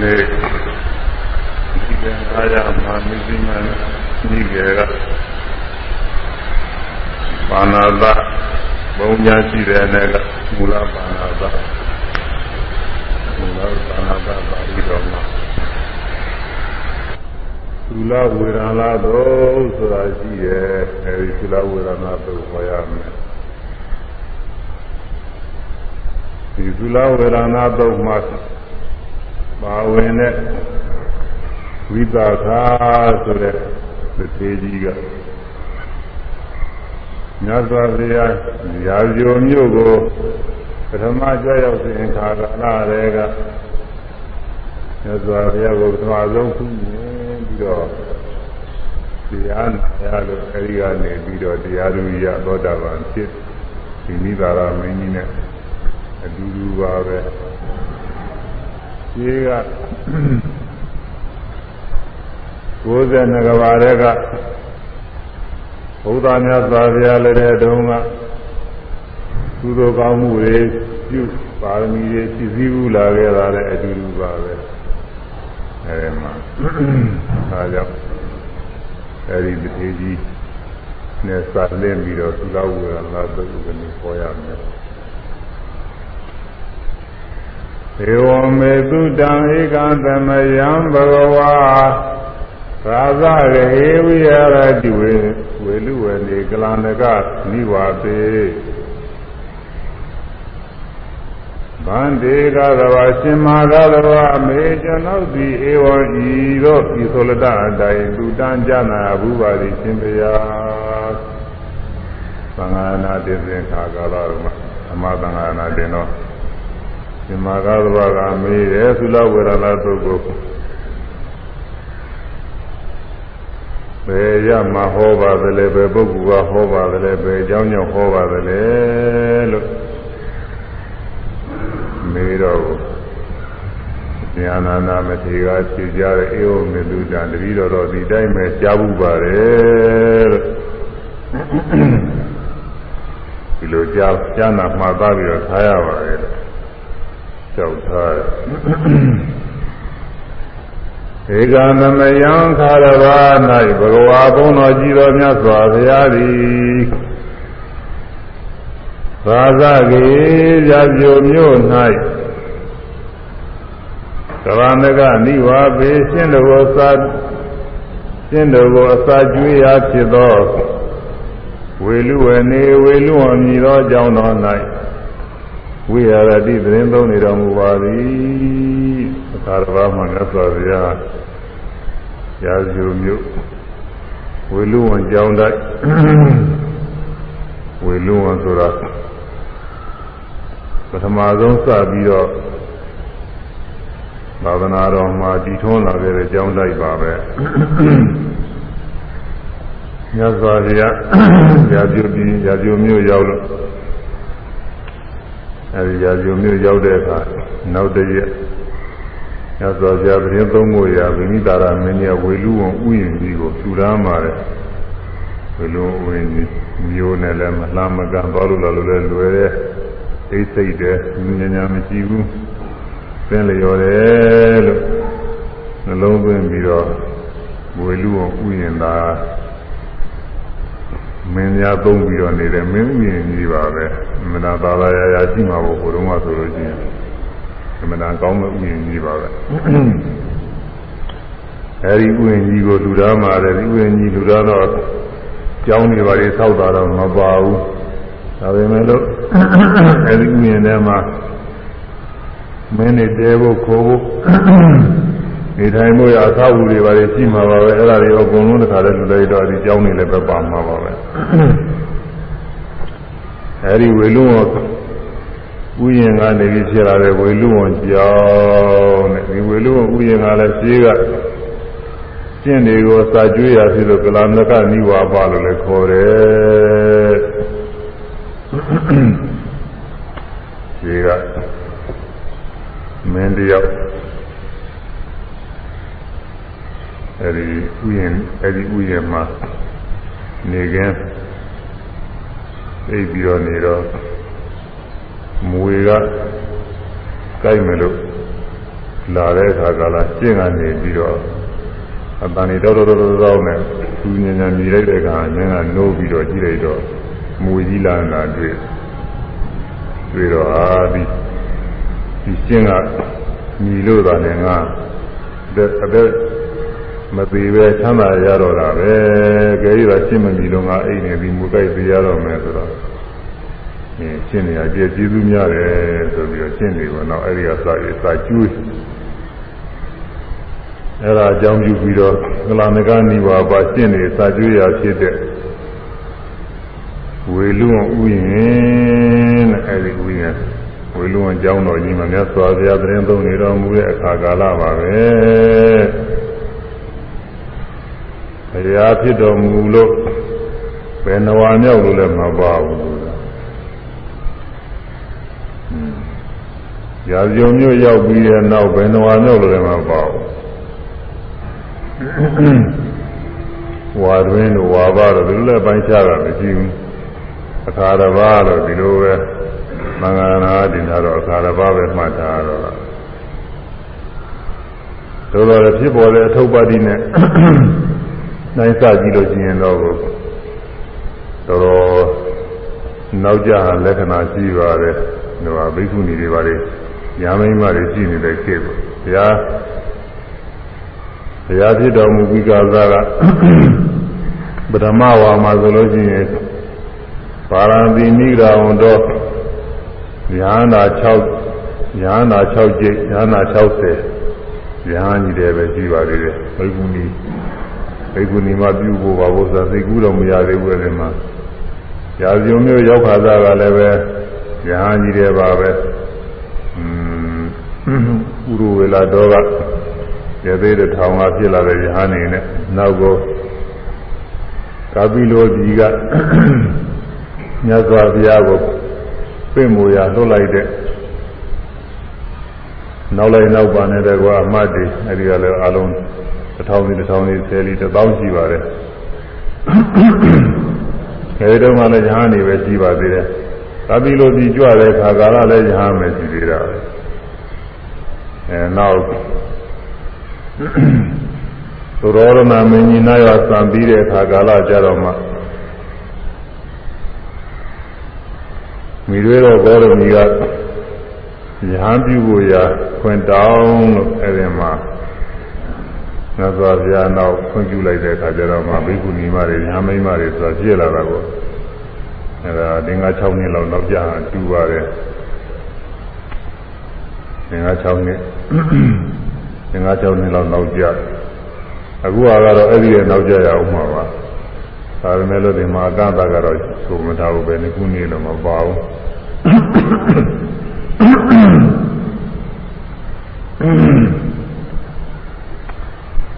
နေ့ဒီကအားရမှာမိသိမန်ဤကေကပါဏာသဘုံညာရှိတဲ့နဲ့ကမူလပါဏာသမူလပါဏာသပါဠိတော်မှာသုလဝေဒနာတော်ဆိုတာရှိရဲ့အဲဒီသုလဝေဒနာတော်ဟောရမယ်ဒီသုလဝေဒနာတော်မှာ ပါဝင်တဲ့ဝိသခာဆိုတဲ့သေကြီးကမြတ်စွာဘုရားရာဇိုမြို့ကိုပထမကြွရောက်စဉ်ခါကလာတဲ့ကမြတ်စွာဘုရားကိုပထမဆုံးခုမြင်ပြီးတော့တရားနာရလို့အဲဒီကနေပြီးတော့တရားသူရသောတာပန်ဖြစ်ဒီနိဗ္ဗာန်မင်းကြီးနဲ့အတူတူပါပဲ ရှိက92ကဘာတဲ့ကဘုရားမြတ်စွာဘုရားလည်းတဲ့တုန်းကသူတို့ကောင်းမှုတွေပြုပါရမီတွေဖြည့်ဆည်းဘူးလာခဲ့တာလည်းအတူတူပါပဲအဲဒီမှာဒါကြောင့်အဲဒီတထေကြီးနဲ့စလင်းပြီးတော့သုလဝေရလာသုကနေပေါ်ရမယ်ေ ဝမေတုတံဧကံသမယံဘဂဝါရာဇရေဝိရတိဝေဝေလူဝေနေကလန္တကနိဝါပေဗန္တေကသဘာရှင်မာကသဘာမေကျွန်ုပ်သည်ဧဝံဤသို့ဤဆိုလတအတိုင်းသူတန်းကြနာဘူးပါသည်ရှင်ဘုရားသံဃာနာတိသင်္ခါကာလမှာအမသံဃာနာတင်တော့ ဒီမှာကာသဘာကမေးတယ်သုလဝေရလာသုတ်ကိုဘယ်ရမှာဟောပါသလဲဘယ်ပုဂ္ဂိုလ်ကဟောပါသလဲဘယ်အကြောင်းကြောင့်ဟောပါသလဲလို့မေးတော့ဉာဏနာနာမထေရဖြေကြတဲ့အေဝမေတုတံတတိတော်တော်ဒီတိုင်းပဲကြားဘူးပါတယ်လို့ဒီလိုကြားကြားနာမှားသားပြီးတော့ထားရပါတယ်လို့ ကြောက်ထားဧကသမယံခါရဘာ၌ဘဂဝါဘုန်းတော်ကြီးတော်မြတ်စွာဘုရားသည်သာသကေရာဇိုမြို့၌ကဗန္တကနိဝါပေရှင်းတော်ကိုသာရှင်းတော်ကိုအစာကျွေးရာဖြစ်သောဝေလူဝနေဝေလူဝမြည်သောကြောင့်တော်၌ ဝိဟာရတိသတင်းသုံးနေတော်မူပါသည်အခါတော်မှာမြတ်စွာဘုရားရာဇူမြို့ဝေလူဝန်ကြောင်းတိုက်ဝေလူဝန်ဆိုတာပထမဆုံးစပြီးတော့သာသနာတော်မှာတည်ထွန်းလာခဲ့တဲ့ကြောင်းတိုက်ပါပဲမြတ်စွာဘုရားရာဇူပြည်ရာဇူမြို့ရောက်လို့ အဲဒီရာဇုံမျိုးရောက်တဲ့အခါနောက်တရက်ညသောပြသတင်းသုံးဖို့ရာဗိမိတာရမင်းကြီးဝေလူဝံဥယျာဉ်ကြီးကိုထူရမ်းပါတယ်ဝေလူဝင်းကြီးမျိုးနဲ့လည်းမလှမ်းမကမ်းသွားလို့လာလို့လည်းလွယ်တဲ့သိစိတ်တဲ့ညဉ့်ညံမရှိဘူးသင်လျော်တယ်လို့နှလုံးသွင်းပြီးတော့ဝေလူဝံဥယျာဉ်သာ မင်းများသုံးပြီးတော့နေတဲ့မင်းဥယျာဉ်ကြီးပါပဲမနာသာသာရာရာရှိမှာပေါ့ဘုရုံးကဆိုလို့ရှိရင်မနာကောင်းတဲ့ဥယျာဉ်ကြီးပါပဲအဲဒီဥယျာဉ်ကြီးကိုလူသားမှာတယ်ဒီဥယျာဉ်ကြီးလူသားတော့ကျောင်းတွေပါလေဆောက်တာတော့မပါဘူးဒါပေမဲ့လို့အဲဒီဥယျာဉ်ထဲမှာမင်းတွေတဲဖို့ခိုးဖို့ နေထိုင်မှုရအသာဝူတွေပါလေရှိမှာပါပဲအဲ့ဒါတွေအကုန်လုံးတစ်ခါတည်းလူလိုက်တော့ဒီကျောင်းနေလည်းပဲပါမှာပါပဲအဲဒီဝေလူဝဥယျင်ကနေပြီးဖြစ်လာတဲ့ဝေလူဝကျောင်းတဲ့ဒီဝေလူဝဥယျင်ကလည်းရှိကကျင့်တွေကိုစာကျွေးရဖြစ်လို့ကလာမကနိဝါပလို့လည်းခေါ်တယ်ရှိကမင်းတယောက် အဲဒီဥယျင်အဲဒီဥယျင်မှာနေကင်းအိပ်ပြီးတော့နေတော့မွေကကြိုက်မယ်လို့လာတဲ့အခါကလာရှင်းကနေပြီးတော့အတန်နေတော့တော့တော့တော့နဲ့သူညဉ့်ညံမြည်လိုက်တဲ့အခါညဉ့်ကနိုးပြီးတော့ကြည့်လိုက်တော့မူကြီးလာတာတွေ့တွေ့တော့အာဒီဒီရှင်းကမြည်လို့တာနဲ့ငါတဲ့အသက် မသေးပဲချမ်းသာရတော့တာပဲကြဲရတာရှင်းမမြည်လို့ငါအိမ်နေပြီးမူကြိုက်သေးရတော့မယ်ဆိုတော့အင်းရှင်းနေရကြည်ကျေးဇူးများတယ်ဆိုပြီးတော့ရှင်းနေတော့နောက်အဲ့ဒီကစာရေးစာကျွေးအဲ့ဒါအကြောင်းပြုပြီးတော့ကလာနကနိဝါပါရှင်းနေစာကျွေးရဖြစ်တဲ့ဝေလူဥယင်တဲ့အဲ့ဒီဥယင်ဝေလူအကြောင်းတော်ကြီးမှာမြတ်စွာဘုရားတရင်သုံးနေတော်မူတဲ့အခါကာလပါပဲ ဘုရားဖြစ်တော်မူလို့ဘယ်နဝါမြောက်လို့လည်းမပါဘူးရာဇုံမျိုးရောက်ပြီးတဲ့နောက်ဘယ်နဝါမြောက်လို့လည်းမပါဘူးဝါတွင်းတို့ဝါပါတို့ဒီလိုလည်းပိုင်းခြားတာမရှိဘူးအခါတစ်ပါးလို့ဒီလိုပဲမင်္ဂလာနာတင်တာတော့အခါတစ်ပါးပဲမှတ်ထားတော့တို့တော့ဖြစ်ပေါ်တဲ့အထုပ်ပါတိနဲ့ နိုင်စကြည့်လို့ရှိရင်တော့တော်တော်နောက်ကြလက္ခဏာရှိပါတယ်ဟိုဘိက္ခုနီတွေပါလေညာမိန်းမတွေရှိနေတဲ့ခေတ်ပေါ့ဘုရားဘုရားဖြစ်တော်မူပြီးကာသကပထမဝါမှာဆိုလို့ရှိရင်ပါရဏသီနိဂရာဝန်တော်ညာနာ6ညာနာ6ကျိတ်ညာနာ60ညာကြီးတယ်ပဲရှိပါသေးတယ်ဘိက္ခုနီ ဘိက္ခုနီမှာပြုဖို့ပါဖို့ဆိုသိကူးတော့မရသေးဘူးအဲဒီမှာရာဇုံမျိုးရောက်ခါသားကလည်းပဲညာကြီးတယ်ပါပဲอืมဥရဝေလာတော်ကရသေးတဲ့ထောင်ကဖြစ်လာတဲ့ယဟန်နေနဲ့နောက်ကိုကာပိလိုဒီကမြတ်စွာဘုရားကိုပြင့်မူရာလွတ်လိုက်တဲ့နောက်လိုက်နောက်ပါနေတဲ့ကွာအမတ်တွေအဲဒီကလည်းအလုံး တစ်ထောင်စီတစ်ထောင်စီဆယ်လီတစ်သောင်းရှိပါတယ်အဲဒီတော့မှလည်းယဟန်နေပဲရှိပါသေးတယ်ကာပိလိုဒီကြွတဲ့ခါကာလလည်းယဟန်ပဲရှိသေးတာအဲနောက်သုရောရဏမင်းကြီးနာရသံပြီးတဲ့အခါကာလကြတော့မှမိတွေတော့ဘောရမီကယဟန်ပြုဖို့ရာခွင့်တောင်းလို့အဲဒီမှာ သစ္စာပြာနောက်ခွင့်ပြုလိုက်တဲ့အခါကျတော့မှဘိက္ခုနီမတွေညာမိန်းမတွေဆိုတာပြည့်လာတာကိုအဲဒါတင်္ဂါ6နှစ်လောက်နောက်ကြာတူပါတယ်တင်္ဂါ6နှစ်သင်္ဃာ6နှစ်လောက်နောက်ကျအခုကတော့အဲ့ဒီရဲ့နောက်ကျရအောင်မှာပါဒါပေမဲ့လို့ဒီမှာအကန့်အသတ်ကတော့ဆိုမထားဘူးပဲဒီခုနေ့တော့မပါဘူးအဲ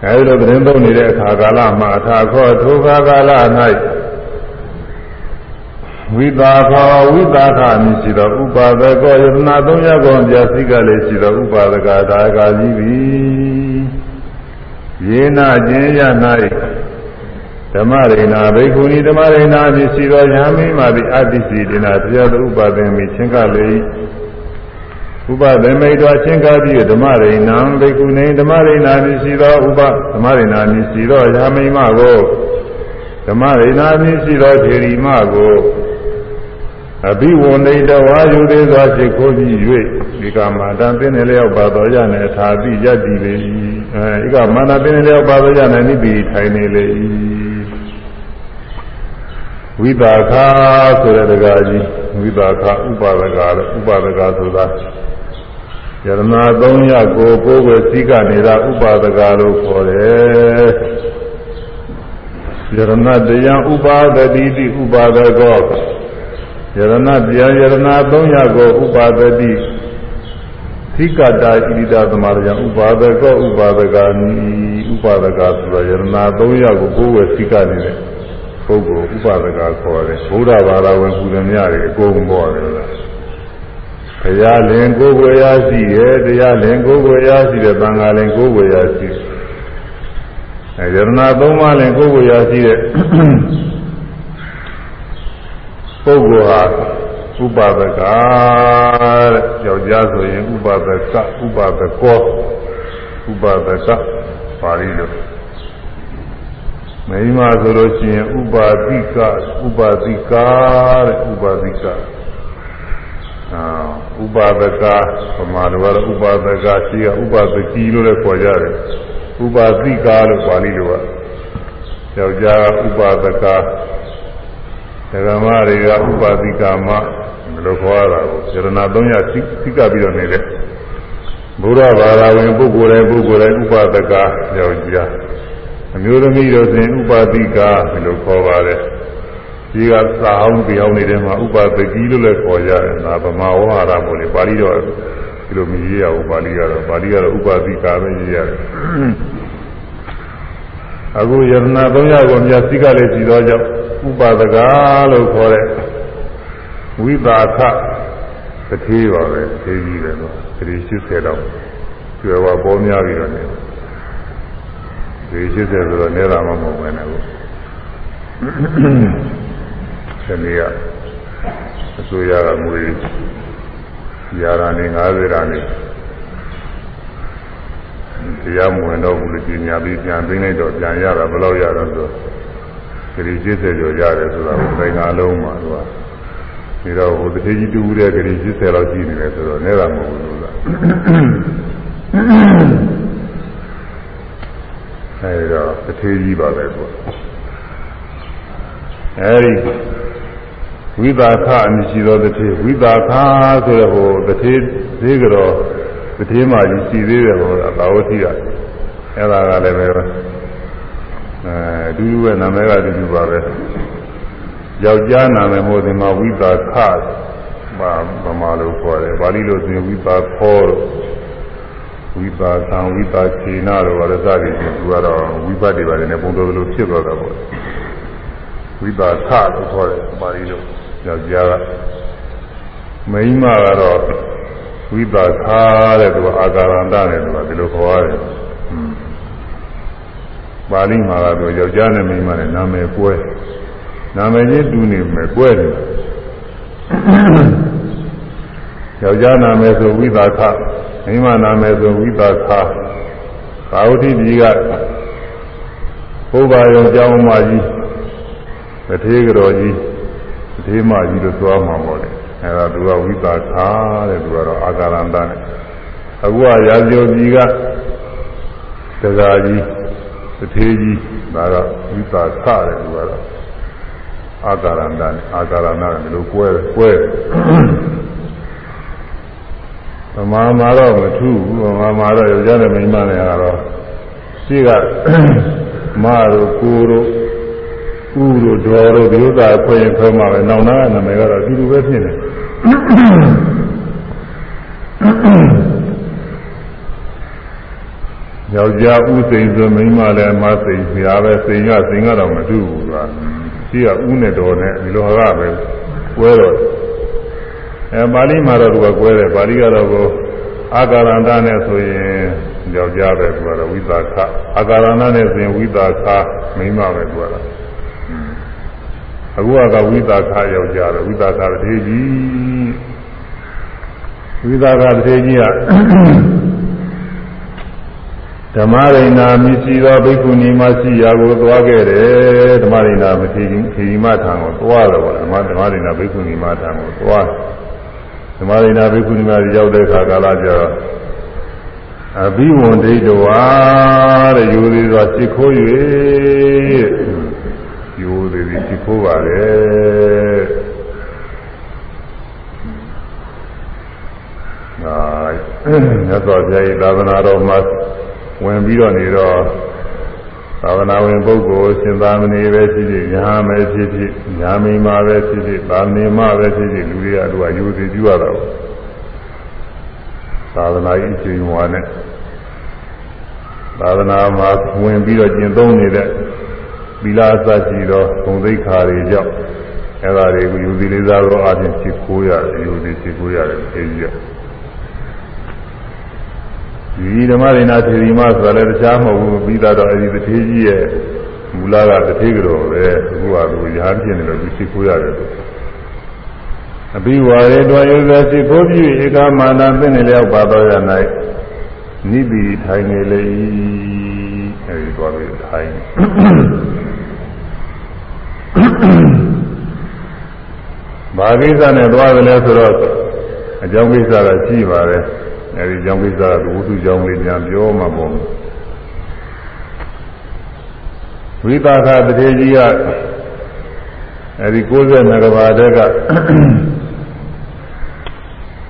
ဒီလိုသတင်းသုံးနေတဲ့အခါကာလမှာအထာခောထိုခါကာလ၌ဝိတာခဝိတာခမြည်ရှိသောဥပါဒကောယတနာသုံးရကုန်ပြစိကလည်းရှိသောဥပါဒကဒါကကြီးသည်ယေနာခြင်းရ၌ဓမ္မရိဏဘိက္ခုနီဓမ္မရိဏမြည်ရှိသောယဟမိမာတိအတ္တိစီတိနာတရားသူဥပါဒင်မိချင်းကလေ ဥပဒေမိတ်တော်ချင်းကားပြီးဓမ္မရိဏံဘိက္ခုနီဓမ္မရိဏမြည်ရှိသောဥပဓမ္မရိဏမြည်ရှိသောယဟမိမကိုဓမ္မရိဏမြည်ရှိသောထေရီမကိုအဘိဝန္ဒိတဝါယုသေးစွာရှိခိုးပြီး၍ဒီကမာတံပင်လျောက်ပါတော်ရနဲ့သာတိယတ္တိလေ၏အဲဒီကမာနပင်လျောက်ပါတော်ရနဲ့နိဗ္ဗိထိုင်နေလေ၏ဝိပါခာဆိုတဲ့တကားကြီးဝိပါခာဥပါဒကလည်းဥပါဒကဆိုတာ ယရဏသုံးရကိုကိုယ်ွယ်စည်းကနေတာဥပါဒကလို့ခေါ်တယ်ယရဏတရားဥပါဒတိတိဥပါဒကောယရဏတရားယရဏ300ကိုဥပါဒတိသီကတာဣတိတာသမารယဥပါဒကောဥပါဒကာနိဥပါဒကာဆိုတာယရဏ300ကိုကိုယ်ဝယ်သီကနေတဲ့ပုဂ္ဂိုလ်ဥပါဒကာခေါ်တယ်ဘုရားဘာသာဝင်ပူဇော်များတွေအကုန်ပေါ်တယ်လား တရားလင်ကိုယ်ဝယ်ရရှိရဲ့တရားလင်ကိုယ်ဝယ်ရရှိတဲ့သံဃာလင်ကိုယ်ဝယ်ရရှိအဲယရဏ3ပါးလင်ကိုယ်ဝယ်ရရှိတဲ့ပုဂ္ဂိုလ်ဟာဥပါဒကတဲ့ယောက်ျားဆိုရင်ဥပါဒကဥပါဒကောဥပဒကပါဠိလိုမိမဆိုလို့ရှိရင်ဥပါတိကဥပါတိကာတဲ့ဥပါတိကအာ ဥပါဒကပမာလိုကတော့ဥပါဒကရှိကဥပါဒကီလို့လည်းခေါ်ကြတယ်ဥပါတိကာလို့ပါဠိလိုကယောက်ျားကဥပါဒကဒဂမတွေကဥပါတိကာမဘယ်လိုခေါ်ရတာကိုစေရနာ300သိကပြီးတော့နေတဲ့ဘုရားဘာသာဝင်ပုဂ္ဂိုလ်တိုင်းပုဂ္ဂိုလ်တိုင်းဥပါဒကယောက်ျားအမျိုးသမီးတို့စဉ်ဥပါတိကာဘယ်လိုခေါ်ပါလဲ ဒီကစာအောင်ပြောင်းနေတဲ့မှာဥပါဒကီလို့လည်းခေါ်ကြတယ်ဒါဗမာဝါရပေါ့လေပါဠိတော်ဒီလိုမရေးရဘူးပါဠိကတော့ပါဠိကတော့ဥပါတိကာပဲရေးရတယ်အခုယရဏ300ကိုမြတ်စိကလေးကြည်သောကြောင့်ဥပါဒကလို့ခေါ်တဲ့ဝိပါခတတိပါပဲသိကြီးတယ်တော့ခရီး80တော့ကျွယ်ဝပေါ်များပြီးတော့နေခရီး80ဆိုတော့နေတာမှမဟုတ်ပဲနဲ့ကို ဒီနေ့ကအစိုးရကငွေရာရာနေ90ရာနေတရားမဝင်တော့ဘူးလို့ကြီးညာပြီးပြန်သိနေတော့ပြန်ရတာဘယ်လောက်ရတော့ဆိုခရီး80ကျော်ရတယ်ဆိုတာကိုသင်္ကာလုံးမှာသူကဒီတော့ဟိုတတိကြီးတူတဲ့ခရီး80လောက်ရှိနေတယ်ဆိုတော့နေတာမဟုတ်ဘူးလို့လားအဲဒီတော့တတိကြီးပါပဲကွာအဲဒီ ဝိသာခအမရှိသောတတိဝိသာခဆိုတဲ့ဟိုတတိသေးကြောတတိမှကြီးရှိသေးတယ်ဟိုအသာဝတိကအဲ့ဒါကလည်းပဲအဲအတူတူပဲနာမည်ကအတူတူပါပဲယောက်ျားနာမည်မို့ဒီမှာဝိသာခပါဗမာလိုခေါ်တယ်ပါဠိလိုဆိုရင်ဝိသာခောလို့ဝိပါသံဝိပါခြေနာတို့ဘာလို့စသည်ဖြင့်သူကတော့ဝိပတ်တွေပါတယ်နဲ့ပုံတော်လိုဖြစ်သွားတာပေါ့ဝိပါခလို့ခေါ်တယ်ပါဠိလို ယောက်ျားကမိန်းမကတော့ဝိပါခတဲ့သူကအာကာရန္တတဲ့သူကဒီလိုခေါ်ရတယ်ပါဠိမှာကတော့ယောက်ျားနဲ့မိန်းမနဲ့နာမည်ကွဲနာမည်ချင်းတူနေမယ်ကွဲတယ်ယောက်ျားနာမည်ဆိုဝိပါခမိန်းမနာမည်ဆိုဝိပါခသာဝတိကြီးကဘုရားရောကျောင်းမကြီးတထေးကြော်ကြီး တထေးမကြီးလို့သွားမှာပေါ့လေအဲဒါသူကဝိပါခတဲ့သူကတော့အာကာရန္တနဲ့အခုကရာဇိုကြီးကတရားကြီးတထေးကြီးဒါကဝိပါခတဲ့သူကတော့အာကာရန္တနဲ့အာကာရဏနဲ့ဒီလိုကွဲကွဲသမာမာတော့မထူးဘူးသမာမာတော့ယောက်ျားနဲ့မိန်းမနဲ့ကတော့ရှိကမတို့ကိုတို့ ဥတို့ဒေါ်တို့ဒီဥစ္စာခွဲရင်ခွဲမှာပဲနောင်နာနာမည်ကတော့ဒီလိုပဲဖြစ်နေယောက်ျားဥစိန်ဆိုမိန်းမလည်းမစိန်ပြားပဲစိန်ကစိန်ကတော့မတူဘူးကွာရှိကဥနဲ့တော်နဲ့ဒီလိုဟာကပဲကွဲတော့အဲပါဠိမှာတော့သူကကွဲတယ်ပါဠိကတော့ကိုအာကာရန္တနဲ့ဆိုရင်ယောက်ျားပဲသူကတော့ဝိသခအာကာရန္တနဲ့ဆိုရင်ဝိသခမိန်းမပဲသူကတော့ အခုကဝိသခယောက်ျားတယ်ဝိသခတထေကြီးဝိသခတထေကြီးကဓမ္မရိဏာမြစီသောဘိက္ခုနီမရှိရာကိုသွားခဲ့တယ်ဓမ္မရိဏာမထေကြီးခေကြီးမထံကိုသွားတယ်ဗောဓမ္မဓမ္မရိဏာဘိက္ခုနီမထံကိုသွားဓမ္မရိဏာဘိက္ခုနီမရောက်တဲ့အခါကာလကျတော့အဘိဝန္ဒိတဝါတဲ့ယူသေးစွာစိတ်ခိုး၍ ယူသေးပြီးစိတ်ခိုးပါလေနာမြတ်စွာဘုရား၏သာသနာတော်မှာဝင်ပြီးတော့နေတော့သာသနာဝင်ပုဂ္ဂိုလ်ရှင်သာမဏေပဲဖြစ်ဖြစ်ညာမဲဖြစ်ဖြစ်ညာမိန်မပဲဖြစ်ဖြစ်သာမဏေမပဲဖြစ်ဖြစ်လူတွေကသူကယူစီပြုရတာပေါ့သာသနာ့အချိန်ဝါနဲ့သာသနာမှာဝင်ပြီးတော့ကျင့်သုံးနေတဲ့ သီလအစရှိသောဂုဏ်သိက္ခာတွေကြောင့်အဲဒါတွေကိုယူစီလေးစားသောအချင်းဖြစ်ခိုးရတယ်ယူစီဖြစ်ခိုးရတယ်သိကြည့်ဒီဓမ္မရိနာထေရီမဆိုတာလည်းတခြားမဟုတ်ဘူးပြီးတော့အဲဒီတထေးကြီးရဲ့မူလကတထေးကြောပဲအခုကသူရဟန်းဖြစ်နေလို့သူရှိခိုးရတယ်အဘိဝါရေတော်ရုပ်သာရှိခိုးပြီးဧကမာနသိနေလျောက်ပါတော်ရ၌နိတိထိုင်နေလေအဲဒီသွားပြီးထိုင် ဘာကိစ္စနဲ့သွားတယ်လဲဆိုတော့အကြောင်းကိစ္စကရှိပါတယ်အဲဒီအကြောင်းကိစ္စကဝိသုကြောင်းလေးပြန်ပြောမှာပေါ့ဝိပါကတတိကြီးကအဲဒီ62ကဘာတက်က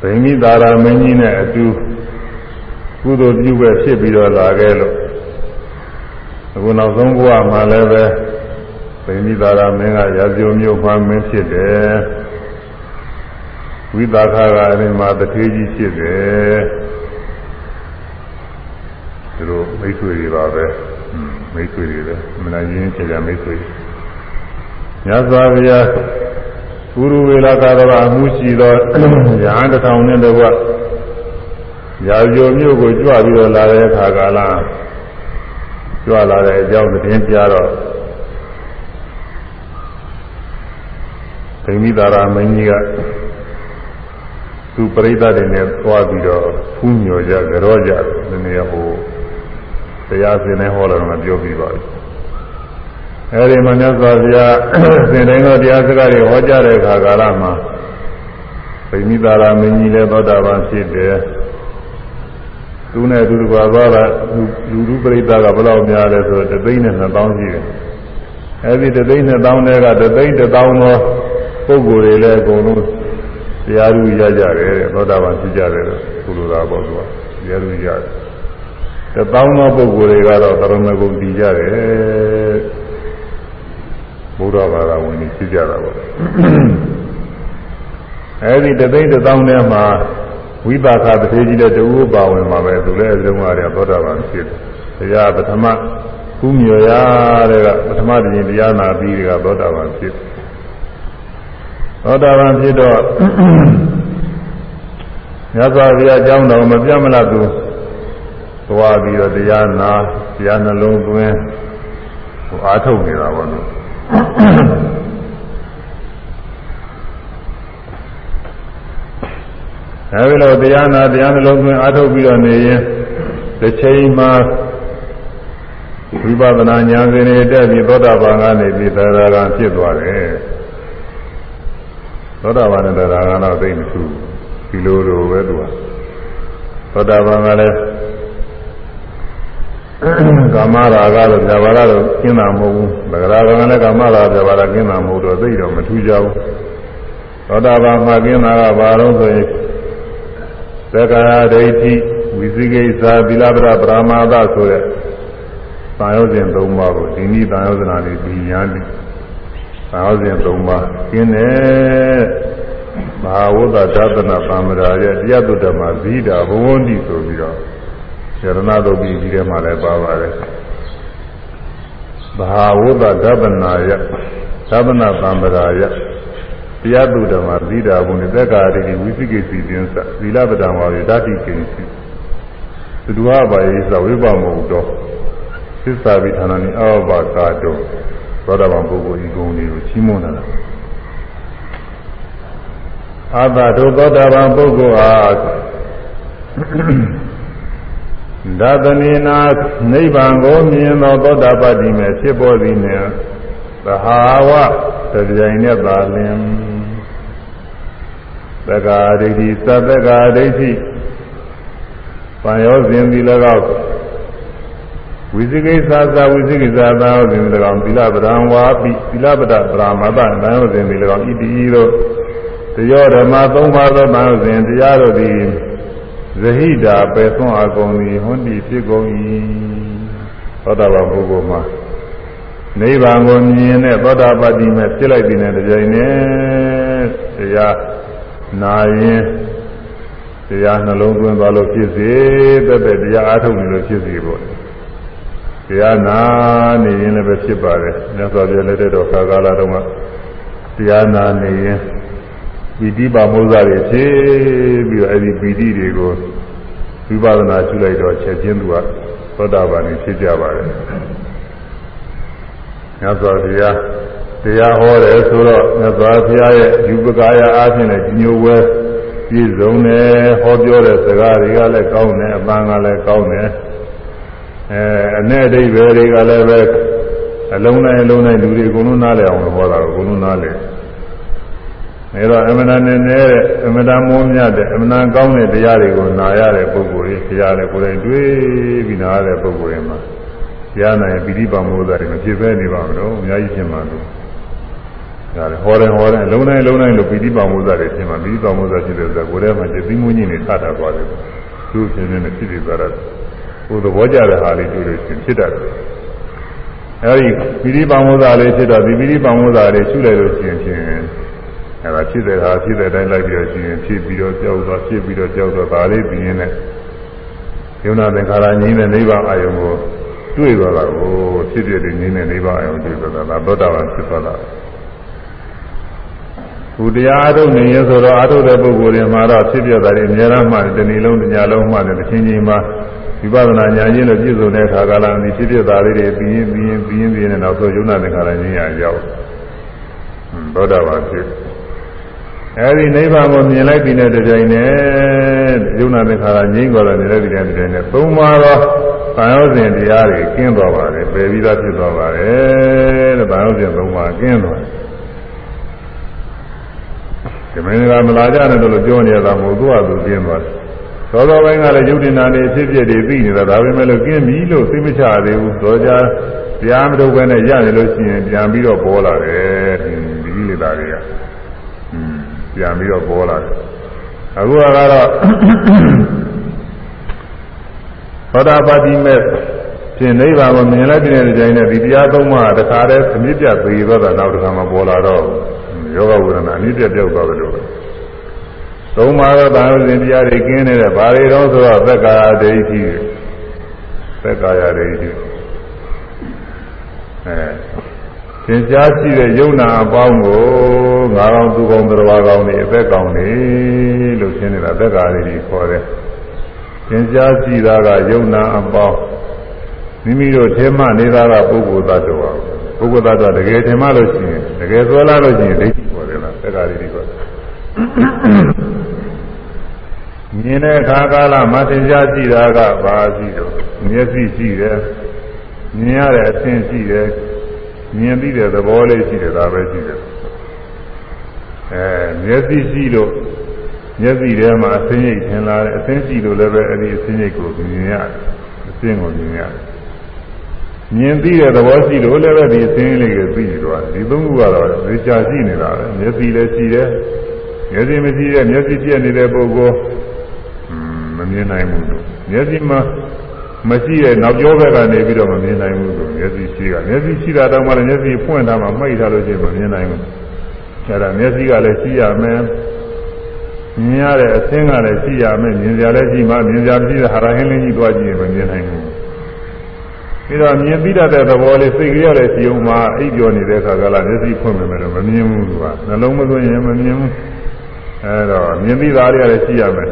ဗိမိသာရမင်းကြီးနဲ့အတူကုသိုလ်ပြုပဲဖြစ်ပြီးတော့လာခဲ့လို့အခုနောက်ဆုံးဘဝမှာလည်းပဲ ဗိမိသာရမင်းကရာဇုံမျိုးမှမင်းဖြစ်တယ်ဝိသခကအဲဒီမှာတထေးကြီးဖြစ်တယ်သူတို့မိတ်ဆွေတွေပါပဲမိတ်ဆွေတွေပဲမနာရင်းချေချာမိတ်ဆွေညဇာဗျာပုရုဝေလကာရဝအမှုရှိသောရဟန်းတစ်ထောင်နဲ့တကွရာဇိုမြို့ကိုကြွပြီးတော့လာတဲ့အခါကာလကြွလာတဲ့အကြောင်းသတင်းပြတော့ ဗိမိတာရာမင်းကြီးကသူပရိသတ်တွေနဲ့သွားပြီးတော့ဖူးညော်ကြကြောကြဒီနေ့ဟိုတရားစင်နဲ့ဟောလာတော့ပြောပြီးပါပြီအဲဒီမှာမြတ်စွာဘုရားသင်တိုင်းသောတရားစကားတွေဟောကြားတဲ့အခါကာလမှာဗိမိတာရာမင်းကြီးလည်းသောတာပန်ဖြစ်တယ်သူနဲ့သူတို့ပါသွားတာလူလူပရိသတ်ကဘယ်လောက်များလဲဆိုတော့တသိန်းနဲ့2000ရှိတယ်အဲဒီတသိန်း2000တဲကတသိန်း1000သော ပုဂ္ဂိုလ်တွေလည်းအကုန်လုံးတရားဥရကြတယ်သောတာပန်ဖြစ်ကြတယ်လို့ဆိုလိုတာပေါ့သူကတရားဥရတယ်တသောင်းသောပုဂ္ဂိုလ်တွေကတော့သရမဂုံတည်ကြတယ်ဘုရားဘာသာဝင်ကြီးဖြစ်ကြတာပေါ့အဲဒီတသိန်းတသောင်းထဲမှာဝိပါခတထေကြီးတဲ့တူပါဝင်မှာပဲသူလည်းအလုံးအားရသောတာပန်ဖြစ်တယ်တရားပထမကုမြော်ရတဲ့ကပထမတရင်တရားနာပြီးကသောတာပန်ဖြစ် သောတာပန်ဖြစ်တော့မြတ်စွာဘုရားအကြောင်းတော်မပြတ်မလားသူသွားပြီးတော့တရားနာတရားနှလုံးသွင်းဟိုအားထုတ်နေတာပေါ့နော်အဲဒီလိုတရားနာတရားနှလုံးသွင်းအားထုတ်ပြီးတော့နေရင်တစ်ချိန်မှာဝိပဿနာဉာဏ်စဉ်တွေတက်ပြီးသောတာပန်ကနေပြီးသရဂံဖြစ်သွားတယ် သောတာပန်နဲ့သရဂံတော့သိမထူးဒီလိုလိုပဲသူကသောတာပန်ကလည်းကာမရာဂလို့ဇာဘာရတော့ကျင်းတာမဟုတ်ဘူး။ဗဂရာကလည်းကာမရာဇာဘာရကျင်းတာမဟုတ်တော့သိတော့မထူးကြဘူး။သောတာပန်မှာကျင်းတာကဘာလို့ဆိုရင်သက္ကာယဒိဋ္ဌိဝိသိကိစ္စသီလပဒပရာမာသဆိုတဲ့သံယောဇဉ်၃ပါးကိုဒီနည်းသံယောဇနာတွေပြီးရန်တယ်။ သံယောဇဉ်၃ပါးကျင်းတယ်။ဘာဝတ္တဒသနာပံမရာရဲ့တရားတုတ္တမှာဇိတာဘဝန္တိဆိုပြီးတော့ရဏသုတ်ပြီးဒီထဲမှာလည်းပါပါတယ်ဘာဝတ္တဒဗနာယသဗ္ဗနာသံဗရာယတရားသူဓမ္မသီတာဘုန်သက်ကာရိဝိသိကိစီတင်းစသီလပဒံဝါရေဓာတိကိစီသဒုဟဘာယေသဝိပမုတ်တော်သစ္စာပိဌာနာနိအောဘကာတော သောတာပန်ပုဂ္ဂိုလ်ဤဂုဏ်တွေကိုချီးမွမ်းတာအာသတို့သောတာပန်ပုဂ္ဂိုလ်အားဒသနေနာနိဗ္ဗာန်ကိုမြင်သောသောတာပတိမဲ့ဖြစ်ပေါ်သည်နှင့်သဟာဝတကြိမ်နဲ့သာလင်သက္ကာဒိဋ္ဌိသတ္တကာဒိဋ္ဌိပံရောစဉ်သည်၎င်း ဝိသိကိစ္စသာဝိသိကိစ္စသာရောစဉ်သည်၎င်းသီလပဒံဝါပိသီလပဒပရာမတတံရောစဉ်သည်၎င်းဣတိတို့တယောဓမ္မသုံးပါးသောတံရောစဉ်တရားတို့သည်ဇဟိတာပယ်သွန်းအကုန်သည်ဟွန်းဒီဖြစ်ကုန်၏သောတာပန်ပုဂ္ဂိုလ်မှာနိဗ္ဗာန်ကိုမြင်တဲ့သောတာပတိမဲ့ဖြစ်လိုက်တဲ့တကြိမ်နဲ့တရားနာရင်တရားနှလုံးသွင်းသွားလို့ဖြစ်စေတဲ့တဲ့တရားအားထုတ်နေလို့ဖြစ်စီပေါ့ တရားနာနေရင်လည်းပဲဖြစ်ပါတယ်မြတ်စွာဘုရားလက်ထက်တော်ခါကာလတုန်းကတရားနာနေရင်ပီတိပါမုဇ္ဇတွေဖြစ်ပြီးတော့အဲဒီပီတိတွေကိုဝိပဿနာရှုလိုက်တော့ချက်ချင်းသူကသောတာပန်ဖြစ်ကြပါတယ်။မြတ်စွာဘုရားတရားဟောတယ်ဆိုတော့မြတ်စွာဘုရားရဲ့ယူပကာယအားဖြင့်လည်းညိုဝဲပြည့်စုံတယ်ဟောပြောတဲ့စကားတွေကလည်းကောင်းတယ်အပန်းကလည်းကောင်းတယ် အဲအ내အဓိပ္ပာယ်တွေကလည်းပဲအလုံးတိုင်းအလုံးတိုင်းလူတွေအကုန်လုံးနားလည်အောင်လို့ဟောတာကိုအကုန်လုံးနားလည်အဲတော့အမှန်တန်နဲ့တဲ့အမှန်တန်မိုးမြတ်တဲ့အမှန်တန်ကောင်းတဲ့တရားတွေကိုနာရတဲ့ပုဂ္ဂိုလ်ကြီးတရားလည်းကိုယ်တိုင်တွေးပြီးနာရတဲ့ပုဂ္ဂိုလ်တွေမှာတရားနိုင်ပိဋိပါမောဇာတွေမဖြစ်ဘဲနေပါမလို့အများကြီးဖြစ်မှာလို့ဒါလည်းဟောတယ်ဟောတယ်အလုံးတိုင်းလုံးတိုင်းလို့ပိဋိပါမောဇာတွေဖြစ်မှာပိဋိပါမောဇာဖြစ်တဲ့ဆိုကိုယ်ထဲမှာจิตသိမွင်းကြီးနေထတာသွားတယ်သူ့ဖြစ်နေတဲ့ဖြစ်ပြီးသွားတာ ကိုယ်သဘောကျတဲ့ဟာလေးတွေ့လို့ရှင်ဖြစ်တတ်တယ်အဲဒီပိဋိပါမောဇာလေးဖြစ်တော့ဒီပိဋိပါမောဇာလေးရှုလိုက်လို့ရှိရင်ဖြင့်အဲဒါဖြစ်တဲ့ဟာဖြစ်တဲ့အတိုင်းလိုက်ပြီးတော့ရှိရင်ဖြစ်ပြီးတော့ကြောက်သွားဖြစ်ပြီးတော့ကြောက်သွားဒါလေးပြီးရင်လည်းယုံနာသင်္ခါရငြိမ်းတဲ့နိဗ္ဗာန်အာယုံကိုတွေ့သွားတာကိုဖြစ်ဖြစ်နေငြိမ်းတဲ့နိဗ္ဗာန်အာယုံတွေ့သွားတာဒါသောတာပန်ဖြစ်သွားတာ ဘုတရားအထုတ်နေရဆိုတော့အထုတ်တဲ့ပုဂ္ဂိုလ်တွေမှာတော့ဖြစ်ပြတာတွေအများအားမှတဏီလုံးတညာလုံးမှလည်းတစ်ချင်းချင်းမှာဝိပဿနာဉာဏ်ချင်းလို့ပြည့်စုံတဲ့အခါကလာဒီဖြစ်ပြတာလေးတွေပြီးရင်ပြီးရင်ပြီးရင်ပြီးရင်နောက်ဆုံးယုံနာသင်္ခါရဉာဏ်ရရောက်သောတာပန်ဖြစ်အဲဒီနိဗ္ဗာန်ကိုမြင်လိုက်ပြီးတဲ့တကြိမ်နဲ့ယုံနာသင်္ခါရငြိမ်းသွားတဲ့နေတဲ့ဒီတိုင်းဒီတိုင်းနဲ့သုံးပါတော့ဘာယောဇဉ်တရားတွေကျင်းသွားပါတယ်ပယ်ပြီးသားဖြစ်သွားပါတယ်တဲ့ဘာယောဇဉ်သုံးပါကျင်းသွားတယ်ဒီ မင်းကမလာကြနဲ့လို့ပြောနေရတာမဟုတ်သူ့ဟာသူကျင်းသွားတယ်သောသောပိုင်းကလည်းယုတ်တင်နာနေဖြစ်ဖြစ်တွေပြီးနေတာဒါပေမဲ့လို့ကျင်းပြီလို့သိမချသေးဘူးသောကြတရားမထုတ်ဘဲနဲ့ရနေလို့ရှိရင်ပြန်ပြီးတော့ပေါ်လာတယ်ဒီဒီလေးသားတွေကပြန်ပြီးတော့ပေါ်လာတယ်အခုကတော့သောတာပတိမဲ့ရှင်နိဗ္ဗာန်ကိုမြင်လိုက်တဲ့ကြိုင်နဲ့ဒီတရားသုံးပါးတခါတည်းအမြင့်ပြတ်သေးတော့တာနောက်တစ်ခါမှပေါ်လာတော့ ယောဂဝေဒနာအမြင့်ပြတ်ပြောက်သွားတယ်လို့သုံးပါးသောတာဝစဉ်တရားတွေကင်းနေတဲ့ဘာတွေတော့ဆိုတော့သက္ကာယဒိဋ္ဌိသက္ကာယဒိဋ္ဌိအဲသင်ကြားရှိတဲ့ယုံနာအပေါင်းကိုငါးကောင်သူကောင်တရားကောင်တွေအသက်ကောင်တွေလို့ရှင်းနေတာသက်ကာတွေခေါ်တယ်သင်ကြားရှိတာကယုံနာအပေါင်းမိမိတို့ထဲမှနေတာကပုဂ္ဂိုလ်သတ္တဝါပုဂ္ဂိုလ်သတ္တဝါတကယ်ထင်မှလို့ရှိရင်တ ကယ်ဆွဲလာလို့ရှိရင်ဒိဋ္ဌိခေါ်တယ်လားသက်ကာတွေခေါ်တယ်မြင်တဲ့အခါကာလမှာသင်ကြားရှိတာကဘာရှိတော့မျက်စိရှိတယ်မြင်ရတဲ့အသင်ရှိတယ်မြင်ပြီးတဲ့သဘောလေးရှိတယ်ဒါပဲရှိတယ်အဲမျက်စိရှိလို့မျက်စိထဲမှာအသင်းရိပ်ထင်လာတယ်အသင်းရှိလို့လည်းပဲအဲ့ဒီအသင်းရိပ်ကိုမြင်ရတယ်အသင်းကိုမြင်ရတယ် မြင်ပြီးတဲ့သဘောရှိလို့လည်းပဲဒီအသင်းလေးကိုသိနေတော့ဒီသုံးခုကတော့ဝိချာရှိနေတာပဲမျက်စိလည်းရှိတယ်မျက်စိမရှိတဲ့မျက်စိပြည့်နေတဲ့ပုဂ္ဂိုလ်မမြင်နိုင်ဘူးလို့မျက်စိမှာမရှိတဲ့နောက်ကျောဘက်ကနေပြီးတော့မမြင်နိုင်ဘူးဆိုမျက်စိရှိကမျက်စိရှိတာတောင်မှလည်းမျက်စိဖွင့်ထားမှမှိတ်ထားလို့ရှိရင်မမြင်နိုင်ဘူးအဲဒါမျက်စိကလည်းရှိရမယ်မြင်ရတဲ့အသင်းကလည်းရှိရမယ်မြင်ကြလည်းရှိမှမြင်ကြမရှိတဲ့ဟာရဟင်းလေးကြီးသွားကြည့်ရင်မမြင်နိုင်ဘူး ပြီးတော့မြင်ပြီးတတ်တဲ့သဘောလေးစိတ်ကလေးလည်းရှိအောင်မှအိပ်ပြောနေတဲ့အခါကလည်းမျက်စိဖွင့်မယ်လို့မမြင်ဘူးသူကနှလုံးမသွင်းရင်မမြင်ဘူးအဲတော့မြင်ပြီးသားလေးလည်းရှိရမယ်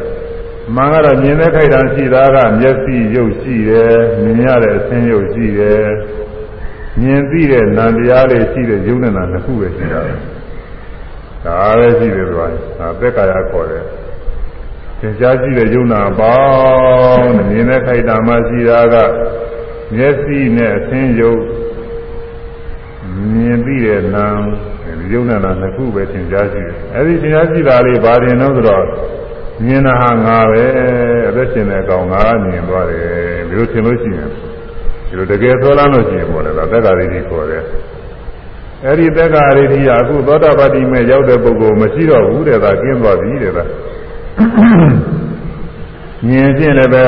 မှန်ကတော့မြင်တဲ့ခိုက်တာရှိတာကမျက်စိရုပ်ရှိတယ်မြင်ရတဲ့အဆင်းရုပ်ရှိတယ်မြင်သိတဲ့နာတရားလေးရှိတဲ့ယုံနဲ့နာနှစ်ခုပဲရှိတာဒါပဲရှိတယ်ဆိုတာဒါသက်ကာယခေါ်တယ်သင်ကြားရှိတဲ့ယုံနာပေါင်းမြင်တဲ့ခိုက်တာမှရှိတာက မျက်စိနဲ့အဆင်းရုပ်မြင်သိတဲ့နာဒီယုံနဲ့နာနှစ်ခုပဲသင်ကြားရှိတယ်အဲဒီသင်ကြားရှိတာလေးဘာတင်တော့ဆိုတော့မြင်တာဟာငါပဲအသက်ရှင်တဲ့အကောင်ငါမြင်သွားတယ်ဒီလိုထင်လို့ရှိရင်ဒီလိုတကယ်ဆွဲလန်းလို့ရှိရင်ပေါ်တယ်လားသက်္ကာရိတိခေါ်တယ်အဲ့ဒီသက်္ကာရိတိကအခုသောတာပတိမဲ့ရောက်တဲ့ပုဂ္ဂိုလ်မရှိတော့ဘူးတဲ့ဒါကျင်းသွားပြီတဲ့ဒါမြင်ခြင်းလည်းပဲ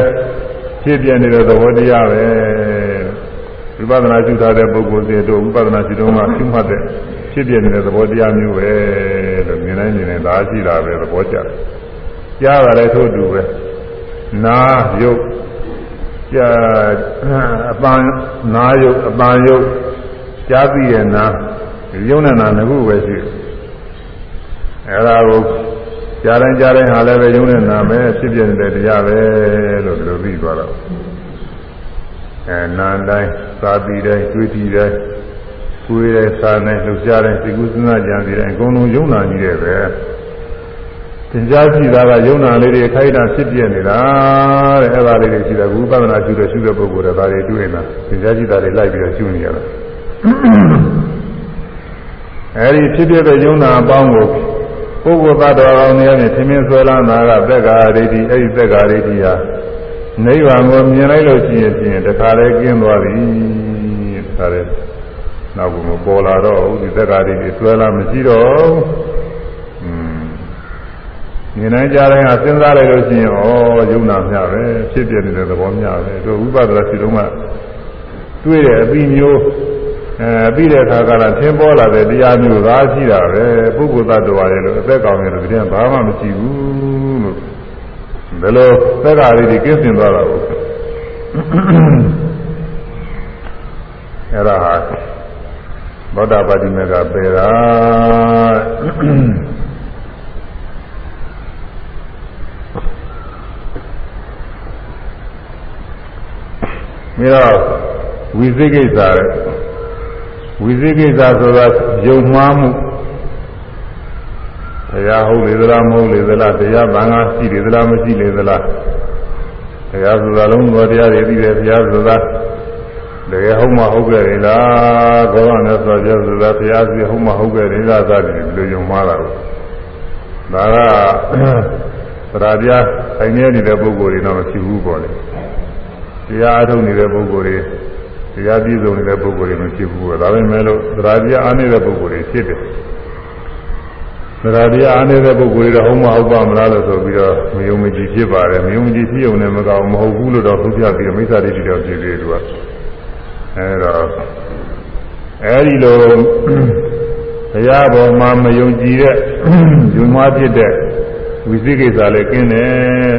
ဖြစ်ပြနေတဲ့သဘောတရားပဲ ဝိပဿနာရှုထားတဲ့ပုဂ္ဂိုလ်တွေတို့ဝိပဿနာရှုတော့မှရှုမှတ်တဲ့ဖြစ်ပြနေတဲ့သဘောတရားမျိုးပဲလို့မြင်နိုင်နေတယ်ဒါရှိတာပဲသဘောကျတယ်ကြားတာလည်းထို့တူပဲနာယုတ်ကြာအပန်းနာယုတ်အပန်းယုတ်ကြားသိရဲ့နာယုံနဲ့နာငခုပဲရှိအဲဒါကိုကြားတိုင်းကြားတိုင်းဟာလည်းပဲယုံနဲ့နာပဲဖြစ်ပြနေတဲ့တရားပဲလို့ဒီလိုသိသွားတော့ အဲနာတိုင်းသာတိတိုင်းတွေးကြည့်တိုင်းကိုယ်ရဲ့စာနဲ့လှုပ်ရှားတိုင်းစိတ်ကူးစဉ်းစားကြံစီတိုင်းအကုန်လုံးယုံနာကြီးတယ်ပဲသင်ကြားကြည့်တာကယုံနာလေးတွေခိုက်တာဖြစ်ပြနေတာတဲ့အဲ့ဒါလေးတွေရှိတယ်ဝိပဿနာရှုတဲ့ရှုတဲ့ပုဂ္ဂိုလ်တွေဒါတွေတွေ့နေတာသင်ကြားကြည့်တာတွေလိုက်ပြီးတော့ရှုနေရတာအဲ့ဒီဖြစ်ပြတဲ့ယုံနာအပေါင်းကိုပုဂ္ဂိုလ်သတ္တဝါကောင်းတွေနဲ့ထင်မြင်ဆွဲလန်းတာကသက်္ကာရိတိအဲ့ဒီသက်္ကာရိတိဟာ နိဗ္ဗာန်ကိုမြင်လိုက်လို့ရှိရင်ဖြင့်တခါလေကျင်းသွားပြီတခါလေနောက်ကမပေါ်လာတော့ဘူးဒီသက်္ကာရိတိဆွဲလန်းမရှိတော့อืมမြင်နိုင်ကြတဲ့ဟာစဉ်းစားလိုက်လို့ရှိရင်ဩယုံနာမျှပဲဖြစ်ပြနေတဲ့သဘောမျှပဲတို့ဥပဒနာစီလုံးကတွေ့တဲ့အပြီးမျိုးအဲပြီးတဲ့အခါကလည်းသင်ပေါ်လာတဲ့တရားမျိုးသာရှိတာပဲပုဂ္ဂိုလ်သတ္တဝါရဲ့လို့အသက်ကောင်းတဲ့တည်းဘာမှမရှိဘူးလို့ ဘယ်လိုသက်္ကာလေးတွေကင်းစင်သွားတာကိုအဲ့ဒါဟာသောတာပတိမေကပေတာမြေတော့ဝိသိကိစ္စတဲ့ဝိသိကိစ္စဆိုတာယုံမှားမှု တရားဟုတ်လေသလားမဟုတ်လေသလားတရားဘာငါရှိလေသလားမရှိလေသလားတရားဆိုတာလုံးတော်တရားတွေပြီးတယ်တရားဆိုတာတကယ်ဟုတ်မှဟုတ်ကြတယ်လားကောရနဲ့ဆိုကြဆိုတာတရားစီဟုတ်မှဟုတ်ကြတယ်လားစသည်ဘယ်လိုယုံမှားတာလဲဒါကသရာပြအိုင်နေနေတဲ့ပုဂ္ဂိုလ်တွေတော့မရှိဘူးပေါ့လေတရားအထုတ်နေတဲ့ပုဂ္ဂိုလ်တွေတရားပြည့်စုံနေတဲ့ပုဂ္ဂိုလ်တွေမရှိဘူးဒါပေမဲ့လို့သရာပြအားနေတဲ့ပုဂ္ဂိုလ်တွေဖြစ်တယ် သရာပြအားနေတဲ့ပုဂ္ဂိုလ်တွေတော့ဟုတ်မဟုတ်ပါမလားလို့ဆိုပြီးတော့မယုံမကြည်ဖြစ်ပါတယ်မယုံမကြည်ဖြစ်ုံနဲ့မကောင်းမဟုတ်ဘူးလို့တော့သူပြပြီးမိစ္ဆာဒိဋ္ဌိတော့ဖြစ်သေးတယ်သူကအဲတော့အဲဒီလိုတရားပေါ်မှာမယုံကြည်တဲ့ယူမဖြစ်တဲ့ဝိသိကိစ္စလည်းကင်းတယ်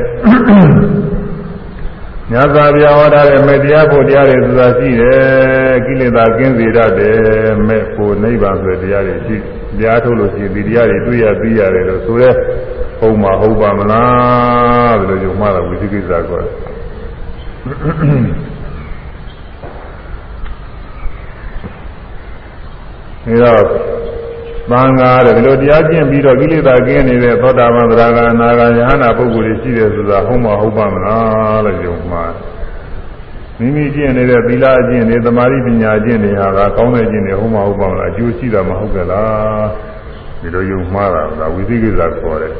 ညသာပြဟောတာတဲ့မေတရားဖို့တရားတွေဆိုတာရှိတယ်ကိလေသာကင်းစေတတ်တယ်မဲ့ဖို့နိဗ္ဗာန်ဆိုတဲ့တရားတွေရှိတ ရားထုတ်လို့ရှိရင်ဒီတရားတွေတွေ့ရပြီးရတယ်လို့ဆိုရဲဟုတ်မှာဟုတ်ပါမလားဘယ်လိုယုံမှတော့ဝိသိကိစ္စကောအဲတော့သံဃာတဲ့ဒီလိုတရားကျင့်ပြီးတော့ကိလေသာကင်းနေတဲ့သောတာပန်သရဂါအနာဂါယဟနာပုဂ္ဂိုလ်တွေရှိတယ်ဆိုတာဟုတ်မှာဟုတ်ပါမလားလို့ယုံမှာ မိမိကျင့်နေတဲ့သီလအကျင့်တွေသမာဓိပညာအကျင့်တွေဟာကောင်းတဲ့ကျင့်တွေဟုတ်မှာဟုတ်ပါမလားအကျိုးရှိတာမဟုတ်ကြလားဒီလိုယုံမှားတာကဝိသိကိစ္စခေါ်တယ်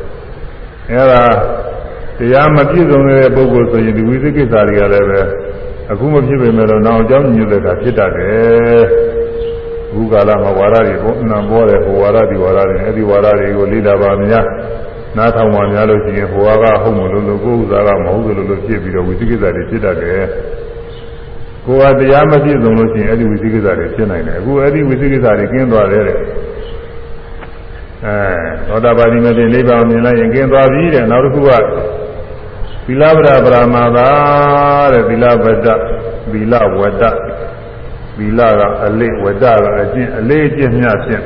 အဲဒါတရားမပြည့်စုံတဲ့ပုဂ္ဂိုလ်ဆိုရင်ဒီဝိသိကိစ္စတွေကလည်းပဲအခုမဖြစ်ပေမဲ့တော့နောက်အကြောင်းညွှန်တဲ့ကဖြစ်တတ်တယ်ဘုကာလမှာဝါရတွေပေါ်နာပေါ်တယ်ဟိုဝါရဒီဝါရတွေအဲ့ဒီဝါရတွေကိုလိလာပါများနားထောင်ပါများလို့ရှိရင်ဟိုကဟုတ်မလို့လို့ကိုယ်ဥစားကမဟုတ်လို့လို့ဖြစ်ပြီးတော့ဝိသိကိစ္စတွေဖြစ်တတ်တယ် ကိုယ်ကတရားမပြည့်စုံလို့ရှိရင်အဲ့ဒီဝိသိကိစ္စတွေဖြစ်နိုင်တယ်အခုအဲ့ဒီဝိသိကိစ္စတွေကင်းသွားတယ်တဲ့အဲသောတာပတိမတိနိဗ္ဗာန်မြင်လိုက်ရင်ကင်းသွားပြီတဲ့နောက်တစ်ခုကသီလဗရပရမသာတဲ့သီလဗဒသီလဝဒသီလကအလေးဝဒကအကျင့်အလေးအကျင့်များဖြင့်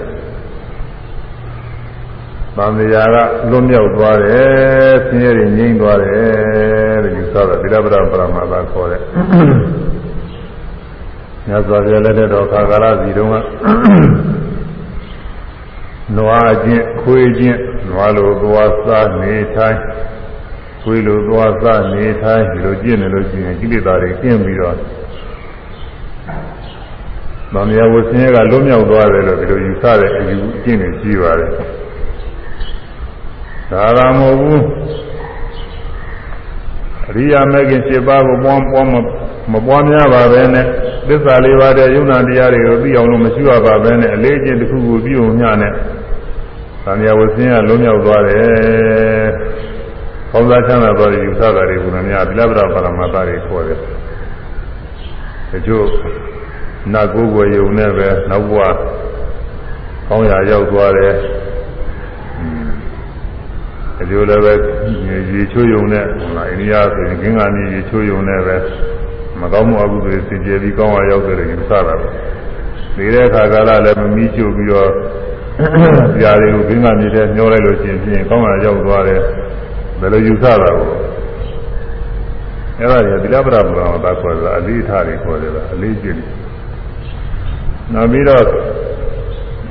သံဃာကလွတ်မြောက်သွားတယ်ဆင်းရဲတွေငြိမ်းသွားတယ်တဲ့ယူဆတာသီလဗရပရမသာခေါ်တဲ့ ညဇောပြလက်တဲ့တော်ခါကာလစီတုန်းကနွားချင်းခွေးချင်းနွားလိုသွားစားနေထိုင်ခွေးလိုသွားစားနေထိုင်ဒီလိုကျင့်နေလို့ရှိရင်ကိလေသာတွေကျင့်ပြီးတော့ဗာမယဝဆင်းရဲကလွတ်မြောက်သွားတယ်လို့ဒီလိုယူဆတဲ့အယူအကျင့်တွေရှိပါတယ်ဒါကမဟုတ်ဘူးအရိယာမဂ်ခင်7ပါးကိုပွားပွားမပွားများပါပဲနဲ့ သစ္စာလေးပါးတဲ့ယုံနာတရားတွေကိုသိအောင်လို့မရှိရပါပဲနဲ့အလေးအကျင့်တစ်ခုခုပြုအောင်ညနဲ့သံဃာဝဆင်းရလုံးမြောက်သွားတယ်။ဘောဇာချမ်းသာသွားတဲ့ယူဆတာတွေကများသီလပရပါရမတာတွေခေါ်တယ်။တချို့နတ်ကိုယ်ကိုယ်ယုံနဲ့ပဲနောက်ဘဝကောင်းရာရောက်သွားတယ်။အကျိုးလည်းပဲရေချိုးယုံနဲ့ဟုတ်လားအိန္ဒိယဆိုရင်ကင်းကနေရေချိုးယုံနဲ့ပဲ မကောင်းမှုအကုသိုလ်တွေစင်ကြယ်ပြီးကောင်းရာရောက်တယ်ယူဆတာပဲ။ဒီတဲ့အခါကာလလည်းမမီးချိုးပြီးတော့ဇာတွေကိုဘင်းကနေတည်းညှောလိုက်လို့ရှိရင်ပြင်ကောင်းရာရောက်သွားတယ်ဘယ်လိုယူဆတာကိုအဲ့ဒါကြီးသီလပရပရမသာခေါ်တာအလေးထားတွေခေါ်တယ်အလေးကျင့်နောက်ပြီးတော့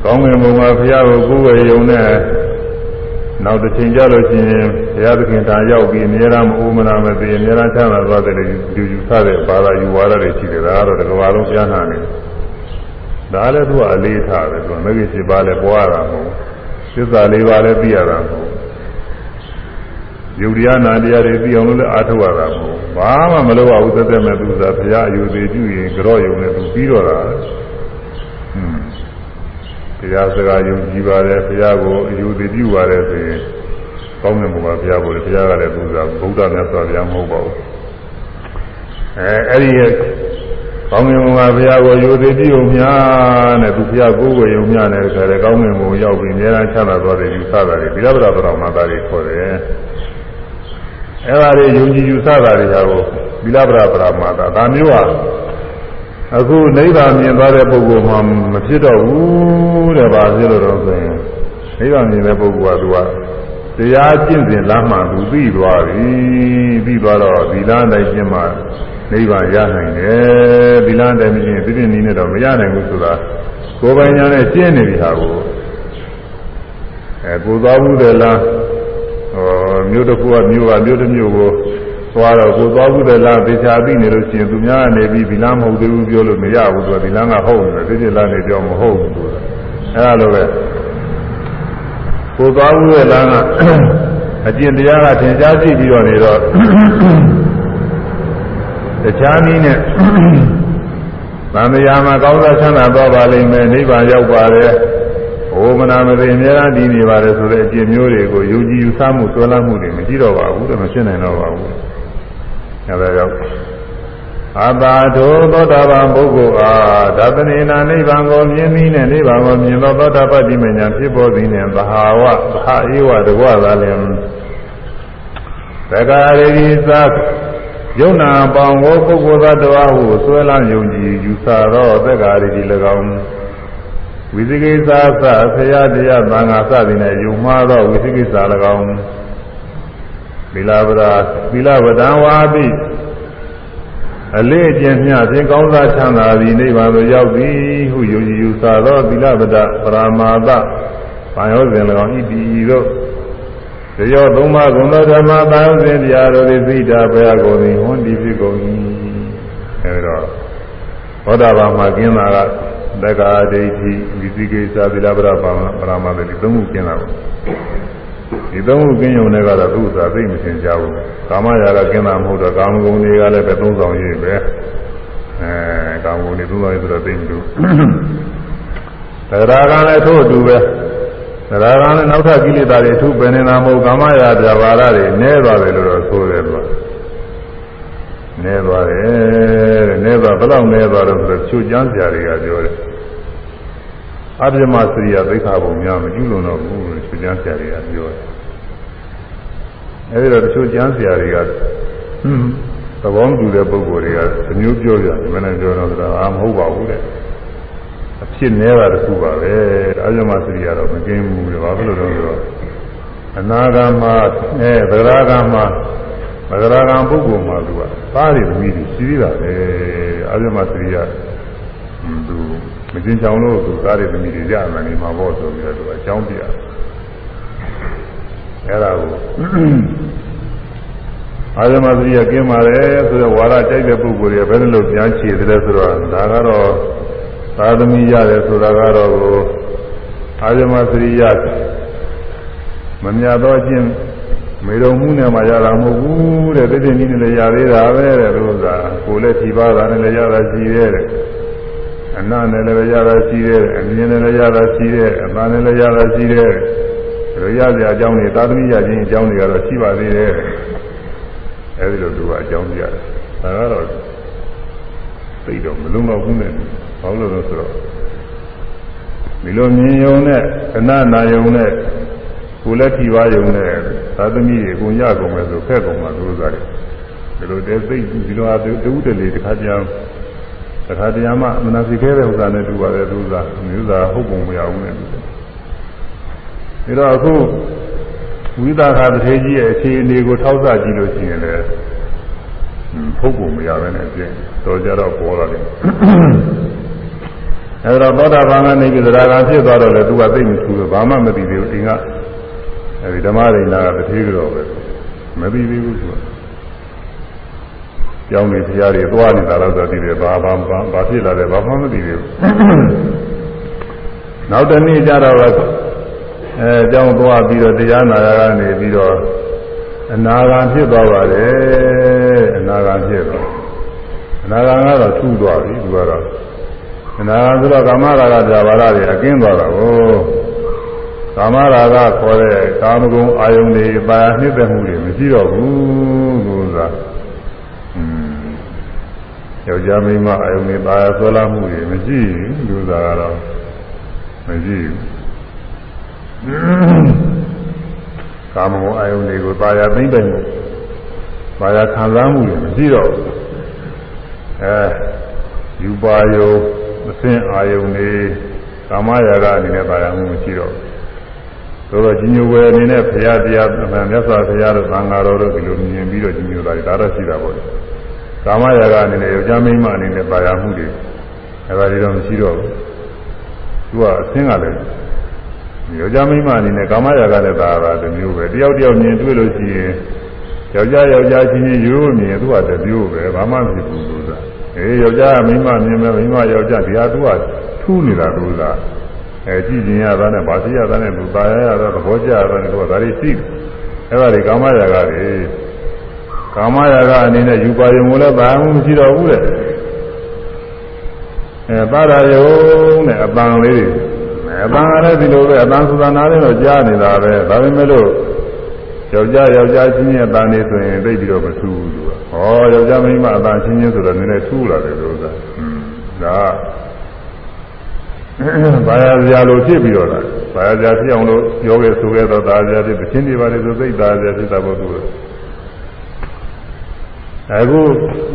ကောင်းငင်ဘုံမှာဘုရားကိုကိုယ်ဝယ်ယုံနဲ့ နောက်တစ်ချိန်ကြလို့ရှိရင်ဘုရားသခင်သာရောက်ပြီးအများအားမအိုးမနာမသိအများအားချမ်းသာသွားတယ်လူယူဆတဲ့ဘာသာယူဝါဒတွေရှိတယ်ဒါကတော့တစ်ကမ္ဘာလုံးပြန်လာနေဒါလည်းသူကအလေးထားတယ်သူကမဂ္ဂင်7ပါးလည်းပွားရတာမဟုတ်သစ္စာ၄ပါးလည်းသိရတာမဟုတ်ယုတ်တရားနာတရားတွေသိအောင်လို့လည်းအားထုတ်ရတာမဟုတ်ဘာမှမလုပ်ရဘူးသက်သက်မဲ့သူသာဘုရားအယူသေးပြုရင်ကြော့ယုံနဲ့သူပြီးတော့တာဟွန်း ဘုရားစကားယုံကြည်ပါတယ်ဘုရားကိုအယူသေးပြုပါတယ်ဆိုရင်ကောင်းတဲ့ဘုရားဘုရားကိုလည်းဘုရားကလည်းသူသာဗုဒ္ဓမြတ်စွာဘုရားမဟုတ်ပါဘူးအဲအဲ့ဒီရဲ့ကောင်းငင်ဘုရားဘုရားကိုယူသေးပြုံများနဲ့သူဘုရားကိုယ်ကိုယုံများနဲ့တခါလေကောင်းငင်ဘုံရောက်ပြီးအများအားချမ်းသာသွားတယ်ယူဆတာတွေပြီးတော့ဗုဒ္ဓတော်မှာသားတွေခေါ်တယ်အဲ့ဒါတွေယုံကြည်ယူဆတာတွေဟာကိုသီလပရပရမာတာဒါမျိုးဟာ အခုနိဗ္ဗာန်မြင်သွားတဲ့ပုဂ္ဂိုလ်မှမဖြစ်တော့ဘူးတဲ့ဘာဖြစ်လို့တော့ဆိုရင်နိဗ္ဗာန်မြင်တဲ့ပုဂ္ဂိုလ်ကသူကတရားကျင့်စဉ်လမ်းမှသူသိသွားပြီသိသွားတော့သီလတိုင်းကျင့်မှနိဗ္ဗာန်ရနိုင်တယ်သီလတိုင်းမကျင့်သိတဲ့နည်းနဲ့တော့မရနိုင်ဘူးဆိုတာကိုယ်ပိုင်ညာနဲ့ကျင့်နေပြီဟာကိုအဲကိုသွားဘူးတဲ့လားဟောမြို့တစ်ခုကမြို့ကမြို့တစ်မြို့ကို သွားတော့ကိုသွားဘူးတဲ့လားသေချာသိနေလို့ရှိရင်သူများကနေပြီးဒီလားမဟုတ်သေးဘူးပြောလို့မရဘူးသူကဒီလားကဟုတ်တယ်ဒီဒီလားနေပြောမဟုတ်ဘူးသူကအဲလိုပဲကိုသွားဘူးတဲ့လားကအကျင့်တရားကသင်ကြားကြည့်ပြီးတော့နေတော့တခြားနည်းနဲ့သံဃာမှာကောင်းစားချမ်းသာသွားပါလိမ့်မယ်နိဗ္ဗာန်ရောက်ပါတယ်ဟိုမနာမသိအများအားဒီနေပါတယ်ဆိုတဲ့အကျင့်မျိုးတွေကိုယုံကြည်ယူဆမှုဆွဲလန်းမှုတွေမရှိတော့ပါဘူးတဲ့မဖြစ်နိုင်တော့ပါဘူး အဲဒါကြောင့်အတာတောသောတာပန်ပုဂ္ဂိုလ်အားဒသနေနာနိဗ္ဗာန်ကိုမြင်ပြီးနဲ့နိဗ္ဗာန်ကိုမြင်သောသောတာပတ္တိမညာဖြစ်ပေါ်သည်နှင့်သဟာဝသဟာဧဝတကွသာလင်သက္ကာရိသယုံနာပေါင်းကိုပုဂ္ဂိုလ်သတ္တဝါဟုဆွဲလန်းယုံကြည်ယူဆသောသက္ကာရိ၎င်းဝိသိကိစ္စသဆရာတရားသံဃာစသည်နဲ့ယုံမှားသောဝိသိကိစ္စ၎င်း သီလဗရာသီလဝဒံဝါပိအလေးအကျင့်မျှဖြင့်ကောင်းစားချမ်းသာသည်နိဗ္ဗာန်သို့ရောက်သည်ဟုယုံကြည်ယူဆသောသီလဗဒပရမာသဘာယောစဉ်၎င်းဤတည်တို့တရားသုံးပါးဂုဏ်တော်ဓမ္မသာယစဉ်တရားတို့သည်သိတာဘုရားကိုယ်သည်ဟွန်းဒီဖြစ်ကုန်၏အဲဒါသောတာပန်မှာကျင်းတာကသက္ကာဒိဋ္ဌိဝိသိကိစ္စသီလပရပါပရမသတိသုံးခုကျင်းတာပေါ့ ဒီသုံးခုကျင်းုံနဲ့ကတော့သူ့သာသိမစင်ကြဘူးကာမရာကကျင်းတာမဟုတ်တော့ကာမဂုဏ်တွေကလည်းပဲသုံးဆောင်ရည်ပဲအဲကာမဂုဏ်တွေသုံးဆောင်ရည်ဆိုတော့သိမလို့သက္ကာကလည်းထို့အတူပဲသက္ကာကလည်းနောက်ထပ်ကိလေသာတွေသူ့ပင်နေတာမဟုတ်ကာမရာပြဘာရတွေနည်းသွားတယ်လို့တော့ဆိုတယ်သူကနည်းသွားတယ်တဲ့နည်းသွားဘယ်လောက်နည်းသွားတော့ဆိုတော့ချွတ်ကြမ်းစရာတွေကပြောတယ် အပြမစရိယသိက္ခာပုံများမကျူးလွန်တော့ဘူးလို့ချွတ်ကြမ်းစရာတွေကပြောတယ်အဲဒီတော့တချို့ကြမ်းစရာတွေကဟွန်းသဘောမတူတဲ့ပုံကိုယ်တွေကသမျိုးပြောကြတယ်မင်းလည်းပြောတော့ဒါအာမဟုတ်ပါဘူးတဲ့အဖြစ်နည်းတာတခုပါပဲအပြမစရိယတော့မကင်းဘူးလေဘာဖြစ်လို့လဲဆိုတော့အနာဂတ်မှာအဲဗရာဂတ်မှာမဂရာကံပုဂ္ဂိုလ်မှာသူကသားတွေသမီးတွေရှိသေးတာပဲအာဇမစရိယသူ မကျင်ချောင်လို့သူသားတွေသမီးတွေရမယ်နေမှာပေါ့ဆိုပြီးတော့သူအကြောင်းပြတယ်အဲ့ဒါကိုအာဇမစရိယကျင်းပါတယ်ဆိုတော့ဝါရကြိုက်တဲ့ပုဂ္ဂိုလ်တွေဘယ်လိုလုပ်ပြန်ချေတယ်ဆိုတော့ဒါကတော့သာသမီရတယ်ဆိုတာကတော့အာဇမစရိယမမြတ်သောအကျင့်မေတော်မှုနဲ့မှရတာမဟုတ်ဘူးတဲ့တိတိနည်းနဲ့လည်းရသေးတာပဲတဲ့လို့သာကိုယ်လည်းဖြီးပါတာနဲ့လည်းရတာရှိသေးတယ် အနနဲ့လည်းရတာရှိသေးတယ်အမြင်နဲ့လည်းရတာရှိသေးတယ်အပန်းနဲ့လည်းရတာရှိသေးတယ်ဒါရစရာအကြောင်းတွေသာသမီရခြင်းအကြောင်းတွေကတော့ရှိပါသေးတယ်အဲဒီလိုသူကအကြောင်းပြတယ်ဒါကတော့သိတော့မလုံလောက်ဘူးနဲ့ဘာလို့လဲဆိုတော့ဒီလိုမြင်ယုံနဲ့ခဏနာယုံနဲ့ကိုလည်းဖြီပါယုံနဲ့သာသမီတွေအကုန်ရကုန်မယ်ဆိုဖက်ကုန်မှာသူတို့ကလည်းဒီလိုတဲသိဒီလိုအတူတူတလေတစ်ခါကြမ်းတစ် ခါတည်းမှမနာစီခဲတဲ့ဥစ္စာနဲ့တူပါတယ်သူကမျိုးသားဟုတ်ပုံမရဘူးနဲ့တူတယ်ဒါတော့အခုဝိသခာတထေကြီးရဲ့အခြေအနေကိုထောက်ဆကြည့်လို့ရှိရင်လည်းဟုတ်ပုံမရဘဲနဲ့ပြင်တော်ကြတော့ပေါ်လာတယ်အဲဒါသောတာပန်ကနေပြီးသရဂံဖြစ်သွားတော့လေသူကသိမထူဘူးဘာမှမသိသေးဘူးအင်းကအဲဒီဓမ္မရိနာကတတိကြောပဲမပြီးသေးဘူးသူက ကြောင်းနေဖရားတွေသွားနေတာတော့သိတယ်ဘာဘာဘာဖြစ်လာတယ်ဘာမှမသိသေးဘူးနောက်တနေ့ကျတော့အဲကြောင်းသွားပြီးတော့တရားနာရကနေပြီးတော့အနာဂံဖြစ်သွားပါတယ်အနာဂံဖြစ်သွားအနာဂံကတော့ထူးသွားပြီသူကတော့အနာဂံဆိုတော့ကာမရာဂဇာဘာရတွေအကင်းသွားတာကိုကာမရာဂခေါ်တဲ့ကာမဂုဏ်အာယုန်တွေပါရနှိမ့်သက်မှုတွေမရှိတော့ဘူးဆိုတာอืม ယောက်ျားမိန်းမအာယုန်တွေပါရဆွဲလာမှုတွေမရှိဘူးလူသားကတော့မရှိဘူးကာမဂုဏ်အာယုန်တွေကိုပါရသိမ့်ပိုင်မှုပါရခံစားမှုတွေမရှိတော့ဘူးအဲယူပါယုံအသင်အာယုန်တွေကာမရာဂအနေနဲ့ပါရမှုမရှိတော့ဘူးဆိုတော့ကြီးညိုဝယ်အနေနဲ့ဘုရားတရားမြတ်စွာဘုရားတို့သံဃာတော်တို့ဒီလိုမြင်ပြီးတော့ကြီးညိုတာဒါတော့ရှိတာပေါ့လေ ကာမရာဂအနေနဲ့ယောက်ျားမိန်းမအနေနဲ့ပါရမှုတွေအဲဒါတွေတော့မရှိတော့ဘူးသူကအသင်ကလည်းယောက်ျားမိန်းမအနေနဲ့ကာမရာဂလည်းသာတာတစ်မျိုးပဲတယောက်တယောက်မြင်တွေ့လို့ရှိရင်ယောက်ျားယောက်ျားချင်းချင်းရိုးမြင်သူကတစ်မျိုးပဲဘာမှမဖြစ်ဘူးလို့သာအေးယောက်ျားမိန်းမမြင်မယ်မိန်းမယောက်ျားဒီဟာသူကထူးနေတာလို့သာအဲကြည့်ကျင်ရတာနဲ့ဗာသိရတာနဲ့လူပါရရတာသဘောကျတာနဲ့သူကဒါတွေရှိတယ်အဲ့ဒါတွေကာမရာဂတွေ ကာမရာဂအနေနဲ့ယူပါယုံလည်းဘာမှမရှိတော့ဘူးတဲ့အဲပါရယုံနဲ့အပန်းလေးတွေအပန်းလည်းဒီလိုပဲအပန်းဆိုတာနားလည်းတော့ကြားနေတာပဲဒါပေမဲ့လို့ယောက်ျားယောက်ျားချင်းရဲ့အပန်းလေးဆိုရင်သိပြီးတော့မထူးဘူးသူကဟောယောက်ျားမိန်းမအပန်းချင်းချင်းဆိုတော့နည်းနည်းထူးလာတယ်လို့ဆိုတာဒါဘာယာစရာလိုဖြစ်ပြီးတော့လားဘာယာစရာဖြစ်အောင်လို့ပြောခဲ့ဆိုခဲ့တော့ဒါစရာဖြစ်တဲ့ချင်းတွေပါလေဆိုသိတာစရာဖြစ်တာပေါ့သူက အခု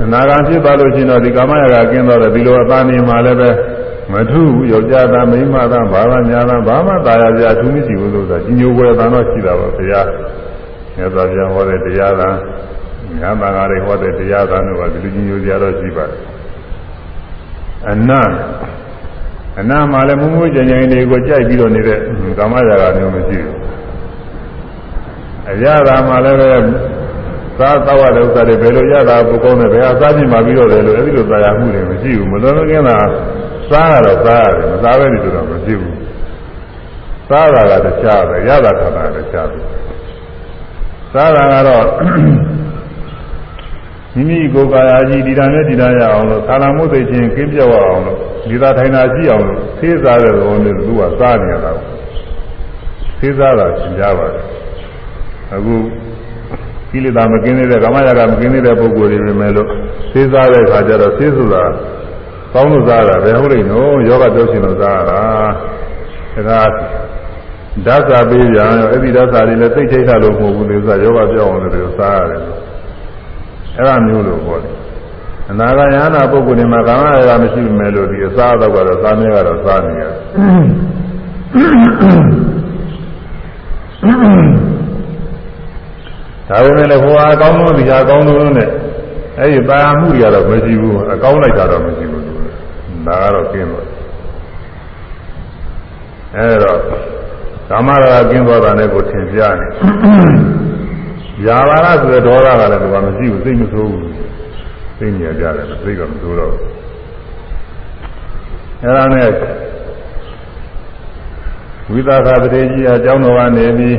အနာဂံဖြစ်သွားလို့ရှိရင်တော့ဒီကာမရာဂကင်းတော့တယ်ဒီလိုအပန်းနေမှာလည်းပဲမထူးဘူးယောက်ျားသားမိန်းမသားဘာသာညာသားဘာမှตายရကြအထူးမရှိဘူးလို့ဆိုတာကြီးညိုွယ်တန်တော့ရှိတာပါဘုရားမြတ်စွာဘုရားဟောတဲ့တရားသာညာဘာသာတွေဟောတဲ့တရားသာတို့ကဒီလိုကြီးညိုကြတော့ရှိပါတယ်အနတ်အနတ်မှာလည်းမူးမူးကြင်ကြင်တွေကိုကြိုက်ပြီးတော့နေတဲ့ကာမရာဂမျိုးမရှိဘူးအရသာမှာလည်း ပဲစားသောက်ရတဲ့ဥစ္စာတွေဘယ်လိုရတာပုကောင်းနဲ့ဘယ်ဟာစားကြည့်မှပြီးတော့တယ်လို့အဲဒီလိုတရားမှုတွေမရှိဘူးမလွန်မကင်းတာစားရတော့စားရတယ်မစားပဲနေတော့မဖြစ်ဘူးစားတာကတခြားပဲရတာခါတာတခြားပဲစားတာကတော့မိမိကိုယ်ကာယကြီးဒီတန်နဲ့ဒီတန်ရအောင်လို့သာလမှုသိချင်းကင်းပြောက်အောင်လို့ဒီသာထိုင်တာရှိအောင်လို့သေးစားတဲ့သဘောနဲ့သူကစားနေရတာသေးစားတာသင်ကြပါတယ်အခု ကိလေသာမကင်းသေးတဲ့ကာမရာဂမကင်းသေးတဲ့ပုဂ္ဂိုလ်တွေပဲမဲ့လို့သေးစားတဲ့အခါကျတော့သေးဆိုတာကောင်းလို့စားတာပဲဟုတ်လိမ့်နော်ယောဂပြောရှင်လို့စားတာဒါကဓာတ်စာပေးပြန်ရောအဲ့ဒီဓာတ်စာတွေလည်းသိချိတ်တာလို့မဟုတ်ဘူးလေဆိုယောဂပြောင်းအောင်လည်းစားရတယ်အဲ့ဒါမျိုးလို့ပြောတယ်အနာဂယနာပုဂ္ဂိုလ်တွေမှာကာမရာဂမရှိမယ်လို့ဒီအစားအသောက်ကတော့စားနေကတော့စားနေရတယ် ဒါပေမဲ့လည်းဟိုအကောင်းဆုံးဒီအကောင်းဆုံးနဲ့အဲ့ဒီပါမှုတွေကတော့မရှိဘူးအကောင်းလိုက်တာတော့မရှိဘူးဒါကတော့ကျင်းသွားအဲ့တော့ကာမရာဂကင်းသွားတာနဲ့ကိုထင်ရှားနေယာဘာရဆိုတဲ့ဒေါသကလည်းဒီမှာမရှိဘူးစိတ်မဆိုးဘူးသိနေကြတယ်စိတ်ကမဆိုးတော့ဘူးအဲ့ဒါနဲ့ဝိသခတရေကြီးအကြောင်းတော်ကနေပြီး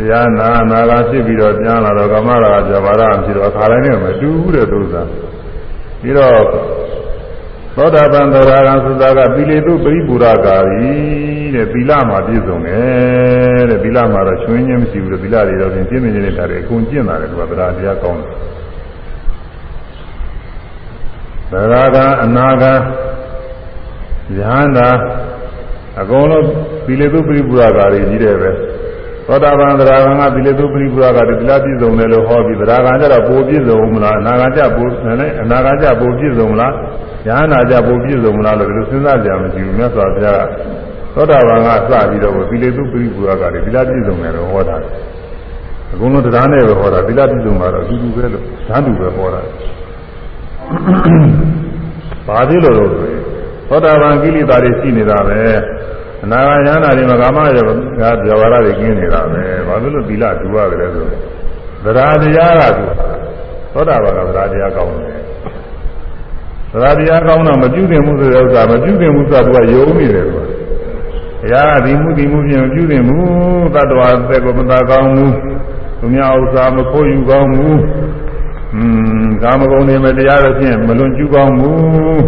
တရားနာနာလာဖြစ်ပြီးတော့ပြန်လာတော့ကာမရာဂဇဘာရဖြစ်တော့အခါတိုင်းနဲ့မတူဘူးတဲ့သုသာပြီးတော့သောတာပန်သရဂံသုသာကပိလေတုပရိပူရကာရီတဲ့သီလမှာပြည့်စုံတယ်တဲ့သီလမှာတော့ချွင်းချင်းမရှိဘူးတဲ့သီလတွေတော့ပြင်ပြင်းပြင်းနေတာတွေအကုန်ကျင့်တာလေသူကသရတရားကောင်းတယ်သရဂံအနာဂံယဟန္တာအကုန်လုံးသီလေတုပရိပူရကာရီကြီးတယ်ပဲ သောတာပန်သရဂံကသီလေတုပရိပူရကာရီသီလပြည့်စုံတယ်လို့ဟောပြီးသရဂံကျတော့ပိုပြည့်စုံမလားအနာဂံကျပိုနဲ့အနာဂံကျပိုပြည့်စုံမလားဉာဏ်နာကြပိုပြည့်စုံမလားလို့ဒီလိုစဉ်းစားကြမရှိဘူးမြတ်စွာဘုရားသောတာပန်ကစပြီးတော့သီလေတုပရိပူရကလည်းသီလပြည့်စုံတယ်လို့ဟောတာအကုန်လုံးတရားနဲ့ပဲဟောတာသီလပြည့်စုံတာတော့အတူတူပဲလို့ဓာတ်တူပဲဟောတာဘာဖြစ်လို့လဲဆိုရင်သောတာပန်ကိလေသာတွေရှိနေတာပဲ အနာဂါယန္တာတွေမှာကာမရောကဗျဝါဒတွေကျင်းနေတာပဲဘာလို့လို့သီလတူရတယ်ဆိုသရာတရားကသူသောတာပန်ကသရာတရားကောင်းတယ်သရာတရားကောင်းတော့မပြုသင့်မှုဆိုတဲ့ဥစ္စာမပြုသင့်မှုဆိုတာသူကယုံနေတယ်ကွာဘုရားဒီမှုဒီမှုပြင်မပြုသင့်ဘူးတတ္တဝါသက်ကိုမသာကောင်းဘူးသူများဥစ္စာမခိုးယူကောင်းဘူးอืมကာမဂုဏ်တွေမတရားတော့ဖြင့်မလွန်ကျူးကောင်းဘူး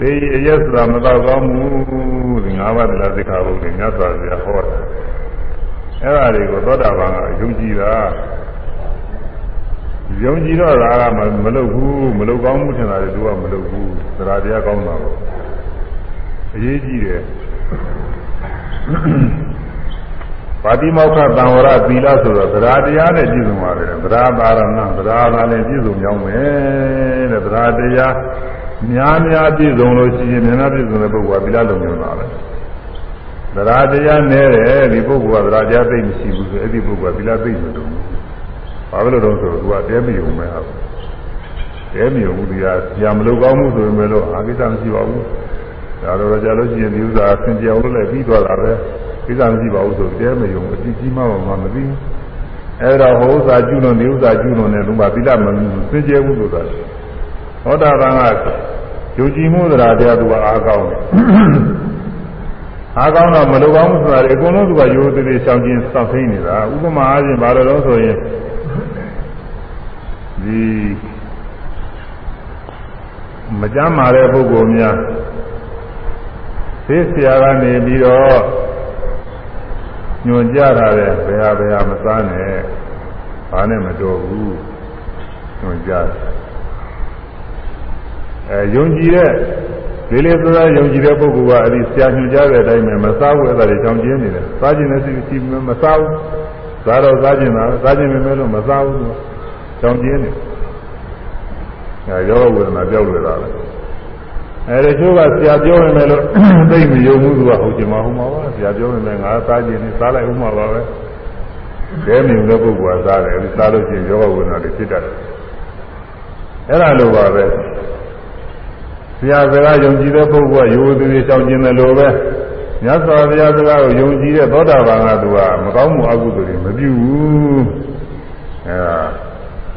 ဒီအယက်ဆိုတာမတော့ကောင်းဘူးဒီငါးပါးတရားသိက္ခာပုဒ်တွေမြတ်စွာဘုရားဟောတာအဲ့ဒါတွေကိုသောတာပန်ကယုံကြည်တာယုံကြည်တော့တာကမလုပ်ဘူးမလုပ်ကောင်းမှုထင်တာတွေသူကမလုပ်ဘူးသရတရားကောင်းတာကိုအရေးကြီးတယ်ပါတိမောက္ခတံဝရသီလဆိုတော့သရတရားနဲ့ပြည့်စုံပါတယ်သရပါရဏသရသာလည်းပြည့်စုံကြောင်းပဲတဲ့သရတရား များများပြည့်စုံလို့ရှိရင်များများပြည့်စုံတဲ့ပုဂ္ဂိုလ်ကသီလလုံးညွှန်တာပဲသရတရားနဲ့တယ်ဒီပုဂ္ဂိုလ်ကသရတရားသိမရှိဘူးဆိုအဲ့ဒီပုဂ္ဂိုလ်ကသီလသိမလို့ဘာလို့လဲဆိုတော့သူကတဲမယုံမဲဟာတဲမယုံဘူးဒီဟာညာမလို့ကောင်းမှုဆိုရင်မလို့အာကိစ္စမရှိပါဘူးဒါတော့ကြာလို့ရှိရင်ဒီဥစ္စာဆင်ကြောင်လို့လည်းပြီးသွားတာပဲကိစ္စမရှိပါဘူးဆိုတဲမယုံအတိကြီးမှမှမသိဘူးအဲ့တော့ဟိုဥစ္စာကျွလွန်ဒီဥစ္စာကျွလွန်တဲ့လူမှာသီလမစင်ကြယ်ဘူးဆိုတာဟောတာက ယုံကြည်မှုသရာတရားသူကအားကောင်းတယ်အားကောင်းတော့မလိုကောင်းမှုဆိုတာလေအကုန်လုံးသူကရိုးသေးသေးရှောင်ကျဉ်စောင့်သိနေတာဥပမာအားဖြင့်ဘာလို့လဲဆိုရင်ဒီမကြမ်းမာတဲ့ပုဂ္ဂိုလ်များသိဆရာကနေပြီးတော့ညွန်ကြတာတဲ့ဘယ်ဟာဘယ်ဟာမစားနဲ့ဘာနဲ့မတော်ဘူးညွန်ကြ အဲယုံကြည်တဲ့ဒီလေသောယုံကြည်တဲ့ပုဂ္ဂိုလ်ကအဲ့ဒီဆရာညွှန်ကြားတဲ့အတိုင်းပဲမစားဘူးအဲ့ဒါတွေကြောင်းကျင်းနေတယ်စားခြင်းနဲ့စီစီမစားဘူးစားတော့စားခြင်းလားစားခြင်းပဲမဲ့လို့မစားဘူးသူကြောင်းကျင်းနေအဲယောဂဝေဒနာပြောက်လွယ်တာပဲအဲဒီချိုးကဆရာပြောနေမယ်လို့သိမယုံဘူးသူကဟုတ်ချင်မှာဟုတ်မှာပါဆရာပြောနေမယ်ငါစားခြင်းနဲ့စားလိုက်ဥမှာပါပဲဒဲမြုံတဲ့ပုဂ္ဂိုလ်ကစားတယ်အဲဒီစားလို့ရှိရင်ယောဂဝေဒနာတွေဖြစ်တတ်တယ်အဲ့ဒါလိုပါပဲ ဆရာစကားယုံကြည်တဲ့ပုဂ္ဂိုလ်ကရိုးသေးသေးရှောင်ကျင်တယ်လို့ပဲမြတ်စွာဘုရားစကားကိုယုံကြည်တဲ့သောတာပန်ကသူကမကောင်းမှုအကုသိုလ်တွေမပြုဘူးအဲဒါ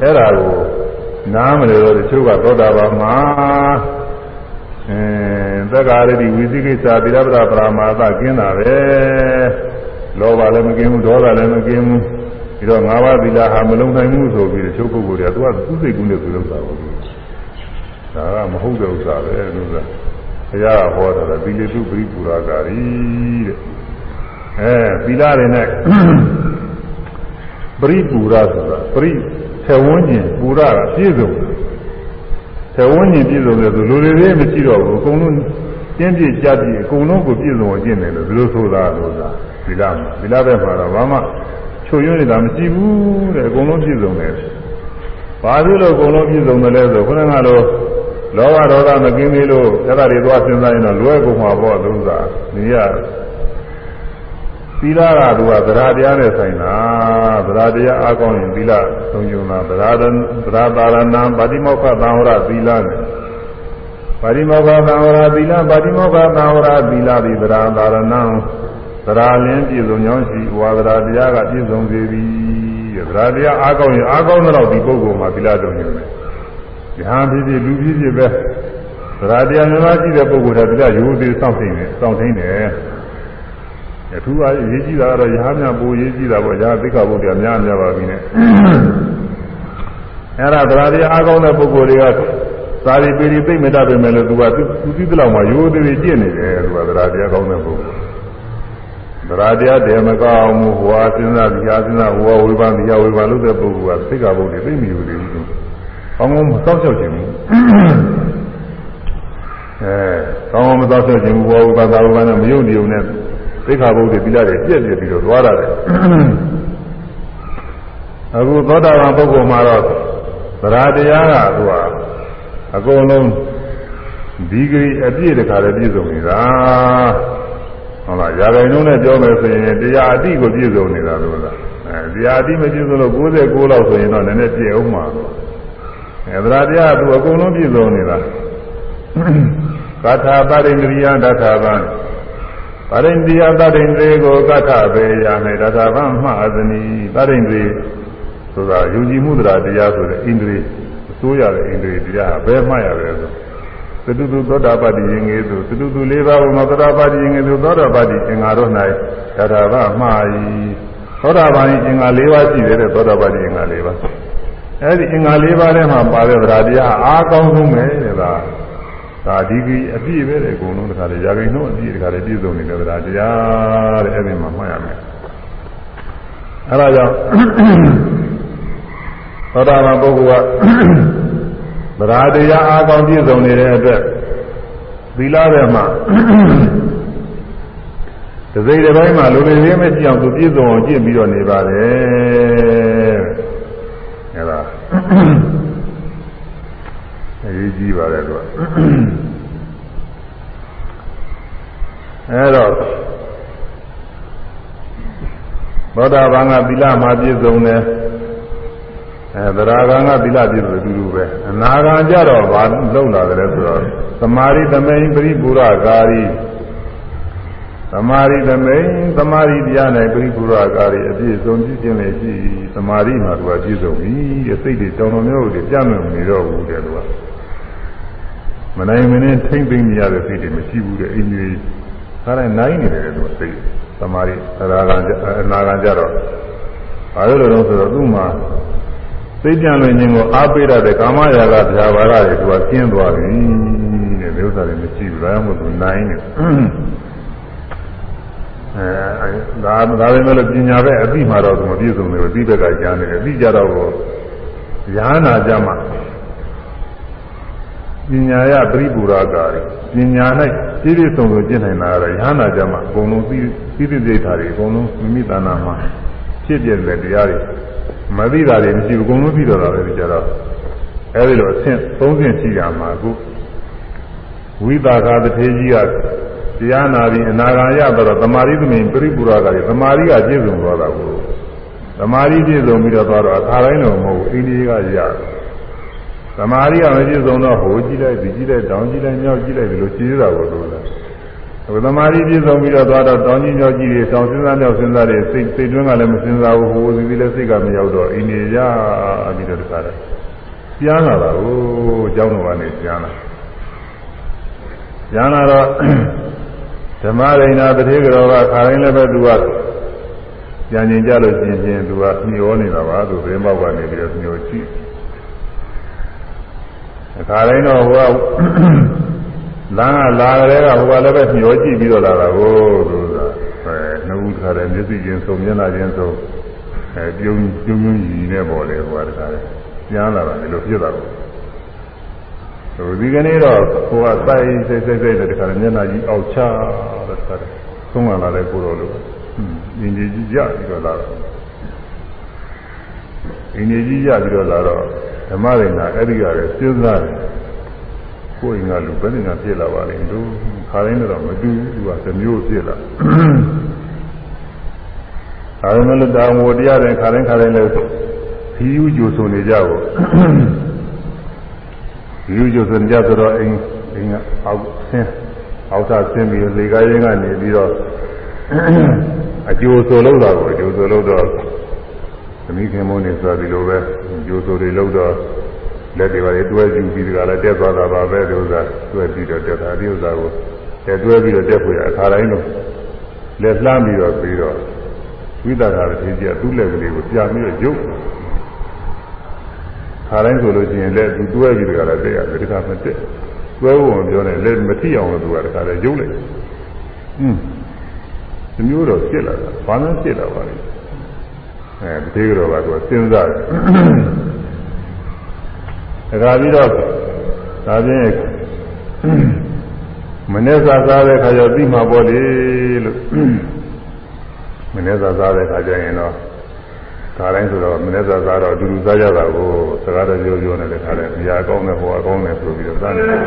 အဲ့ဒါကိုနားမလဲတော့တချို့ကသောတာပန်မှာအဲသက္ကာရတိဝိသိကိစ္စသီလပဒပရာမာသကင်းတာပဲလောဘလည်းမကင်းဘူးဒေါသလည်းမကင်းဘူးပြီးတော့ငါးပါးသီလဟာမလုံနိုင်ဘူးဆိုပြီးတချို့ပုဂ္ဂိုလ်တွေကသူကသူ့စိတ်ကူးနဲ့သူလုပ်တာပေါ့ ဒါကမဟုတ်တဲ့ဥစ္စာပဲလို့ဆိုတာဘုရားကဟောတာသီလတုပရိပူရာကာရီတဲ့အဲသီလတွေနဲ့ပရိပူရာဆိုတာပရိထေဝန်းကျင်ပူရာကပြည့်စုံထေဝန်းကျင်ပြည့်စုံတယ်ဆိုလူတွေလေးမရှိတော့ဘူးအကုန်လုံးကျင်းပြကြပြည့်အကုန်လုံးကိုပြည့်စုံအောင်ကျင့်တယ်လို့ဘယ်လိုဆိုတာလို့သာသီလမှာသီလဘက်မှာတော့ဘာမှချုပ်ရွံ့နေတာမရှိဘူးတဲ့အကုန်လုံးပြည့်စုံတယ်ဘာဖြစ်လို့အကုန်လုံးပြည့်စုံတယ်လဲဆိုခုနကတော့ လောဘဒေါသမကင်းသေးလို့အဲ့ဒါတွေသွားစဉ်းစားရင်တော့လွယ်ကုန်မှာပေါ့လို့သာနေရသီလကသူကသရတရားနဲ့ဆိုင်တာသရတရားအားကောင်းရင်သီလသုံးယုံတာသရသရပါရဏံဗာတိမောက္ခသံဝရသီလနဲ့ဗာတိမောက္ခသံဝရသီလဗာတိမောက္ခသံဝရသီလသည်သရပါရဏံသရလင်းပြည့်စုံကြောင်းရှိဝါသရတရားကပြည့်စုံစေသည်သရတရားအားကောင်းရင်အားကောင်းတော့ဒီပုဂ္ဂိုလ်မှာသီလသုံးယုံတယ်။ ဉာဏ်ဖြစ်ဖြစ်လူဖြစ်ဖြစ်ပဲသရတရားမြတ်ရှိတဲ့ပုဂ္ဂိုလ်တွေကရိုးသေးစောင့်သိနေစောင့်သိနေတယ်။အထူးအရေးကြီးတာကတော့ရဟန်းများပိုရေးကြီးတာပေါ့။ရဟသိက္ခာပုဒ်တွေများများပါပြီနဲ့။အဲ့ဒါသရတရားအားကောင်းတဲ့ပုဂ္ဂိုလ်တွေကသာရီပေရီသိမ့်မတတ်ပေမဲ့လို့သူကသူသိတဲ့လောက်မှရိုးသေးသေးကျင့်နေတယ်သူကသရတရားကောင်းတဲ့ပုဂ္ဂိုလ်။သရတရားတည်းမကောင်းမှုဟောစဉ်းစားဒီဟာစဉ်းစားဟောဝိပန်းဒီဟာဝိပန်းလို့တဲ့ပုဂ္ဂိုလ်ကသိက္ခာပုဒ်တွေသိမ့်မယူသေးဘူး။ ကောင်းကောင်းမစောင့်ရှောက်ခြင်းဘူးအဲကောင်းကောင်းမစောင့်ရှောက်ခြင်းဘူးဘောဘာသာဘာနဲ့မယုံကြည်ုံနဲ့သိက္ခာပုဒ်တွေပြီးလာတယ်ပြည့်ပြည့်ပြီးတော့သွားရတယ်အခုသောတာပန်ပုဂ္ဂိုလ်မှာတော့သရတရားကသူကအကုန်လုံးဒီဂရီအပြည့်တခါလည်းပြည့်စုံနေတာဟုတ်လားရာဂိုင်နှုန်းနဲ့ပြောမယ်ဆိုရင်တရားအတိကိုပြည့်စုံနေတာလို့လားအဲတရားအတိမပြည့်စုံလို့69လောက်ဆိုရင်တော့နည်းနည်းပြည့်အောင်မှာ အဲသရတရားကသူအကုန်လုံးပြည့်စုံနေတာကထာပရိန္ဒရိယဒထာဗံပရိန္ဒရိယတရိန္ဒြေကိုကထဘေရ၌ဒထာဗံမှအသနီပရိန္ဒြေဆိုတာယုံကြည်မှုတရားတရားဆိုတဲ့ဣန္ဒြေအစိုးရတဲ့ဣန္ဒြေတရားဘယ်မှရလဲဆိုသတုတုသောတာပတ္တိယင်ငေသူသတုတုလေးပါးဘုမသောတာပတ္တိယင်ငေသူသောတာပတ္တိအင်္ဂါတို့၌ဒထာဗမှ၏သောတာပန်အင်္ဂါ၄ပါးရှိတယ်တဲ့သောတာပတ္တိအင်္ဂါ၄ပါး အဲ့ဒီအင်္ဂါ၄ပါးထဲမှာပါတဲ့သရတရားအားကောင်းဆုံးပဲတဲ့လားဒါဒီကြီးအပြည့်ပဲတဲ့အကုန်လုံးတခါလေရာဂိနှုတ်အပြည့်တခါလေပြည့်စုံနေတဲ့သရတရားတဲ့အဲ့ဒီမှာမှတ်ရမယ်အဲ့ဒါကြောင့်သောတာပန်ပုဂ္ဂိုလ်ကသရတရားအားကောင်းပြည့်စုံနေတဲ့အတွက်သီလထဲမှာတစိမ့်တစ်ပိုင်းမှာလူတွေရင်းမရှိအောင်သူပြည့်စုံအောင်ကျင့်ပြီးတော့နေပါတယ် အဲ့ဒါအရေးကြီးပါတယ်သူကအဲ့တော့သောတာပန်ကသီလမှာပြည့်စုံတယ်အဲသရဂံကသီလပြည့်စုံတူတူပဲအနာဂံကြတော့ဘာလုံလာတယ်လဲဆိုတော့သမာဓိသမိန်ပရိပူရကာရီ သမာဓိသမိန်သမာဓိတရား၌ပရိပူရကာရီအပြည့်စုံပြည့်ခြင်းလည်းရှိသမာဓိမှာသူကပြည့်စုံပြီအစိတ်တွေတောင်းတော်မျိုးတွေပြတ်မြုံနေတော့ဘူးတဲ့သူကမနိုင်မင်းထိမ့်သိမ့်နေရတဲ့စိတ်တွေမရှိဘူးတဲ့အိမ်ကြီးခါတိုင်းနိုင်နေတယ်သူကစိတ်သမာဓိသရဂံအနာဂံကြတော့ဘာလို့လဲဆိုတော့သူ့မှာသိကြံလွင်ခြင်းကိုအားပေးရတဲ့ကာမရာဂဗျာပါဒတွေသူကကျင်းသွားပြီတဲ့ဒီဥစ္စာတွေမရှိဘူးဒါမှမဟုတ်သူနိုင်နေ အဲဒါဒါပဲလို့ပညာပဲအသိမှတော့သူမပြည့်စုံဘူးအသိဘက်ကကြားနေတယ်အသိကြတော့ရဟနာကြမှာပညာရပရိပူရာကာရီပညာ၌ပြည့်ပြည့်စုံစုံကျင့်နိုင်တာကတော့ရဟနာကြမှာအကုန်လုံးသိသိသိသိထားတွေအကုန်လုံးမိမိတဏ္ဍာမှာဖြစ်ပြတဲ့တရားတွေမသိတာတွေမရှိဘူးအကုန်လုံးသိတော့တာပဲဒီကြတော့အဲဒီလိုအဆင့်သုံးဆင့်ရှိရမှာအခုဝိသကာတထေကြီးက တရားနာပြီးအနာဂါရတော့သမာဓိသမင်ပရိပူရာကလည်းသမာဓိကပြည့်စုံသွားတာကိုသမာဓိပြည့်စုံပြီးတော့သွားတော့အခါတိုင်းတော့မဟုတ်ဘူးအိန္ဒိယကရသမာဓိကမပြည့်စုံတော့ဟိုကြည့်လိုက်ဒီကြည့်လိုက်တောင်ကြည့်လိုက်မြောက်ကြည့်လိုက်ဒီလိုခြေရတာကိုလို့လားဟိုသမာဓိပြည့်စုံပြီးတော့သွားတော့တောင်ကြီးမြောက်ကြီးတွေတောင်စဉ်းစားမြောက်စဉ်းစားတွေစိတ်စိတ်တွင်းကလည်းမစဉ်းစားဘူးဟိုဒီဒီလည်းစိတ်ကမရောက်တော့အိန္ဒိယရပြီးတော့တခါတည်းပြန်လာတာကိုအเจ้าတော်ကနေပြန်လာပြန်လာတော့ ဓမ္မရိဏတတိကတော်ကခါတိုင်းလည်းပဲသူကပြန်ကျင်ကြလို့ရှင်ရှင်သူကမျောနေတာပါသူဘယ်မောက်ကနေပြီးတော့မျောကြည့်အခါတိုင်းတော့ဟိုကလမ်းကလာကြတဲ့ကဟိုကလည်းပဲမျောကြည့်ပြီးတော့လာတာကိုသူကအဲနှုတ်ခါတယ်မျက်စိချင်းစုံမျက်နှာချင်းစုံအဲပြုံးပြုံးပြုံးကြီးနဲ့ပေါ်လေဟိုကတခါတယ်ပြန်လာတာလည်းဖြစ်တာကိုဟို ဒီကနေ့တော့ဟိုကစိုက်စိတ်စိတ်စိတ်တဲ့တခါမျက်နှာကြီးအောက်ချတဲ့တခါသုံးလာတဲ့ကိုတော်လို့အင်းကြီးကြီးကြပြီးတော့လာတော့အင်းကြီးကြီးကြပြီးတော့လာတော့ဓမ္မရိနာအဲ့ဒီကလည်းစဉ်းစားတယ်ကိုယ်ငါလူဘယ်နဲ့ငါဖြစ်လာပါလိမ့်သူခါတိုင်းတော့မတူဘူးသူကသမျိုးဖြစ်လာဒါပေမဲ့လည်းတာဝတရားတဲ့ခါတိုင်းခါတိုင်းလည်းခီးယူကြိုဆိုနေကြကို လူကျဆိုကြဆိုတော့အိမ်အိမ်ကအောက်ဆင်းအောက်သာဆင်းပြီးလေကားရင်းကနေပြီးတော့အကျိုးဆိုလို့တာကိုအကျိုးဆိုလို့တော့သမီးခင်မုန်းနေဆိုဒီလိုပဲအကျိုးဆိုတွေလို့တော့လက်တွေပါလေတွဲယူပြီးဒီကလည်းတက်သွားတာပါပဲဒီဥစ္စာတွဲပြီးတော့တက်တာဒီဥစ္စာကိုတက်တွဲပြီးတော့တက်ဖို့ရအခါတိုင်းတော့လက်လှမ်းပြီးတော့ပြီးတော့ဝိသကာရထေကြီးကသူ့လက်ကလေးကိုပြပြီးတော့ရုပ်ခါ တိုင်းဆိုလို့ရှိရင်လက်သူတွဲပြီးတကလည်းတက်ရတယ်တခါမတက်တွဲဖို့ပြောတယ်လက်မထိအောင်လို့သူကတခါလည်းရုပ်လိုက်อืมဒီမျိုးတော့ဖြစ်လာတာဘာလို့ဖြစ်လာပါလဲအဲဒီကတော့ကသူစဉ်းစားတယ်တခါပြီးတော့ဒါဖြင့်မနေ့ကစားတဲ့ခါကျပြီးမှာပေါ့လေလို့မနေ့ကစားတဲ့ခါကျရင်တော့ ခါတိုင်းဆိုတော့မနေ့ကစားတော့အတူတူစားကြတာကိုစကားတော့ပြောပြောနေတဲ့ခါတိုင်းနေရာကောင်းတဲ့ဟိုအကောင်းတဲ့ဆိုပြီးတော့စားနေတယ်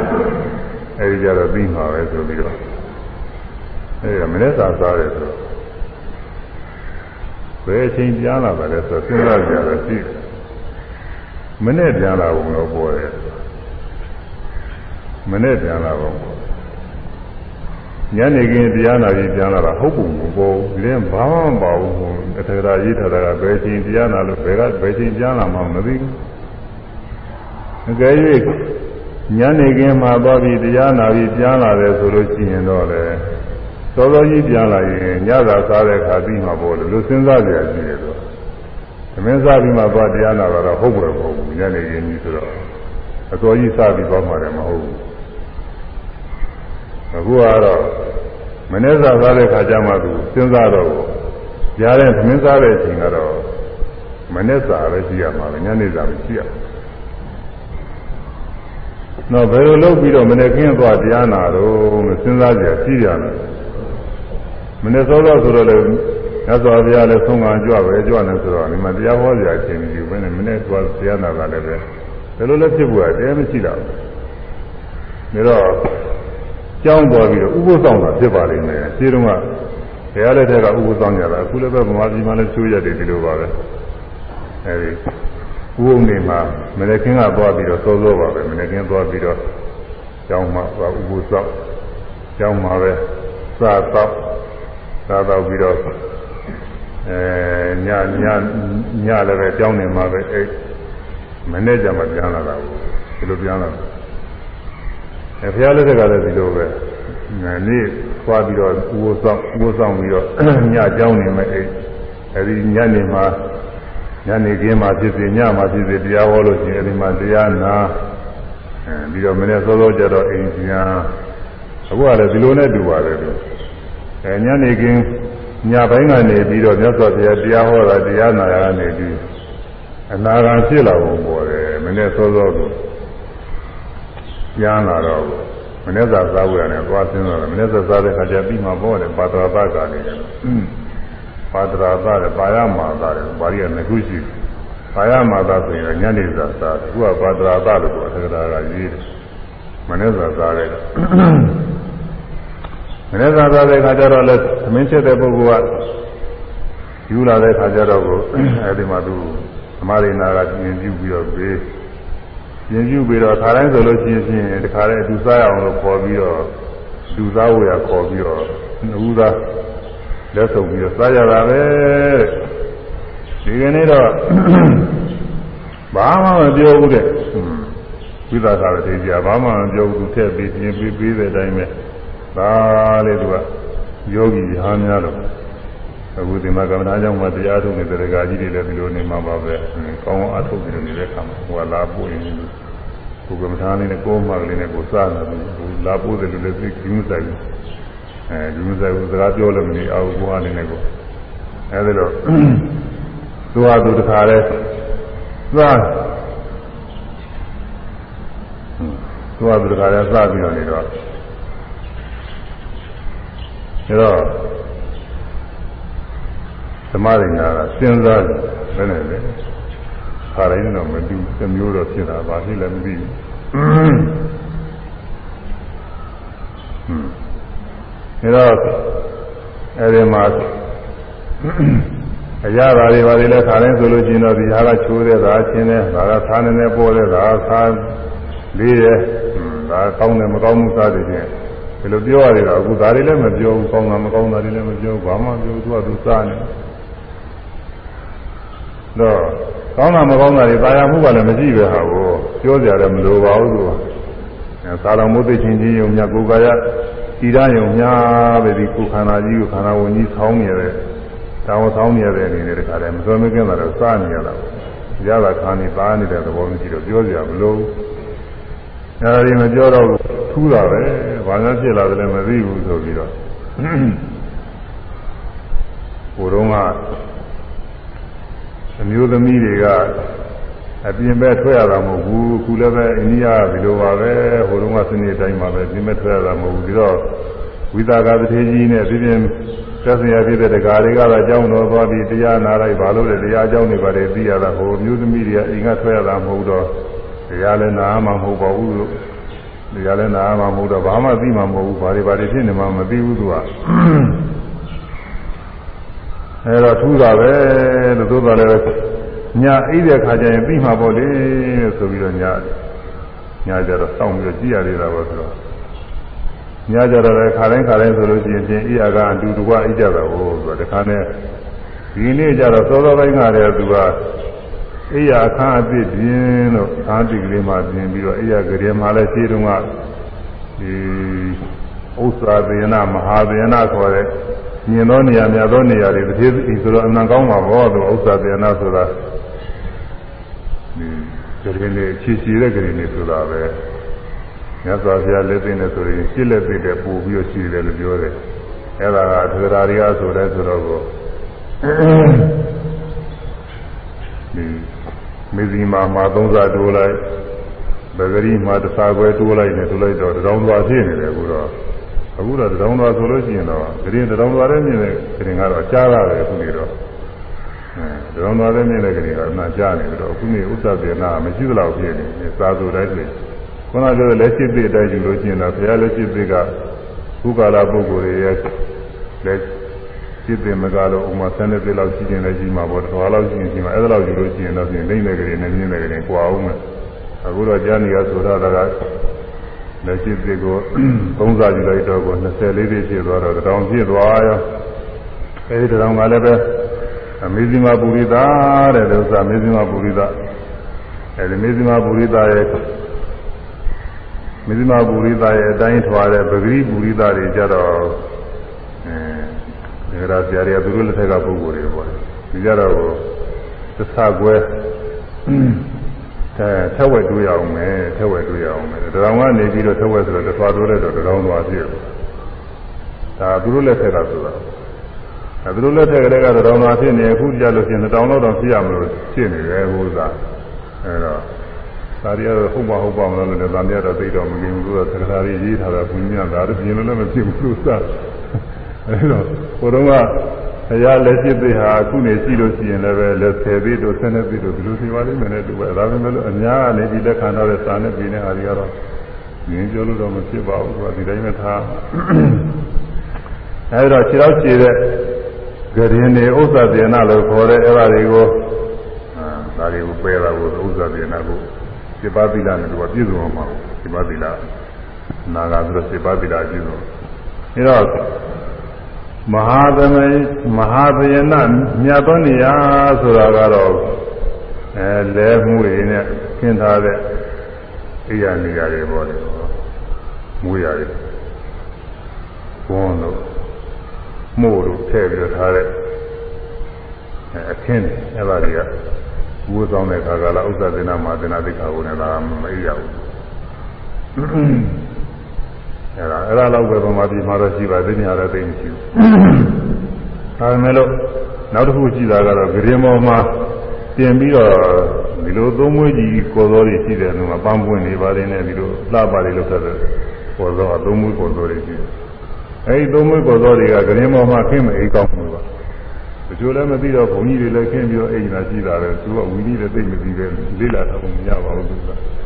အဲဒီကြတော့ပြီးမှာပဲဆိုပြီးတော့အဲဒီမနေ့ကစားတယ်ဆိုတော့ဘယ်အချိန်ပြန်လာပါလဲဆိုတော့စဉ်းစားကြရရှိတယ်မနဲ့ပြန်လာဘူးလို့ပြောတယ်မနဲ့ပြန်လာပါဘူး ညနေခင်းတရားနာပြီးပြန်လာတာဟုတ်ပုံမပေါ်ဘူးဒီထဲဘာမှမပါဘူးအထက်ကရေးထားတာကဘယ်ချိန်တရားနာလို့ဘယ်ကဘယ်ချိန်ပြန်လာမှမသိဘူးအကယ်၍ညနေခင်းမှာသွားပြီးတရားနာပြီးပြန်လာတယ်ဆိုလို့ရှိရင်တော့လေစောစောကြီးပြန်လာရင်ညသာစားတဲ့ခါပြီးမှပေါ်လို့လူစဉ်းစားကြရရှိတယ်ဆိုသမင်းစားပြီးမှသွားတရားနာတာတော့ဟုတ်ဘူးမဟုတ်ဘူးညနေခင်းကြီးဆိုတော့အစောကြီးစားပြီးသွားမှလည်းမဟုတ်ဘူး အခုကတော့မနေ့ကစားတဲ့ခါကျမှသူစဉ်းစားတော့ကြားတဲ့သမင်းစားတဲ့အချိန်ကတော့မနေ့စာပဲရှိရမှာပဲညနေစာမရှိရဘူးတော့ဘယ်လိုလုပ်ပြီးတော့မနေ့ကင်းသွားတရားနာတော့မစဉ်းစားကြကြည့်ရတယ်မနေ့စောစောဆိုတော့လေညသောဘုရားလည်းဆုံးခံကြွပဲကြွနေဆိုတော့ဒီမှာတရားဟောကြအချိန်ကြီးဘယ်နဲ့မနေ့သွားတရားနာတာလည်းပဲဘယ်လိုလဲဖြစ်ဖို့ကတရားမရှိတော့ဘူးဒါတော့ ကြောင်းပေါ်ပြီးတော့ဥပုသ်ဆောင်တာဖြစ်ပါလိမ့်မယ်ရှင်းတော့ကဘုရားလက်ထက်ကဥပုသ်ဆောင်ကြတာအခုလည်းပဲဗမာပြည်မှာလည်းချိုးရတယ်ဒီလိုပါပဲအဲဒီဥုံနေမှာမနေ့ကင်းကသွားပြီးတော့စောစောပါပဲမနေ့ကင်းသွားပြီးတော့ကျောင်းမှာသွားဥပုသ်ဆောင်ကျောင်းမှာပဲစားတော့စားတော့ပြီးတော့အဲညညညလည်းပဲကျောင်းနေမှာပဲအဲမနေ့ကျမှပြန်လာတာဘူးဒီလိုပြန်လာတာ အဲဘုရားလက်ထက်ကလည်းဒီလိုပဲနေ့သွားပြီးတော့ဥပုသ်ဆောင်ဥပုသ်ဆောင်ပြီးတော့ညကျောင်းနေမယ်အဲအဲဒီညနေမှာညနေခင်းမှာဖြစ်စေညမှာဖြစ်စေတရားဟောလို့ရှိရင်အဲဒီမှာတရားနာအဲပြီးတော့မနေ့စောစောကြတော့အိမ်ပြန်အခုကလည်းဒီလိုနဲ့တူပါတယ်လို့အဲညနေခင်းညပိုင်းကနေပြီးတော့မြတ်စွာဘုရားတရားဟောတာတရားနာရနေပြီးအနာဂတ်ဖြစ်လာပုံပေါ်တယ်မနေ့စောစောက ပြန်လာတော့မနေ့စာစားဝယ်ရတယ်သွားစင်းတော့မနေ့စာစားတဲ့ခါကျပြီးမှပေါ်တယ်ပါတရာသကနေတယ်ပါတရာသတယ်ပါရမာသတယ်ပါရီကနှစ်ခုရှိပါရမာသဆိုရင်ညနေစာစားတယ်ခုကပါတရာသလို့ပြောတယ်ဒါကရေးတယ်မနေ့စာစားတယ်မနေ့စာစားတဲ့ခါကျတော့လဲသမင်းချက်တဲ့ပုဂ္ဂိုလ်ကယူလာတဲ့ခါကျတော့ကိုအဲဒီမှာသူသမားရိနာကပြင်ပြုပြီးတော့ပေး ပြင်ပြုပြီးတော့ခါတိုင်းဆိုလို့ရှိရင်တခါတည်းအတူစားရအောင်လို့ခေါ်ပြီးတော့လူသားဝေရခေါ်ပြီးတော့နှူးသားလက်ဆုံပြီးတော့စားကြတာပဲဒီကနေ့တော့ဘာမှမပြောဘူးတဲ့ဝိသကာရတေကြီးကဘာမှမပြောဘူးသူထည့်ပြီးပြင်ပြီးပြီးတဲ့အတိုင်းပဲဒါလေးသူကယောဂီဟာများတော့ အခုဒီမှာကမ္မထာကြောင့်မှတရားထုတ်နေတဲ့ဒကာကြီးတွေလည်းဒီလိုနေမှာပါပဲကောင်းအောင်အထုတ်ပြီးနေတဲ့ခါမှာဟိုကလာပို့ရင်ကိုကမ္မထာလေးနဲ့ကိုယ်မှလေးနဲ့ကိုစားနေတယ်လာပို့တယ်လို့လည်းသိကြည့်မဆိုင်ဘူးအဲဒီမဆိုင်ဘူးစကားပြောလည်းမနေအောင်ကိုယ်အနေနဲ့ကိုအဲဒီတော့သူဟာသူတခါလဲသွားသူဟာသူတခါလဲစားပြီးတော့နေတော့အဲတော့ သမารညာကစဉ်းစားတယ်ဘယ်နဲ့လဲခါတိုင်းတော့မတူသမျိုးတော့ဖြစ်တာဘာဖြစ်လဲမသိဘူးအဲတော့အဲဒီမှာအရာဓာတွေပါလေလဲခါတိုင်းဆိုလို့ရှိရင်တော့ဒီဟာကချိုးတဲ့ဒါချင်းတဲ့ဒါကသာနေနေပေါ်တဲ့ဒါသာလေးရဲ့ဒါကောင်းတယ်မကောင်းဘူးစားတယ်ချင်းဒီလိုပြောရတယ်တော့အခုဒါတွေလည်းမပြောဘူးကောင်းတာမကောင်းတာတွေလည်းမပြောဘူးဘာမှပြောသူကသူစားနေတော့ ကောင်းတာမကောင်းတာတွေတာယာမှုကလည်းမရှိပဲဟာကိုပြောကြရတယ်မလိုပါဘူးသူကသာလောင်မိုးသိချင်းချင်းယုံမြကိုယ်ကာယဤရယုံမြပဲဒီကိုခန္ဓာကြီးကိုခန္ဓာဝင်ကြီးဆောင်းနေတယ်တောင်းဆောင်းနေရတဲ့အနေနဲ့တခါတည်းမစွမ်းမကင်းတာတော့စားနေရတာရတာခါနေပါနေတဲ့သဘောမရှိတော့ပြောကြရမလို့အဲဒီမပြောတော့ထူးတာပဲဘာမှဖြစ်လာတယ်လည်းမသိဘူးဆိုပြီးတော့ဟိုတုန်းက အမျိုးသမီးတွေကအပြင်ဘက်ထွက်ရတာမဟုတ်ဘူးအခုလည်းပဲအိန္ဒိယကဒီလိုပါပဲဟိုတုန်းကစနေတိုင်းမှာပဲပြင်ဘက်ထွက်ရတာမဟုတ်ဘူးပြီးတော့ဝိသကာတထေကြီးနဲ့ဒီပြင်သက်ဆိုင်ရာဖြစ်တဲ့တရားတွေကတော့အကြောင်းတော်သွားပြီးတရားနာလိုက်ပါလို့လေတရားအကြောင်းတွေပါတယ်သိရတာဟိုမျိုးသမီးတွေကအိမ်ကထွက်ရတာမဟုတ်တော့တရားလည်းနာမှမဟုတ်ပါဘူးလို့တရားလည်းနာမှမဟုတ်တော့ဘာမှသိမှမဟုတ်ဘူးဘာတွေဘာတွေဖြစ်နေမှမသိဘူးသူက အဲတော့ထူးတာပဲလို့သို့တော်လည်းညာအိတဲ့ခါကျရင်ပြီးမှာပေါ့လေဆိုပြီးတော့ညာညကြတော့စောင့်ပြီးကြည့်ရသေးတာပေါ့ဆိုတော့ညကြတော့လည်းခါတိုင်းခါတိုင်းဆိုလို့ရှိရင်ပြင်အိယာကအတူတူကအိကြတာကိုဆိုတော့တခါနဲ့ဒီနေ့ကျတော့စောစောပိုင်းကတည်းကသူကအိယာအခန်းအသစ်ပြင်းလို့အခန်းတိကလေးမှပြင်ပြီးတော့အိယာကလေးမှလည်းခြေတုံးကဒီ ဥစ္စာသေနမဟာသေနခေါ်တဲ့မြင်သောနေရာမြတ်သောနေရာတွေတစ်ပြေးစီဆိုတော့အမှန်ကောင်းမှာပေါ့သူဥစ္စာသေနဆိုတာဒီကြရင်လေးချီချီတဲ့ကြရင်လေးဆိုတာပဲမြတ်စွာဘုရားလက်သိနေဆိုရင်ရှစ်လက်သိတဲ့ပို့ပြီးတော့ရှိတယ်လို့ပြောတယ်အဲ့ဒါကသဒ္ဓါရိယဆိုတဲ့ဆိုတော့ကိုဒီမေဇီမာမှာသုံးစားတိုးလိုက်ဗဂရီမှာတစ်စားခွဲတိုးလိုက်နဲ့တိုးလိုက်တော့တောင်သွားဖြစ်နေတယ်အခုတော့ အခုတော့တောင်သွားဆိုလို့ရှိရင်တော့ဂရင်တောင်သွားတဲ့မြင်တဲ့ဂရင်ကတော့ကြားရတယ်အခုနေတော့အဲတောင်သွားတဲ့မြင်တဲ့ဂရင်ကအမှကြားနေတော့အခုနေဥစ္စာပြေနာမရှိသလောက်ဖြစ်နေစာဆိုတိုင်းဆိုခုနကပြောလက်ရှိသည့်အတိုင်းယူလို့ရှိရင်တော့ဘုရားလက်ရှိသည့်ကခုကာလပုဂ္ဂိုလ်တွေရဲ့လက်จิตတင်မကလို့ဥမာဆန်းတဲ့ပြလောက်ရှိခြင်းလည်းရှိမှာပေါ့တော်လောက်ရှိရင်ရှိမှာအဲ့ဒါလောက်ယူလို့ရှိရင်တော့ပြင်လိမ့်တဲ့ကလေးနဲ့မြင်းတဲ့ကလေးကွာအောင်မယ်အခုတော့ကြားနေရဆိုတာက လက်ရှိသစ်ကိုသုံးစားယူလိုက်တော့ကို24သိဖြစ်သွားတော့တောင်ဖြစ်သွားရောအဲဒီတောင်ကလည်းပဲအမေဇိမပုရိသတဲ့ဥစ္စာမေဇိမပုရိသအဲဒီမေဇိမပုရိသရဲ့မေဇိမပုရိသရဲ့အတိုင်းထွာတဲ့ပဂရိပုရိသတွေကြတော့အဲဒါဆရာတွေကသူတို့လက်ထက်ကပုဂ္ဂိုလ်တွေပေါ့ဒီကြတော့သစ္စာကွဲ အဲထက်ဝက်တွေ့ရအောင်မယ်ထက်ဝက်တွေ့ရအောင်မယ်တရောင်ကနေပြီးတော့ထက်ဝက်ဆိုတော့တစ်သွားတိုးလိုက်တော့တရောင်သွားပြည့်ဒါသူတို့လက်ထက်ကဆိုတာအဲသူတို့လက်ထက်ကလေးကတော့တရောင်သွားဖြစ်နေအခုကြလို့ရှိရင်တောင်လောက်တော့ဖြစ်ရမလို့ဖြစ်နေတယ်ဟိုသာအဲတော့ဒါရီကတော့ဟုတ်ပါဟုတ်ပါမလို့လည်းဗာမြတ်တော့သိတော့မမြင်ဘူးလို့သက္ကရာကြီးရေးထားတာဘုရားဒါတော့ပြင်လို့လည်းမဖြစ်ဘူးလို့စအဲတော့ဟိုတုန်းက ဘုရားလက်ရှိသိဟာအခုနေရှိလို့ရှိရင်လည်းပဲလက်10သိတို့12သိတို့ဒီလိုသိပါလိမ့်မယ်နဲ့တူပဲဒါပေမဲ့လို့အများကနေဒီလက်ခံတော့တဲ့စာနဲ့ပြည်နေဟာတွေကတော့ငင်းပြောလို့တော့မဖြစ်ပါဘူးသူကဒီတိုင်းပဲထားအဲဒီတော့ခြေတော့ခြေတဲ့ဂရင်တွေဥစ္စာပြေနာလို့ခေါ်တဲ့အဲ့ဒါတွေကိုအာဒါတွေကိုပယ်တာကိုဥစ္စာပြေနာကိုစေပါသီလနဲ့သူကပြည့်စုံအောင်ပါစေပါသီလနာဂါဆိုတော့စေပါသီလပြည့်စုံအဲတော့ မဟာသမေမဟာဗယနာမြတ်သောနေရာဆိုတာကတော့အဲလဲမှုတွေနဲ့ခင်းထားတဲ့အိယာနေရာတွေပေါ့လေမူရတွေဘုန်းတို့မို့တို့ထည့်ပြီးတော့ထားတဲ့အခင်းတွေအဲ့ဒါတွေကဝိုးဆောင်တဲ့ခါကလာဥစ္စာသေနာမာသေနာသိက္ခာကိုလည်းဒါမအိရဘူး အဲ့ဒါအဲ့ဒါတော့ပဲဗမာပြည်မှာတော့ရှိပါသိညာလည်းသိမရှိဘူး။ဒါပေမဲ့လို့နောက်တစ်ခုရှိတာကတော့ဂရင်ပေါ်မှာတင်ပြီးတော့ဒီလိုသုံးမွေးကြီးကိုယ်တော်တွေရှိတယ်လို့ပန်းပွင့်နေပါတယ်နဲ့ဒီလိုလှပါတွေလုပ်တတ်တယ်ကိုယ်တော်အသုံးမွေးကိုယ်တော်တွေရှိတယ်။အဲဒီသုံးမွေးကိုယ်တော်တွေကဂရင်ပေါ်မှာခင်းမအိကောင်းဘူးပါ။တချို့လည်းမသိတော့ဘုံကြီးတွေလည်းခင်းပြီးတော့အိမ်လာရှိတာလေသူကဝီနည်းလည်းသိမသိပဲလေးလာတော့မရပါဘူးသူက။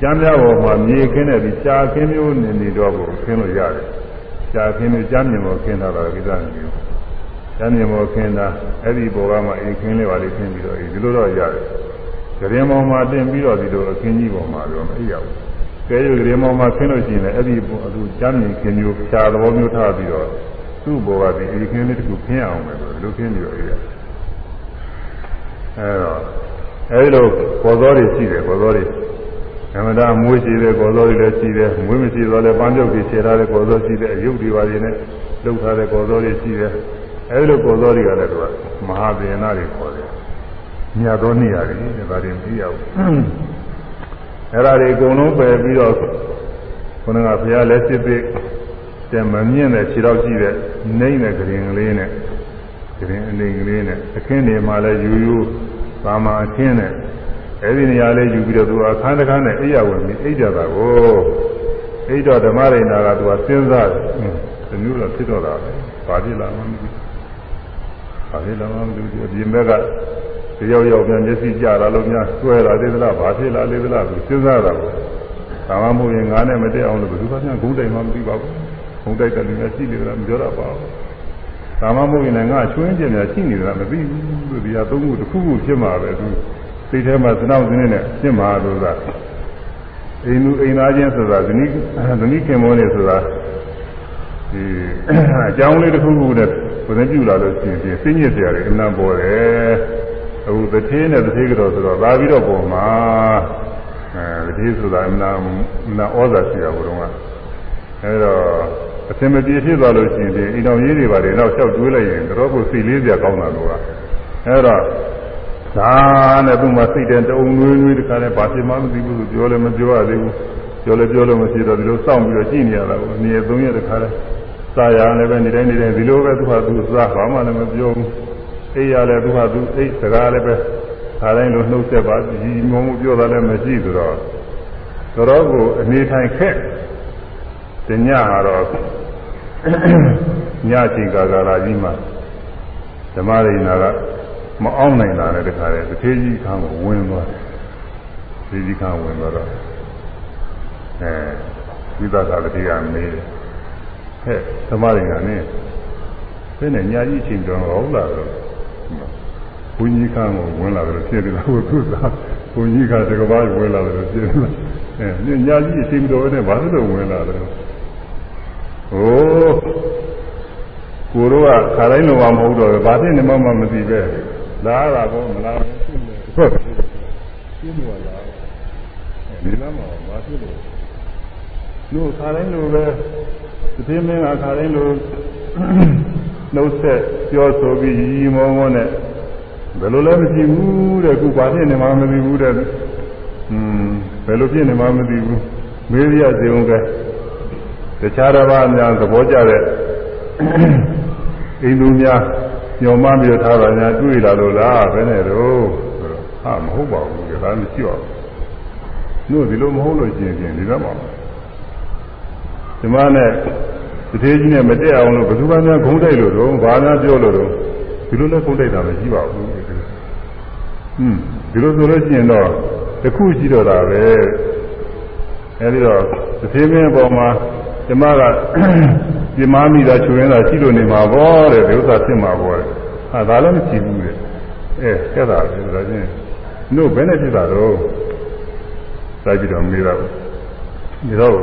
ကျမ်းများပေါ်မှာမြေခင်းတဲ့ဒီရှားခင်းမျိုးနေနေတော့ကိုခင်းလို့ရတယ်။ရှားခင်းမျိုးကျမ်းမြင်ပေါ်ခင်းတာတော့ကိစ္စမရှိဘူး။ကျမ်းမြင်ပေါ်ခင်းတာအဲ့ဒီပေါ်ကမှအိမ်ခင်းလေးပါလေးခင်းပြီးတော့ဒီလိုတော့ရတယ်။ကြရင်ပေါ်မှာတင်ပြီးတော့ဒီလိုအခင်းကြီးပေါ်မှာတော့မအိပ်ရဘူး။ကဲရကြရင်ပေါ်မှာခင်းလို့ရှိရင်လည်းအဲ့ဒီသူကျမ်းမြင်ခင်းမျိုးရှားသဘောမျိုးထားပြီးတော့သူ့ဘောကဒီအိမ်ခင်းလေးတစ်ခုခင်းအောင်မယ်လို့လူခင်းပြီးတော့အိပ်ရ။အဲ့တော့အဲ့လိုပေါ်သောတွေရှိတယ်ပေါ်သောတွေဓ မ္မတာမွေးရှိတဲ့ကော်စောတွေလည်းရှိတယ်မွေးမရှိတော့လည်းပန်းပြုတ်တွေခြေထားတဲ့ကော်စောရှိတယ်အယုတ်တွေပါရင်လည်းလှုပ်ထားတဲ့ကော်စောတွေရှိတယ်အဲဒီလိုကော်စောတွေကလည်းသူကမဟာဗေနတွေခေါ်တယ်မြတ်သောနေရာတွေဒါတွေမသိရဘူးအဲဒါတွေအကုန်လုံးပယ်ပြီးတော့ခုနကဘုရားလက်စစ်ပြီးတဲ့မမြင့်တဲ့ခြေတော်ရှိတဲ့နှိမ့်တဲ့ကရင်ကလေးနဲ့ကရင်အနေကလေးနဲ့အခင်းတွေမှာလည်းယူယူပါမအခင်းနဲ့ အဲ့ဒီနေရာလေးယူပြီးတော့သူအခန်းတစ်ခန်းနဲ့အိယာဝင်ပြီးအိတ်ကြတာကိုအိတ်တော့ဓမ္မရိနာကသူကစဉ်းစားတယ်ဒီမျိုးတော့ဖြစ်တော့တာပဲဘာဖြစ်လာမှမသိဘာဖြစ်လာမှမသိဒီအပြင်ဘက်ကတယောက်ယောက်များမျက်စိကြတာလို့များဆွဲလာသေးသလားဘာဖြစ်လာသေးသလားသူစဉ်းစားတာကိုဒါမှမဟုတ်ရင်ငါနဲ့မတည့်အောင်လို့ဘယ်သူကများဂုံးတိုင်မှမသိပါဘူးဂုံးတိုက်တယ်လူများရှိနေတယ်မပြောတော့ပါဘူးဒါမှမဟုတ်ရင်လည်းငါချွင်းကျင်များရှိနေတယ်မသိဘူးလို့ဒီဟာသုံးခုတစ်ခုခုဖြစ်မှာပဲသူ စိတ်ထဲမှာသနောက်စင်းနဲ့ရှင်းမှာလို့ကအိမ်လူအိမ်သားချင်းဆိုတာဇနီးဇနီးခင်မောနေဆိုတာဒီအကြောင်းလေးတစ်ခုခုနဲ့ဘယ်နှပြုလာလို့ရှိရင်စိတ်ညစ်စရာတွေအမှန်ပေါ်တယ်အခုတစ်သေးနဲ့တစ်သေးကတော့ဆိုတော့လာပြီးတော့ပုံမှာအဲတစ်သေးဆိုတာအမှန်အမှန်ဩဇာရှိတာဘုရားကအဲတော့အစင်မပြေဖြစ်သွားလို့ရှိရင်ဒီအိမ်တော်ကြီးတွေပါတယ်တော့လျှောက်တွေးလိုက်ရင်တော့ကိုစိတ်လေးစရာကောင်းတာလို့ကအဲတော့ ဒါနဲ့သူ့မှာစိတ်တဲ့တုံနွေးနွေးတခါနဲ့ဘာဖြစ်မှမသိဘူးဆိုပြောလည်းမပြောရသေးဘူးပြောလည်းပြောလို့မရှိတော့ဒီလိုစောင့်ပြီးတော့ကြည့်နေရတာကိုနေရာသုံးရက်တခါလဲစာရလည်းပဲနေတိုင်းနေတိုင်းဒီလိုပဲသူ့ဟာသူစားဘာမှလည်းမပြောဘူးအိပ်ရလည်းသူ့ဟာသူအိပ်စကားလည်းပဲဒါတိုင်းလိုနှုတ်ဆက်ပါဒီမုံမှုပြောတာလည်းမရှိဆိုတော့တော်တော်ကိုအနေထိုင်ခက်တညကတော့ညချိန်ကာကာလာကြီးမှာဓမ္မရိနာက မအောင်နိုင်တာလည်းတခါလေတစ်သေးကြီးခန်းကိုဝင်သွားတယ်။သေးကြီးခန်းဝင်သွားတော့အဲဝိသသာတတိယမေးတယ်။ဟဲ့ဓမ္မရိနာနဲ့ဘယ်နဲ့ညာကြီးချိန်တော်ဟုတ်လားတော့ဘုန်းကြီးခန်းကိုဝင်လာတယ်ဖြစ်တယ်လားဟိုသူကဘုန်းကြီးကတကဘာဝင်လာတယ်ဖြစ်တယ်လားအဲညာကြီးအချိန်တော်နဲ့ဘာလို့ဝင်လာတယ်ဟိုးကိုတို့ကခါတိုင်းလိုမှမဟုတ်တော့ဘာဖြစ်နေမှမမသိပဲ လာတာကောမလာဘူးရှင်းတယ်ဟုတ်ရှင်းလို့လာဒီလမ်းမှာဘာဖြစ်လို့တို့ခါတိုင်းလိုပဲသတိမင်းကခါတိုင်းလိုနှုတ်ဆက်ပြောဆိုပြီးရီရီမောမောနဲ့ဘယ်လိုလဲမကြည့်ဘူးတဲ့ခုဘာဖြစ်နေမှမသိဘူးတဲ့อืมဘယ်လိုဖြစ်နေမှမသိဘူးမေးရစေုံကတခြားတစ်ပါးများသဘောကျတဲ့အိမ်သူများ ညော်မပြီးထားတာညာတွေ့လာလို့လားဘယ်နဲ့တော့ဟာမဟုတ်ပါဘူးဒါမရှိပါဘူးတို့ဒီလိုမဟုတ်လို့ရှိရင်ဒီတော့ပါဒီမနဲ့တထေးကြီးနဲ့မတက်အောင်လို့ဘယ်သူမှများဂုံးတိုက်လို့တော့ဘာများပြောလို့တော့ဒီလိုလည်းဂုံးတိုက်တာမရှိပါဘူးဟွန်းဒီလိုဆိုလို့ရှိရင်တော့တခုရှိတော့တာပဲအဲဒီတော့တထေးမင်းအပေါ်မှာကျမက ပြမမိတာချွေရင်တာရှိလို့နေမှာပေါ့တဲ့ဒီဥစ္စာဖြစ်မှာပေါ့တဲ့ဟာဒါလည်းမရှိဘူးတဲ့အဲဆက်တာပဲဒါချင်းတို့ဘယ်နဲ့ဖြစ်တာတော့စိုက်ပြီးတော့မေးတော့ဒီတော့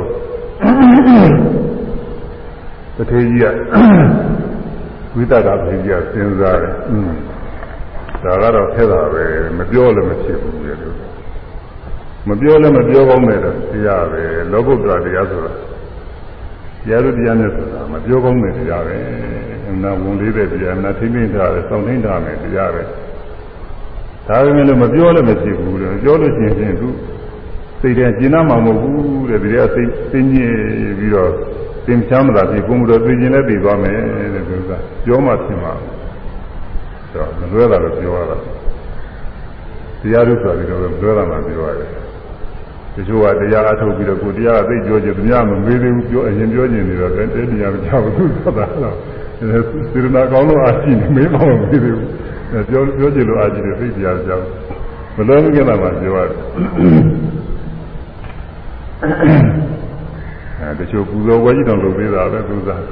တထေးကြီးကဝိသကဖေးကြီးကစဉ်းစားတယ်อืมဒါကတော့ဖက်တာပဲမပြောလည်းမဖြစ်ဘူးလေမပြောလည်းမပြောကောင်းတယ်တရားပဲလောကုတ္တရာတရားဆိုတာ တရားတို့တရားနဲ့ဆိုတာမပြောကောင်းတဲ့တရားပဲအမှန်ဝန်လေးတဲ့တရားအမှန်ထိမ့်သိမ့်ထားတယ်စောင့်သိမ့်ထားမယ်တရားပဲဒါပေမဲ့လို့မပြောလည်းမရှိဘူးတဲ့ပြောလို့ရှိရင်သူစိတ်ထဲကျဉ်းနာမှာမဟုတ်ဘူးတဲ့ဒီကစိတ်သိညစ်ပြီးတော့သင်ချမ်းမသာဖြစ်ကိုယ်မတော်သိကျင်လည်းသိသွားမယ်တဲ့သူကပြောမှဖြစ်မှာဆိုတော့မလွဲတာလို့ပြောရတာတရားတို့ဆိုတာဒီလိုလွဲတာမှပြောရတယ် တချို့ကတရားအထုတ်ပြီးတော့ကိုတရားကသိပြောချင်သူများမမေးသေးဘူးပြောအရင်ပြောချင်နေတော့တဲ့တရားမကြောက်ဘူးဆိုတာတော့စေရနာကောင်းလို့အားရှိနေမေးမမမေးသေးဘူးပြောပြောချင်လို့အားရှိတယ်သိတရားကြောက်မလွဲမကင်းတာမှပြောရတယ်အဲတချို့ပူဇော်ဝဲကြီးတော့လုပ်သေးတာပဲသူစား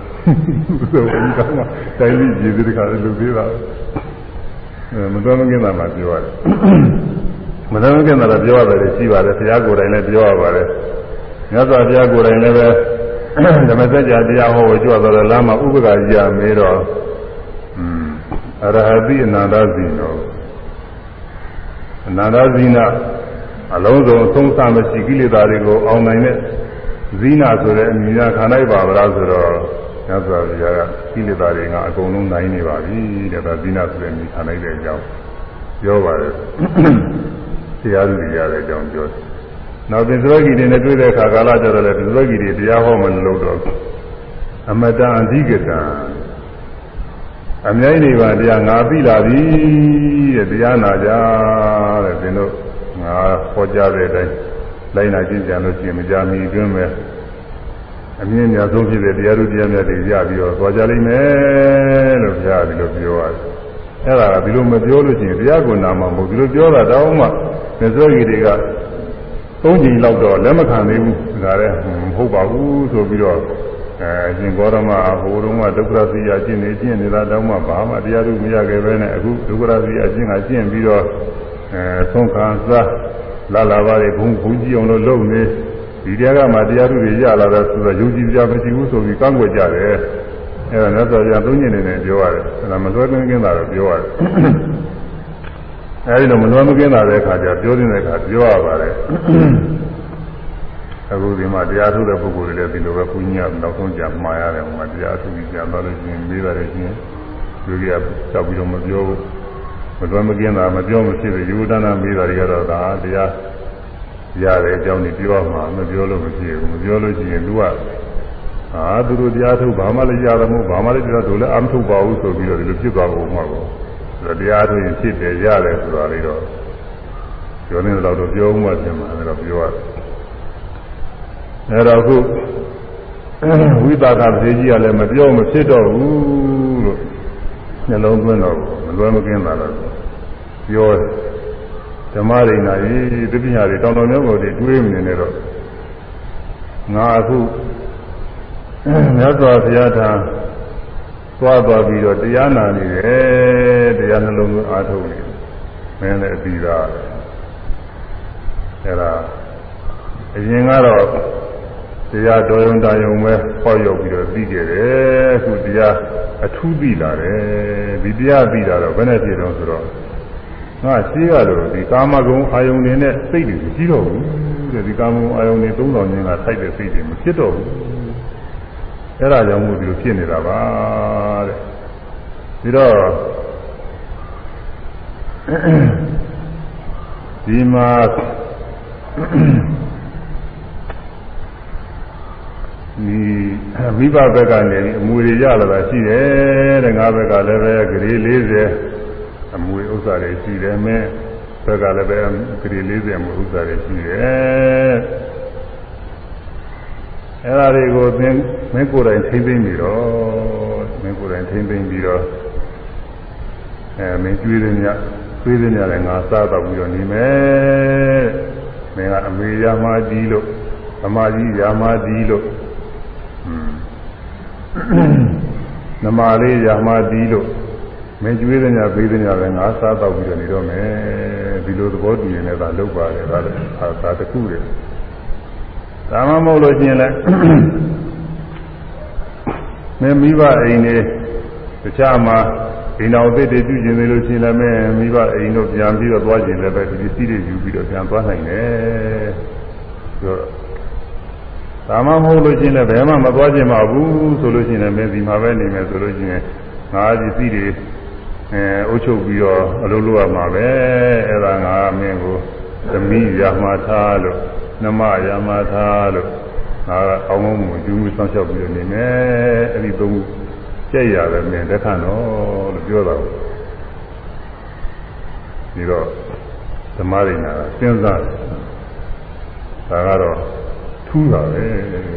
ပူဇော်ဝဲကြီးကမှတိုင်းပြည်ပြည်တခါလုပ်သေးတာအဲမလွဲမကင်းတာမှပြောရတယ် မသမ်းခင်တာပြောရတယ်ရှိပါတယ်ဘုရားကိုယ်တိုင်လည်းပြောရပါတယ်မြတ်စွာဘုရားကိုယ်တိုင်လည်းပဲဓမ္မစကြာတရားဟောကိုကြွတော်လမ်းမှာဥပက္ခကြီးရမေးတော့อืมအရဟတိအနန္တဇိနောအနန္တဇိနအလုံးစုံသုံးဆမရှိကိလေသာတွေကိုအောင်နိုင်တဲ့ဇိနာဆိုတဲ့အမည်ကခံလိုက်ပါဗလားဆိုတော့မြတ်စွာဘုရားကကိလေသာတွေကအကုန်လုံးနိုင်နေပါပြီတဲ့ဒါဇိနာဆိုတဲ့အမည်ခံလိုက်တဲ့အကြောင်းပြောပါတယ် တရားသူရတဲ့အကြောင်းပြောတယ်။နောက်သင်္သရဂီတွေနဲ့တွေ့တဲ့အခါကာလကျတော့လေသင်္သရဂီတွေတရားဟောမလို့တော့အမတန်အဓိကတံအမြိုင်းနေပါတရားငါသိလာပြီတဲ့တရားနာကြတဲ့သင်တို့ငါဟောကြားတဲ့အတိုင်းလိုက်နာကျင့်ကြံလို့ရှိရင်မကြမီအတွင်းပဲအမြင့်များဆုံးဖြစ်တဲ့တရားသူတရားများတွေရပြီးတော့သွားကြလိမ့်မယ်လို့ဘုရားဒီလိုပြောရတယ်။ အဲ့ဒါကဒီလိုမပြောလို့ရှိရင်တရားကိုနာမှာမဟုတ်ဒီလိုပြောတာတောင်းမှမြတ်စွာဘုရားတွေကသုံးချိန်လောက်တော့လက်မခံသေးဘူးဒါလည်းမဟုတ်ပါဘူးဆိုပြီးတော့အဲအရှင်ဂေါရမဟိုတုန်းကဒုက္ခရစီအကျင့်နေကျင့်နေတာတောင်းမှဘာမှတရားသူမရခဲ့ပဲနဲ့အခုဒုက္ခရစီအကျင့်ကကျင့်ပြီးတော့အဲသုံးခံစားလာလာပါလေဘုံဘုံကြည့်အောင်လို့လုပ်နေဒီတရားကမှတရားထုတွေရလာတော့ဆိုတော့ယုံကြည်ကြမရှိဘူးဆိုပြီးကန့်ကွက်ကြတယ် အဲဒါနဲ့ဆိုကြသုံးညနေနဲ့ပြောရတယ်အဲဒါမလွဲကင်းကင်းတာတော့ပြောရတယ်အဲဒီလိုမလွဲမကင်းတာတဲ့အခါကျပြောတဲ့အခါပြောရပါတယ်အခုဒီမှာတရားထုတဲ့ပုဂ္ဂိုလ်တွေလည်းဒီလိုပဲဘုညာနောက်ဆုံးကြမှားရတယ်ဟိုမှာတရားထုပြီးပြန်သွားလို့ရှိရင်မေးပါတယ်ချင်းလူကြီးကတောက်ပြီးတော့မပြောဘူးမလွဲမကင်းတာမပြောမဖြစ်ဘူးယူဒနာမေးတာတွေကတော့ဒါတရားရတယ်အကြောင်းကြီးပြောမှာမပြောလို့မရှိဘူးမပြောလို့ရှိရင်သူက အာသူတို့တရားထုတ်ဘာမှလည်းရတယ်မဟုတ်ဘာမှလည်းတရားတို့လည်းအမထုတ်ပါဘူးဆိုပြီးတော့ဒီလိုဖြစ်သွားကုန်မှာပေါ့ဒါတရားထုတ်ရင်ဖြစ်တယ်ရတယ်ဆိုတာလေးတော့ပြောနေတော့တော့ပြောမှပြင်မှာလည်းတော့ပြောရတယ်အဲတော့ခုဝိပါကပတိကြီးကလည်းမပြောမဖြစ်တော့ဘူးလို့နှလုံးသွင်းတော့မလွယ်မကင်းလာတော့ပြောတယ်ဓမ္မရိနာကြီးတပညာတွေတောင်တော်မျိုးကိုတွေးမနေနဲ့တော့ငါအခု မြတ်စွာဘုရားထာသွားသွားပြီးတော့တရားနာနေတယ်တရားနှလုံးသွင်းအားထုတ်နေမင်းလည်းအပြီးသားအဲ့ဒါအရင်ကတော့တရားတော်ရုံတာယုံပဲဟောရောက်ပြီးတော့ပြီးကြတယ်အခုတရားအထူးပြီးလာတယ်ဒီတရားပြီးလာတော့ဘယ်နဲ့ဖြစ်တော့ဆိုတော့ငါရှိရလို့ဒီကာမဂုဏ်အာယုန်တွေနဲ့စိတ်တွေမရှိတော့ဘူးတဲ့ဒီကာမဂုဏ်အာယုန်တွေ3000ကျင်းကထိုက်တဲ့စိတ်တွေမဖြစ်တော့ဘူး အဲ့ဒါကြောင့်မို့ဒီလိုဖြစ်နေတာပါတဲ့ဒီတော့ဒီမှာဒီမိဘဘက်ကနေအမွေတွေရလာတာရှိတယ်တဲ့ငါဘက်ကလည်းပဲဂရေ40အမွေဥစ္စာတွေရှိတယ်မင်းဘက်ကလည်းပဲဂရေ40အမွေဥစ္စာတွေရှိတယ် အဲ့ဒါတွေကိုသင်မင်းကိုယ်တိုင်ထိမ့်သိမ့်ပြီးတော့မင်းကိုယ်တိုင်ထိမ့်သိမ့်ပြီးတော့အဲမင်းကျွေးတဲ့ညကျွေးတဲ့ညလည်းငါစားတော့ပြီးတော့နေမယ်မင်းကအမေရမကြီးလို့အမကြီးရာမကြီးလို့နမလေးရာမတီးလို့မင်းကျွေးတဲ့ညာပေးတဲ့ညာလည်းငါစားတော့ပြီးတော့နေတော့မယ်ဒီလိုသဘောတူရင်လည်းဒါလုပ်ပါလေဒါလည်းသာတခုတယ် ဒါမှမဟုတ်လို့ရှိရင်လည်းမင်းမိဘအိမ်နေတခြားမှာဒီနောက်သစ်တွေပြုကျင်နေလို့ရှိရင်လည်းမင်းမိဘအိမ်တို့ပြန်ပြီးတော့သွားကျင်လည်းပဲဒီစီးတွေယူပြီးတော့ပြန်သွားနိုင်တယ်ဆိုတော့ဒါမှမဟုတ်လို့ရှိရင်လည်းဘယ်မှမသွားခြင်းမဘူးဆိုလို့ရှိရင်လည်းမင်းဒီမှာပဲနေမယ်ဆိုလို့ရှိရင်ငါဒီစီတွေအဲအုပ်ချုပ်ပြီးတော့အလုပ်လုပ်ရမှာပဲအဲ့ဒါငါမင်းကိုသမီးရမှာထားလို့ နှမရမှာထားလို့ငါကောင်းကောင်းမွန်ကျူးမှုစောင့်ရှောက်ပြီးတော့နေမယ်အဲ့ဒီသုံးခုကြက်ရတယ်မင်းတက်ခဏတော့လို့ပြောတာဒီတော့ဓမ္မရိနာစဉ်းစားတယ်ဒါကတော့ထူးတာပဲ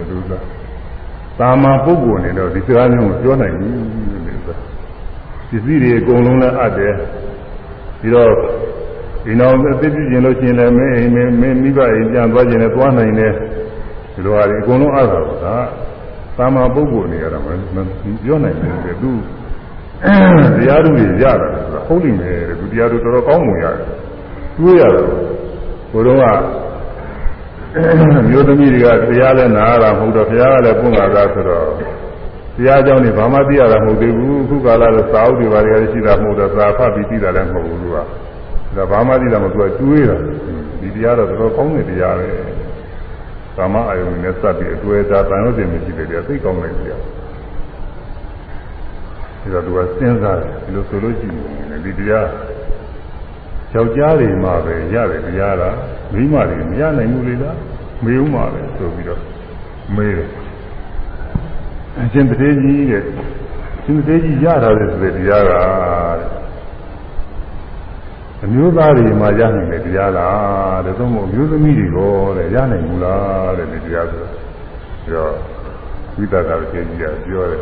လူသားသာမန်ပုဂ္ဂိုလ်အနေနဲ့ဒီစကားမျိုးကိုပြောနိုင်ဘူးလို့ဆိုတာပစ္စည်းတွေအကုန်လုံးလည်းအပ်တယ်ပြီးတော့ ဒီနောက်အသိပြုကျင်လို့ရှိရင်လည်းမင်းအိမ်မင်းမိဘအိမ်ပြန်သွားခြင်းနဲ့သွားနိုင်တယ်ဒီလိုဟာဒီအကုန်လုံးအပ်တာပါဒါသာမန်ပုဂ္ဂိုလ်အနေနဲ့မပြောနိုင်ဘူးတဲ့သူတရားသူတွေရတယ်ဆိုတာဟုတ်လိမ့်မယ်တဲ့သူတရားသူတော်တော်ကောင်းမှုရတယ်တွေးရတယ်ဘုရားကမျိုးသမီးတွေကတရားလည်းနာရတာမဟုတ်တော့ဘုရားကလည်းပွင့်လာတာဆိုတော့တရားကြောင့်နေဘာမှသိရတာမဟုတ်သေးဘူးအခုကာလတော့စာအုပ်တွေဘာတွေရှိတာမဟုတ်တော့စာဖတ်ပြီးသိတာလည်းမဟုတ်ဘူးသူက ဒါဘာမှသိတာမဟုတ်သူကတွေးတာဒီတရားတော့တော်တော်ကောင်းတဲ့တရားပဲကာမအာယုန်နဲ့စပ်ပြီးအတွေ့အကြတန်လို့တင်မရှိတဲ့တရားသိကောင်းတဲ့တရားဒါတော့သူကစဉ်းစားတယ်ဒီလိုဆိုလို့ရှိရင်ဒီတရားယောက်ျားတွေမှပဲရတယ်တရားလားမိန်းမတွေမရနိုင်ဘူးလေလားမေးဦးမှာပဲဆိုပြီးတော့မေးတယ်အရှင်တထေကြီးတဲ့ရှင်တထေကြီးရတာလေဆိုတဲ့တရားကတဲ့ အမျိုးသားတွေမှရနိုင်တဲ့တရားလားတဲ့သို့မဟုတ်အမျိုးသမီးတွေကိုတဲ့ရနိုင်ဘူးလားတဲ့ဒီတရားဆိုတော့ပြီးတော့ဝိသကတထေကြီးကပြောတယ်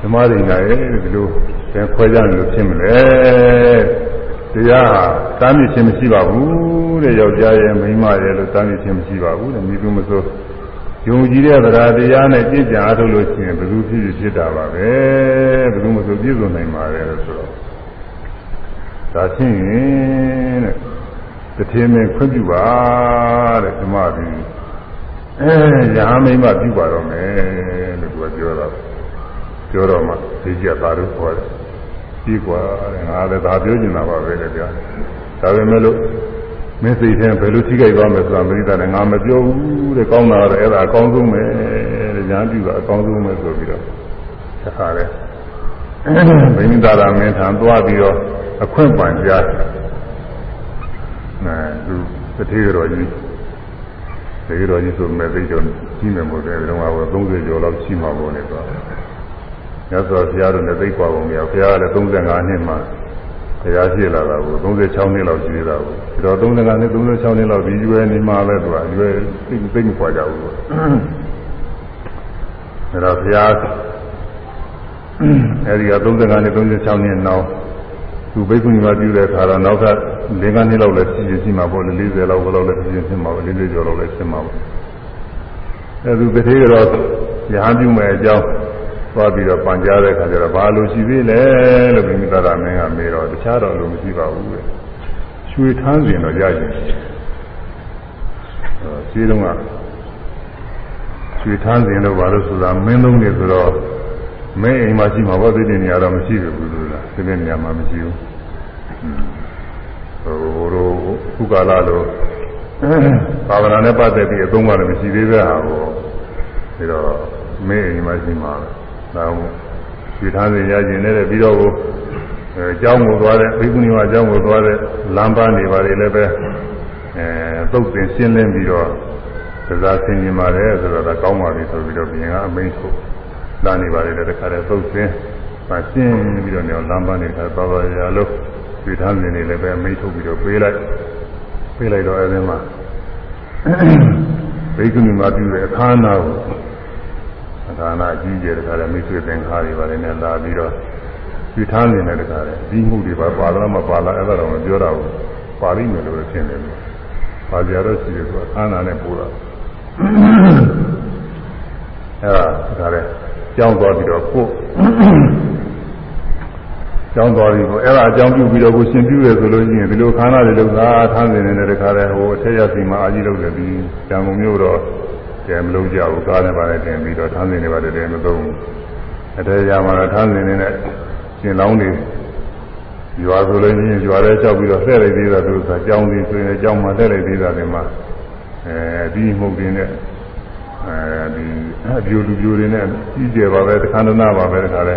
ဓမ္မရိနာရဲ့ဒီလိုသင်ခွဲကြလို့ဖြစ်မလဲတရားတားမြစ်ခြင်းမရှိပါဘူးတဲ့ယောက်ျားရဲ့မိန်းမရဲ့လို့တားမြစ်ခြင်းမရှိပါဘူးတဲ့မိသူမဆိုယုံကြည်တဲ့တရားတရားနဲ့ပြည့်ကြအားထုတ်လို့ရှိရင်ဘယ်သူဖြစ်ဖြစ်တာပါပဲဘယ်သူမဆိုပြည့်စုံနိုင်ပါတယ်လို့ဆိုတော့ ဒါချင်းရင်တဲ့တထေမင်းခွင့်ပြုပါတဲ့ဓမ္မပြီး အဲရဟန်းမိမပြုပါတော့မယ်လို့သူကပြောတော့ပြောတော့မှသိကြပါလို့ခေါ်တယ်ပြီးกว่าငါလည်းဒါပြောနေတာပါပဲလေဗျာဒါပေမဲ့လို့မင်းစိတ်ထဲဘယ်လိုထိခိုက်သွားမလဲဆိုတာမသိတာနဲ့ငါမပြောဘူးတဲ့ကောင်းတာတော့အဲ့ဒါအကောင်းဆုံးပဲတဲ့ညာပြုတာအကောင်းဆုံးပဲဆိုပြီးတော့သက်ခါတယ် ဘိမိတာရမင်းထံသွားပြီးတော့အခွင့်ပန်ကြားအဲသူတတိယတော်ကြီးတတိယတော်ကြီးဆိုမဲ့သိတော့ကြီးမယ်မို့တယ်ဒီတော့က30ကျော်လောက်ရှိမှာပေါ့လေတော့မြတ်စွာဘုရားတို့လည်းသိကွာပုံများဘုရားကလည်း35နှစ်မှဘုရားရှိလာတာကို36နှစ်လောက်ရှိသေးတာကိုဒီတော့35နှစ်36နှစ်လောက်ဒီရွယ်နေမှပဲသူကရွယ်သိသိမခွာကြဘူးလို့အဲတော့ဘုရား အဲဒီက35နှစ်36နှစ်နောက်သူဘိက္ခုနီမပြုတဲ့အခါတော့နောက်က၄-၅နှစ်လောက်လည်းရှိရှိရှိမှာပေါ့လေ40လောက်ဘယ်လောက်လည်းရှိရှိမှာပေါ့40ကျော်လောက်လည်းရှိမှာပေါ့အဲသူတထေးကတော့ရဟန်းပြုမယ်အကြောင်းသွားပြီးတော့ပန်ကြားတဲ့အခါကျတော့ဘာလို့ရှိသေးလဲလို့မိမိသားသားမင်းကမေးတော့တခြားတော့လို့မရှိပါဘူးတဲ့ရွှေထန်းစင်တော့ရရင်အဲရှိတော့ကရွှေထန်းစင်တော့ဘာလို့ဆိုတာမင်းသုံးနေဆိုတော့ မင်းအိမ်မှာရှိမှာဘောသိတဲ့နေရာတော့မရှိဘူးလို့လားသိတဲ့နေရာမှာမရှိဘူးဟိုဟိုလိုခုကာလလိုဘာဝနာနဲ့ပတ်သက်ပြီးအသုံးပါလည်းမရှိသေးတဲ့ဟာကိုပြီးတော့မင်းအိမ်မှာရှိမှာဒါမှရွှေထားစဉ်ရခြင်းနဲ့ပြီးတော့ကိုအဲအကြောင်းကိုသွားတဲ့ဘိက္ခုနီမအကြောင်းကိုသွားတဲ့လမ်းပန်းနေပါလေလည်းပဲအဲသုတ်သင်ရှင်းလင်းပြီးတော့သာဆင်ကျင်ပါတယ်ဆိုတော့ဒါကောင်းပါပြီဆိုပြီးတော့ပြင်ကအမိန့်ထုတ် လာနေပါလေတခါတည်းသုတ်သင်မရှင်းပြီးတော့နေအောင်လမ်းပန်းနေတာသွားပါရလို့ရွှေထားစဉ်နေလည်းပဲအမိန့်ထုတ်ပြီးတော့ပေးလိုက်ပေးလိုက်တော့အဲဒီမှာဘိက္ခုနီမပြုတဲ့အခါနာကိုအခါနာအကြီးကျယ်တခါတည်းမိတ်ဆွေသင်္ခါတွေပါလေနဲ့လာပြီးတော့ရွှေထားနေတဲ့တခါတည်းဒီမှုတွေပါပါလားမပါလားအဲ့ဒါတော့မပြောတော့ဘူးပါလိမ့်မယ်လို့ထင်တယ်လို့ပါကြတော့ရှိတယ်ဆိုအခါနာနဲ့ပို့တော့အဲ့ဒါဒါလည်း ကြောင်းသွားပြီးတော့ကိုကြောင်းသွားပြီးကိုအဲ့ဒါအကြောင်းပြုပြီးတော့ကိုရှင်ပြုရဆိုလို့ရှိရင်ဒီလိုခန္ဓာတွေလောက်သာထားနေနေတဲ့တခါတည်းဟိုအထက်ရစီမှာအာကြီးလောက်တယ်ဒီကျန်ကုန်မျိုးတော့ကျန်မလို့ကြဘူးကားနဲ့ပါနဲ့တင်ပြီးတော့ထားနေနေပါတယ်တယ်မသုံးဘူးအထက်ရမှာတော့ထားနေနေတဲ့ရှင်လောင်းတွေရွာဆိုလို့ရှိရင်ရွာထဲကြောက်ပြီးတော့လှည့်လိုက်သေးတာသူကကြောင်းစီဆိုရင်ကြောင်းမှာလှည့်လိုက်သေးတာတွေမှာအဲဒီမှုတွေနဲ့ အဲဒီအပြူလူပြူတွေနဲ့ကြီးကျယ်ပါပဲတခါတနာပါပဲတခါလဲ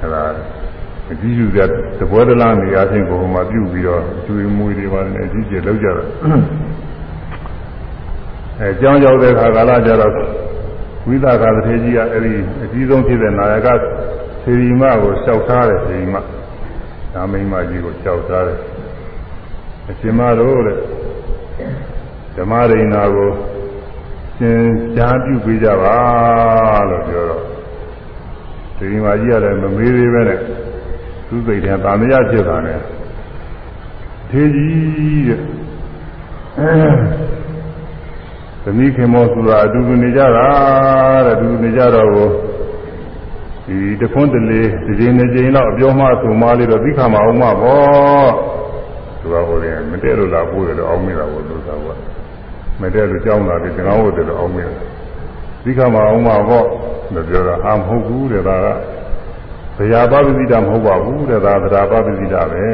အဲဒါအကြီးယူတဲ့သဘောတလားနေရာချင်းကိုဟိုမှာပြုတ်ပြီးတော့ကျွေးမွေးတွေပါနဲ့အကြီးကျယ်လောက်ကြတာအဲကြောင်းရောက်တဲ့ခါကာလကျတော့ဝိသကာသထေကြီးကအဲဒီအကြီးဆုံးဖြစ်တဲ့နာယကသေရီမကိုလျှောက်ထားတယ်သေရီမဒါမိမကြီးကိုလျှောက်ထားတယ်အရှင်မတို့တဲ့ဓမ္မရိဏကို ရှင်ကြားပြုပေးကြပါလို့ပြောတော့သေရီမကြီးကလည်းမမေးသေးပဲနဲ့သူ့စိတ်ထဲဗာမရဖြစ်တာနဲ့ထေကြီးတဲ့သမီးခင်မောဆိုတာအတူတူနေကြတာတဲ့အတူတူနေကြတော့ကိုဒီတခွန်းတလေဒီချိန်နှစ်ချိန်တော့အပြောမှဆိုမှလေးတော့သိခါမအောင်မပေါ့သူကဟိုတယ်မတည့်လို့လာပို့တယ်လို့အောင်းမိတာကိုသူကက မတည့်လို့ကြောင်းလာပြီးတကောင်းဟုတ်တယ်လို့အောင်းမိတယ်သိခါမအောင်မပေါ့လို့ပြောတာအာမဟုတ်ဘူးတဲ့ဒါကဘုရားပပတိတာမဟုတ်ပါဘူးတဲ့ဒါသရာပပတိတာပဲ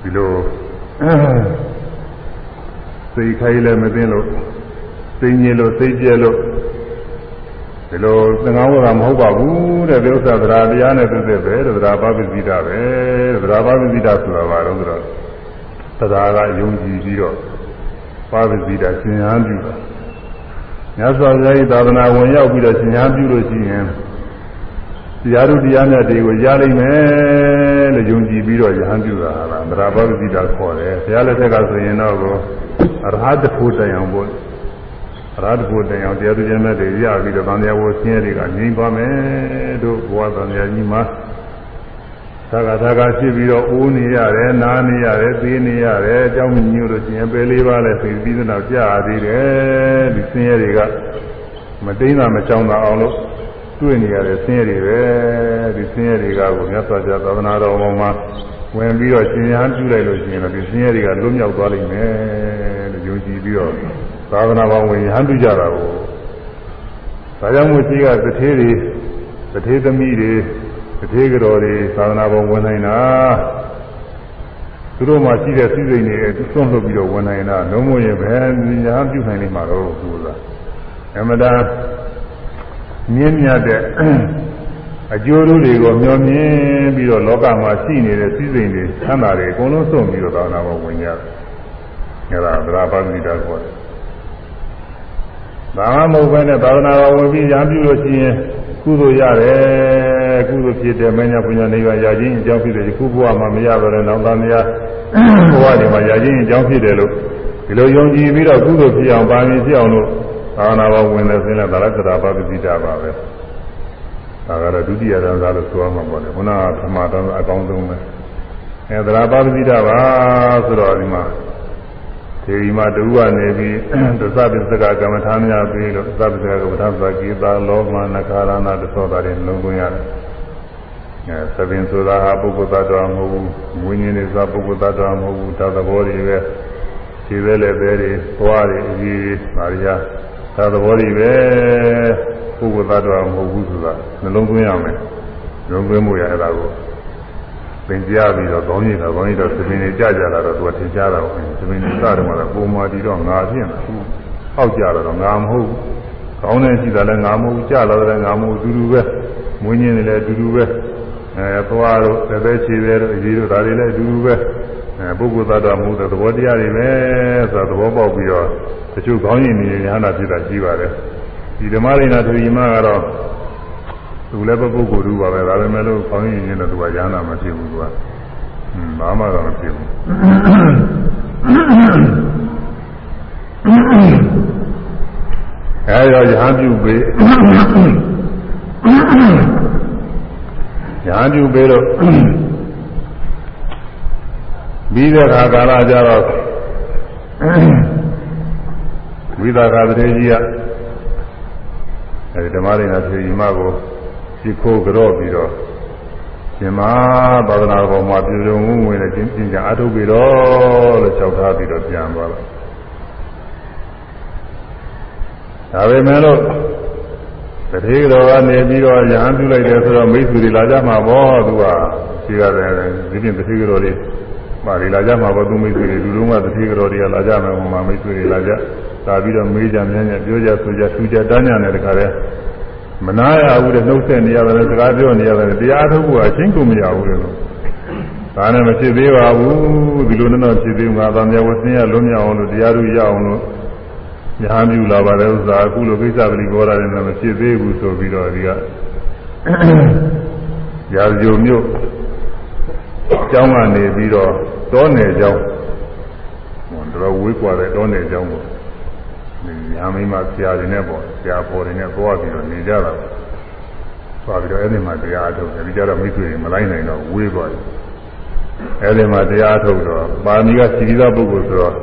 ဒီလိုစိတ်ခိုင်းလည်းမသိလို့စိတ်ညစ်လို့စိတ်ကြဲလို့ဒီလိုသံဃာဝါဒမဟုတ်ပါဘူးတဲ့ဒီဥစ္စာသရာတရားနဲ့သိတဲ့ပဲသရာပပတိတာပဲသရာပပတိတာဆိုတာဘာလို့ဆိုတော့သရာကယုံကြည်ပြီးတော့ ပပတိတာသင်္ဟန်းပြုတာမြတ်စွာဘုရား၏သာသနာဝင်ရောက်ပြီးတော့သင်္ဟန်းပြုလို့ရှိရင်တရားတို့တရားမြတ်တွေကိုရလိမ့်မယ်လို့ယုံကြည်ပြီးတော့ယဟန်ပြုတာဟာလားသရဘဂတိတာခေါ်တယ်ဘုရားလက်ထက်ကဆိုရင်တော့ကိုအရဟတဖို့တန်အောင်ပေါ့အရဟတဖို့တန်အောင်တရားတို့တရားမြတ်တွေရပြီးတော့ဗန္ဓယဝဆင်းရဲတွေကငြိမ့်သွားမယ်တို့ဘဝဗန္ဓယကြီးမှာ သာကသာကဖြစ်ပြီးတော့အိုးနေရတယ်နားနေရတယ်သေးနေရတယ်အကြောင်းညို့လို့ရှင်ပဲလေးပါလဲသိပြီးတော့ကြာသေးတယ်ဒီဆင်းရဲတွေကမတိမ့်တာမကြောင်တာအောင်လို့တွေ့နေရတဲ့ဆင်းရဲတွေပဲဒီဆင်းရဲတွေကကိုမြတ်စွာဘုရားသာသနာတော်ပေါ်မှာဝင်ပြီးတော့ရှင်ရန်ပြုလိုက်လို့ရှိရင်တော့ဒီဆင်းရဲတွေကလွတ်မြောက်သွားလိမ့်မယ်လို့ယုံကြည်ပြီးတော့သာသနာ့ဘောင်ဝင်ရဟန်းပြုကြတာကိုဒါကြောင့်မို့ရှိကတထေးတွေတထေးသမီးတွေ တထေးကြော်တွေသာသနာ့ဘောင်ဝင်နိုင်တာသူတို့မှရှိတဲ့စည်းစိမ်တွေသွန့်လှုပ်ပြီးတော့ဝင်နိုင်တာလုံးဝရင်ပဲရဟန်းပြုနိုင်နေမှာတော့သူကအမတာမြင့်မြတ်တဲ့အကျိုးတွေကိုမျှော်မြင်ပြီးတော့လောကမှာရှိနေတဲ့စည်းစိမ်တွေသံသာတွေအကုန်လုံးစွန့်ပြီးတော့သာသနာ့ဘောင်ဝင်ကြတယ်အဲဒါသရပါဠိတာခေါ်တယ်ဘာမှမဟုတ်ဘဲနဲ့သာသနာတော်ဝင်ပြီးရံပြုလို့ရှိရင် ကုသိုလ်ရတယ်ကုသိုလ်ဖြစ်တယ်မင်းညာပညာနိဗ္ဗာန်ရခြင်းအကြောင်းဖြစ်တယ်ခုဘဝမှာမရတော့တဲ့နောက်သားမယားဘဝတွေမှာရခြင်းအကြောင်းဖြစ်တယ်လို့ဒီလိုယုံကြည်ပြီးတော့ကုသိုလ်ဖြစ်အောင်ပါရင်ဖြစ်အောင်လို့သာသနာတော်ဝင်တဲ့ဆင်းလဲဒါလည်းသရပါပတိတာပါပဲဒါကတော့ဒုတိယတန်းသားလို့ဆိုရမှာပေါ့လေခုနကပထမတန်းအကောင်းဆုံးပဲအဲသရပါပတိတာပါဆိုတော့ဒီမှာ ဒီမှာတူကနေပြီးသစ္စာပစ္စကကမ္မထာများပြီးလို့သစ္စာပစ္စကကမ္မထာသကိတာလောမနခါရဏတသောတာတွေလုံးသွင်းရတယ်။အဲသဗ္ဗင်ဆိုတာဟာပုဂ္ဂိုလ်သတ္တဝါမဟုတ်ဘူး။ဝိညာဉ်တွေဆိုတာပုဂ္ဂိုလ်သတ္တဝါမဟုတ်ဘူး။သာသဘောတွေပဲခြေပဲလည်းပဲတွေသွားတွေအကြီးပါရသာသဘောတွေပဲပုဂ္ဂိုလ်သတ္တဝါမဟုတ်ဘူးဆိုတာနှလုံးသွင်းရမယ်။လုံးသွင်းမှုရအဲ့ဒါကို သင်ကြားပြီးတော့ကောင်းကြီးတော့ကောင်းကြီးတော့သမင်တွေကြကြလာတော့သူကသင်ကြားတာပေါ့သမင်တွေစတယ်မှာပုံမာတီတော့ငါဖြစ်နေဘူးဟောက်ကြတော့ငါမဟုတ်ဘူးကောင်းတဲ့ရှိတာလည်းငါမဟုတ်ဘူးကြလာတယ်ငါမဟုတ်ဘူးအတူတူပဲမွေးညင်းနေလည်းအတူတူပဲအဲသွားတော့သက်သက်ချေတယ်တော့အရေးတို့ဒါတွေလည်းအတူတူပဲအဲပုဂ္ဂိုလ်သတ္တမဟုတ်တဲ့သဘောတရားတွေပဲဆိုတာသဘောပေါက်ပြီးတော့တချို့ကောင်းရင်နေရဟနာဖြစ်တာရှိပါတယ်ဒီဓမ္မရိနာသူညီမကတော့ သူလည်းပုဂ္ဂိုလ်တူပါပဲဒါပေမဲ့လို့ခေါင်းရင်းရင်းနဲ့သူကရဟနာမဖြစ်ဘူးသူကဟွန်းဘာမှတော့မဖြစ်ဘူးအဲရောရဟန်းပြုပေးရဟန်းပြုပေးတော့ပြီးတဲ့အခါကာလကျတော့ဝိသကာတရေကြီးကအဲဒီဓမ္မရိနာဖြေကြီးမကို ရှိခိုးကြော့ပြီးတော့ရှင်မသာသနာပေါ်မှာပြည်စုံဝင်ဝင်နဲ့ကျင့်ကျင့်ကြအထုတ်ပြီးတော့လို့လျှောက်ထားပြီးတော့ပြန်သွားတော့ဒါပေမဲ့လို့တတိကတော်ကနေပြီးတော့ရဟန်းပြုလိုက်တယ်ဆိုတော့မိတ်ဆွေတွေလာကြမှာပေါ့သူကရှိရတယ်ဒီပြင်တတိကတော်တွေပါလေလာကြမှာပေါ့သူမိတ်ဆွေတွေလူလုံးကတတိကတော်တွေကလာကြမယ်ဟိုမှာမိတ်ဆွေတွေလာကြလာပြီးတော့မေးကြမြန်းကြပြောကြဆိုကြထူကြတန်းကြတဲ့တခါတည်း မနာရဘူးတဲ့နှုတ်ဆက်နေရတယ်စကားပြောနေရတယ်တရားထုတ်ဖို့အချင်းကုန်မရဘူးလေလို့ဒါနဲ့မဖြစ်သေးပါဘူးဒီလိုနဲ့တော့ဖြစ်သေးမှာဗာမြဝဆင်းရလုံးမြောက်အောင်လို့တရားထုတ်ရအောင်လို့ညာမြူလာပါတယ်ဥစ္စာအခုလိုကိစ္စပလီပေါ်လာတယ်မဖြစ်သေးဘူးဆိုပြီးတော့ဒီကရာဇုံမြို့ကျောင်းကနေပြီးတော့တောနယ်ကျောင်းဟိုတော့ဝေးกว่าတဲ့တောနယ်ကျောင်းကို ညာမိမဆရာတွေနဲ့ပေါ့ဆရာပေါ်တွေနဲ့သွားပြီးတော့နေကြတာသွားပြီးတော့အဲ့ဒီမှာတရားထုတ်တယ်ဒီကြတော့မိတ်ဆွေတွေမလိုက်နိုင်တော့ဝေးသွားတယ်အဲ့ဒီမှာတရားထုတ်တော့ပါမီကစီရီသာပုဂ္ဂိုလ်ဆိုတော့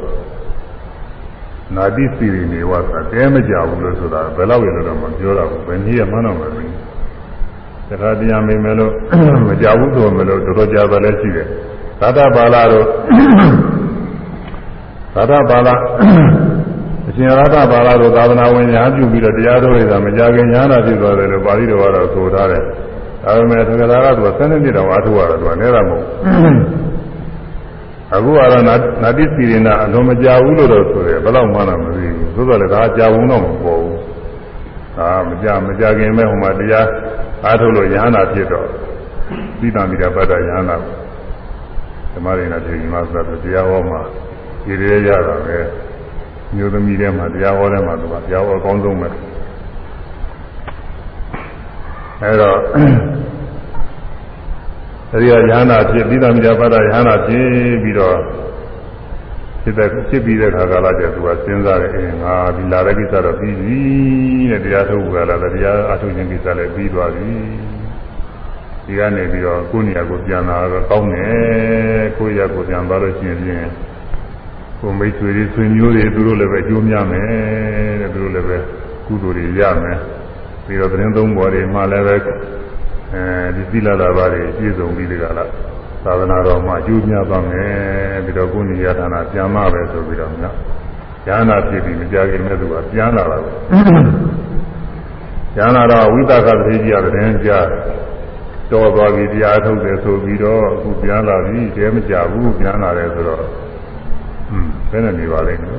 နာတိစီရီနေဝသတဲမကြဘူးလို့ဆိုတာဘယ်လောက်ရလို့တော့မပြောတော့ဘူးဘယ်နည်းရမှန်းတော့မသိဘူးတခါတရားမိမယ်လို့မကြဘူးဆိုမယ်လို့တော်တော်ကြာတယ်လည်းရှိတယ်သာတပါဠိတို့သာတပါဠိအ ရှင်ရတဘာလာတို့သာသနာဝင်ညာပြုပြီးတော့တရားတော်ရတာမကြခင်ညာနာဖြစ်သွားတယ်လို့ပါဠိတော်ကတော့ဆိုထားတယ်။ဒါပေမဲ့သက္ကရာကသူကဆန်းနေပြတော့အားထုတ်ရတာသူကနဲတာမဟုတ်ဘူး။အခုကတော့နာတိစီရင်နာအလုံးမကြဘူးလို့တော့ဆိုတယ်ဘယ်တော့မှတော့မသိဘူး။သို့တော်လည်းဒါကြာဘူးတော့မပေါ်ဘူး။ဒါမကြမကြခင်မဲ့ဟိုမှာတရားအားထုတ်လို့ညာနာဖြစ်တော့သီတံမိတာပတ္တညာနာဓမ္မရိနာပြေညီမဆိုတော့တရားဟောမှာဒီရဲရတာပဲ။ မျိုးသမီးထဲမှာတရားဟောထဲမှာသူကတရားဟောအကောင်းဆုံးပဲအဲတော့အဲဒီကရဟန္တာဖြစ်ပြီးသားမိသားပါဒရဟန္တာဖြစ်ပြီးတော့ဖြစ်တဲ့ဖြစ်ပြီးတဲ့ခါကာလကျသူကစဉ်းစားတယ်အင်းငါဒီလာတဲ့ကိစ္စတော့ပြီးပြီတဲ့တရားထုတ်ကြလာတယ်တရားအထုတ်ခြင်းကိစ္စလည်းပြီးသွားပြီဒီကနေပြီးတော့ကိုယ်နေရာကိုပြန်လာတော့ကောင်းတယ်ကိုယ့်ရကိုပြန်သွားလို့ရှိရင် ကိုမိတ်ဆွေတွေဆွေမျိုးတွေသူတို့လည်းပဲကြိုးများမယ်တဲ့သူတို့လည်းပဲကုသိုလ်တွေရမယ်ပြီးတော့သတင်းသုံးပေါ်တွေမှလည်းပဲအဲဒီသီလလာပါတွေပြည့်စုံပြီးဒီကလာသာသနာတော်မှာအကျိုးများပါမယ်ပြီးတော့ကိုယ်နေရဌာနပြန်မပဲဆိုပြီးတော့ညဉာဏ်နာဖြစ်ပြီးမကြခင်မဲ့သူကပြန်လာတာပဲဉာဏ်နာတော့ဝိသကသတိကြီးရတယ်ကြားတော်သွားပြီတရားထုတ်တယ်ဆိုပြီးတော့အခုပြန်လာပြီတဲမကြဘူးပြန်လာတယ်ဆိုတော့ဟွန်း ဘယ်နဲ့နေပါလိမ့်မယ်